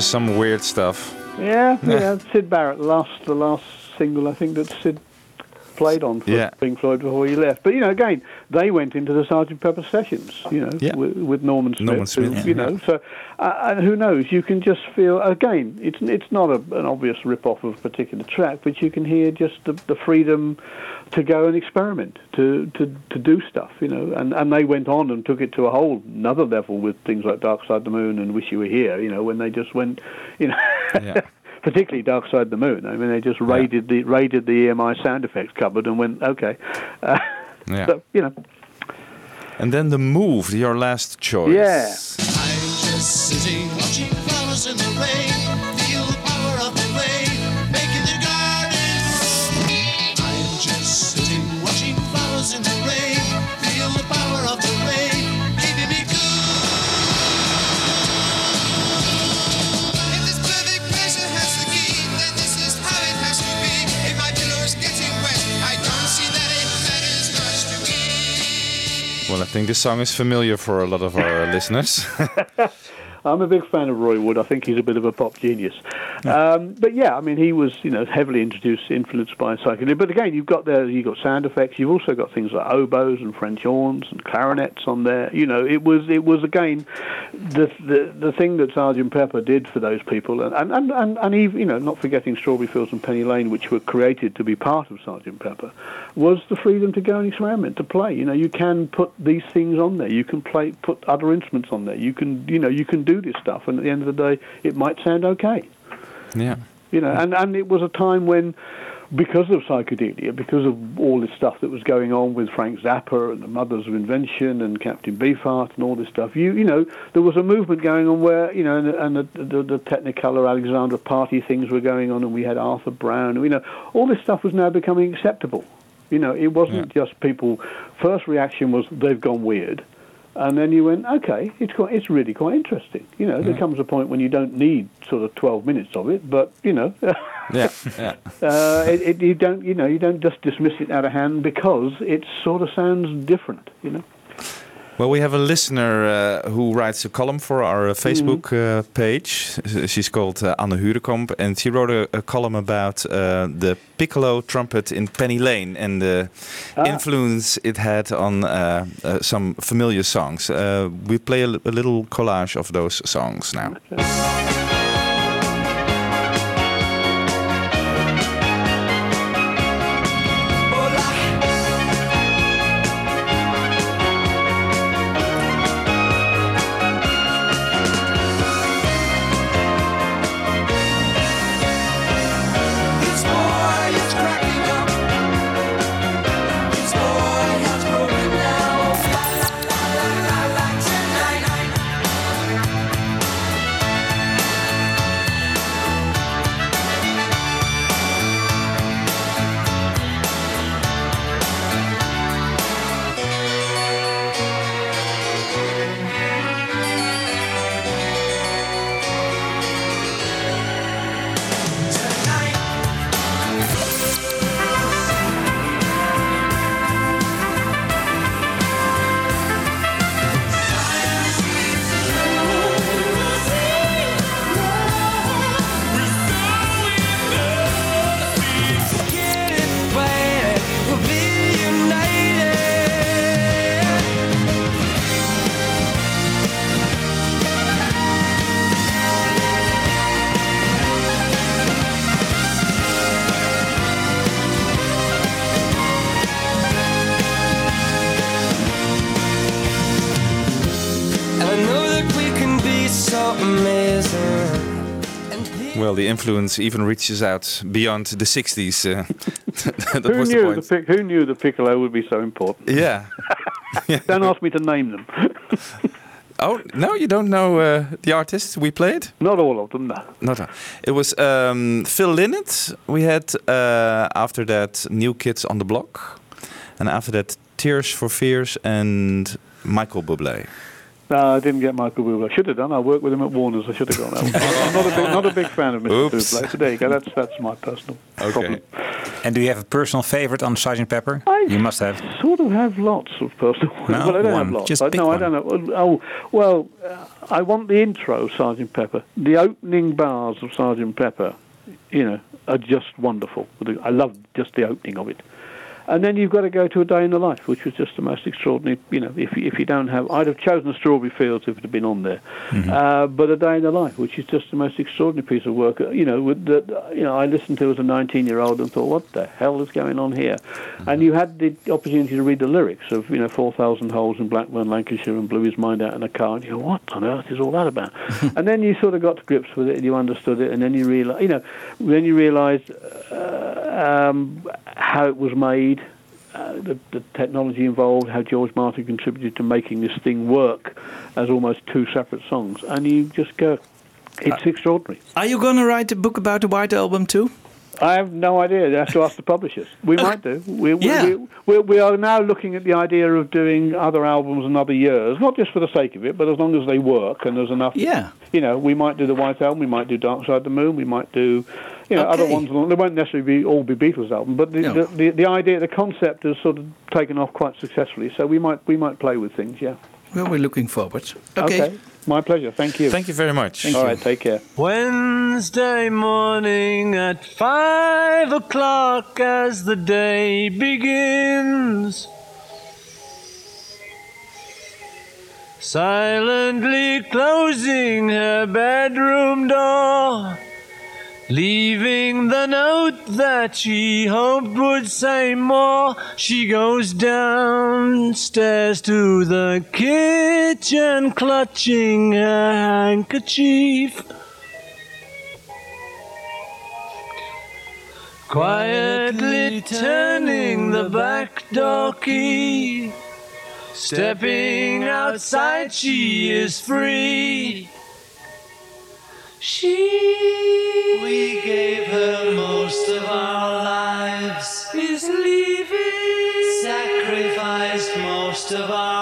Some weird stuff. Yeah, yeah. Sid Barrett, the last the last single I think that Sid played on for Yeah. Pink Floyd before he left. But you know, again, they went into the Sergeant Pepper sessions, you know, Yeah. with, with Norman Smith. Norman who- Smith, you yeah. know, so uh, and who knows? You can just feel again. It's it's not a, an obvious rip off of a particular track, but you can hear just the, the freedom to go and experiment, to, to, to do stuff, you know. And, and they went on and took it to a whole another level with things like Dark Side of the Moon and Wish You Were Here, you know, when they just went, you know, particularly Dark Side of the Moon. I mean, they just raided the raided the EMI sound effects cupboard and went, okay, uh, Yeah. so, you know, And then the move, your last choice. yeah. Think this song is familiar for a lot of our listeners. I'm a big fan of Roy Wood. I think he's a bit of a pop genius. Um, but yeah, I mean, he was you know heavily introduced, influenced by psychedelia. But again, you've got there, you've got sound effects. You've also got things like oboes and French horns and clarinets on there. You know, it was it was again the the, the thing that Sergeant Pepper did for those people, and and and and, and even you know not forgetting Strawberry Fields and Penny Lane, which were created to be part of Sergeant Pepper, was the freedom to go and experiment, to play. You know, you can put these things on there. You can play, put other instruments on there. You can, you know, you can do this stuff, and at the end of the day, it might sound okay. yeah. You know, and and it was a time when. Because of psychedelia, because of all this stuff that was going on with Frank Zappa and the Mothers of Invention and Captain Beefheart and all this stuff, you you know there was a movement going on where you know and, and the, the, the Technicolor Alexandra Party things were going on, and we had Arthur Brown, and, you know all this stuff was now becoming acceptable. You know, it wasn't just people. First reaction was they've gone weird, and then you went, okay, it's quite, it's really quite interesting. You know, there comes a point when you don't need sort of twelve minutes of it, but you know, Yeah, yeah. uh, it, it, you don't, you know, you don't just dismiss it out of hand because it sort of sounds different. You know. Well, we have a listener uh, who writes a column for our uh, Facebook uh, page. She's called uh, Anne Hurekamp, and she wrote a, a column about uh, the piccolo trumpet in Penny Lane and the influence it had on uh, uh, some familiar songs. Uh, we play a, a little collage of those songs now. Well, influence even reaches out beyond the 60s. Uh, that who was the knew point. the, pic- who knew the piccolo would be so important? Yeah. Don't ask me to name them. Oh no, you don't know uh, the artists we played? Not all of them, no. Not. all. It was um, Phil Lynott. We had uh, after that New Kids on the Block, and after that Tears for Fears and Michael Bublé. No, I didn't get Michael Bublé. I should have done. I worked with him at Warner's. I should have gone. I'm not a big, not a big fan of Mr. Oops. Bublé. So there you go. That's that's my personal problem. And do you have a personal favorite on Sergeant Pepper? you must have. Sort of have lots of personal. No, well, I don't one. have lots. Just I, pick no, one. I don't know. Oh, well, uh, I want the intro, Sergeant Pepper. The opening bars of Sergeant Pepper, you know, are just wonderful. I love just the opening of it. And then you've got to go to a day in the life, which was just the most extraordinary. You know, if if you don't have, I'd have chosen Strawberry Fields if it had been on there. Uh, but a day in the life, which is just the most extraordinary piece of work. You know, with the, you know, I listened to as a 19-year-old and thought, what the hell is going on here? And you had the opportunity to read the lyrics of, you know, 4,000 holes in Blackburn, Lancashire, and blew his mind out in a car. And you go, what on earth is all that about? and then you sort of got to grips with it, and you understood it, and then you realize, you know, then you realised uh, um, how it was made, uh, the, the technology involved, how George Martin contributed to making this thing work as almost two separate songs, and you just go, it's extraordinary. Are you going to write a book about the White Album too? I have no idea. You have to ask the publishers. We might do. We, we, Yeah. we, we, we are now looking at the idea of doing other albums in other years, not just for the sake of it, but as long as they work and there's enough. Yeah. You know, we might do the White Album, we might do Dark Side of the Moon, we might do, you know, other ones. along- They won't necessarily be all be Beatles albums, but the, No. the, the, the idea, the concept has sort of taken off quite successfully. So we might we might play with things. Yeah. Well, we're looking forward. Okay. My pleasure. Thank you. Thank you very much. All right. Take care. Wednesday morning at five o'clock as the day begins. Silently closing her bedroom door, leaving the note that she hoped would say more. She goes downstairs to the kitchen, clutching her handkerchief. Quietly turning the back door key. Stepping outside, she is free. She, we gave her most of our lives, is leaving. Sacrificed most of our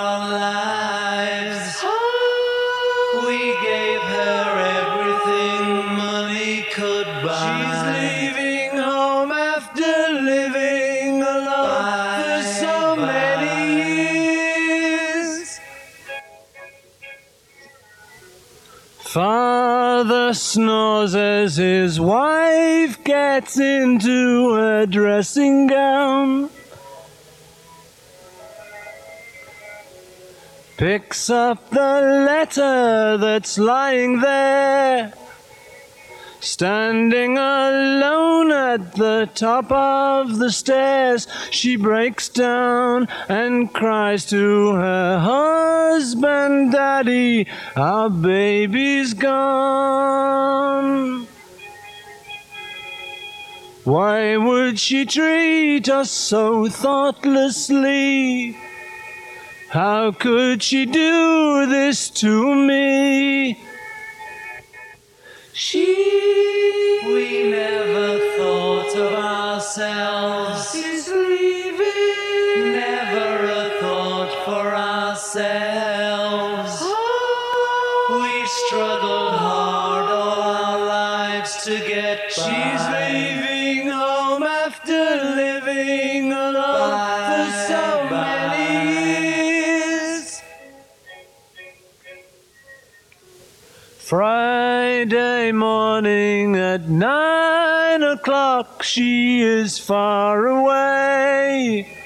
snores as his wife gets into her dressing gown. Picks up the letter that's lying there. Standing alone at the top of the stairs, she breaks down and cries to her husband, Daddy, our baby's gone. Why would she treat us so thoughtlessly? How could she do this to me? She, we never thought of ourselves. Is leaving. Never a thought for ourselves. Friday morning at nine o'clock, she is far away.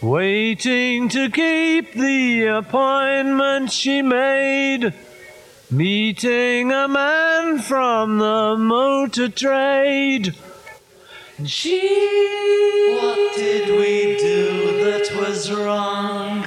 Waiting to keep the appointment she made. Meeting a man from the motor trade. And she, what did we do that was wrong?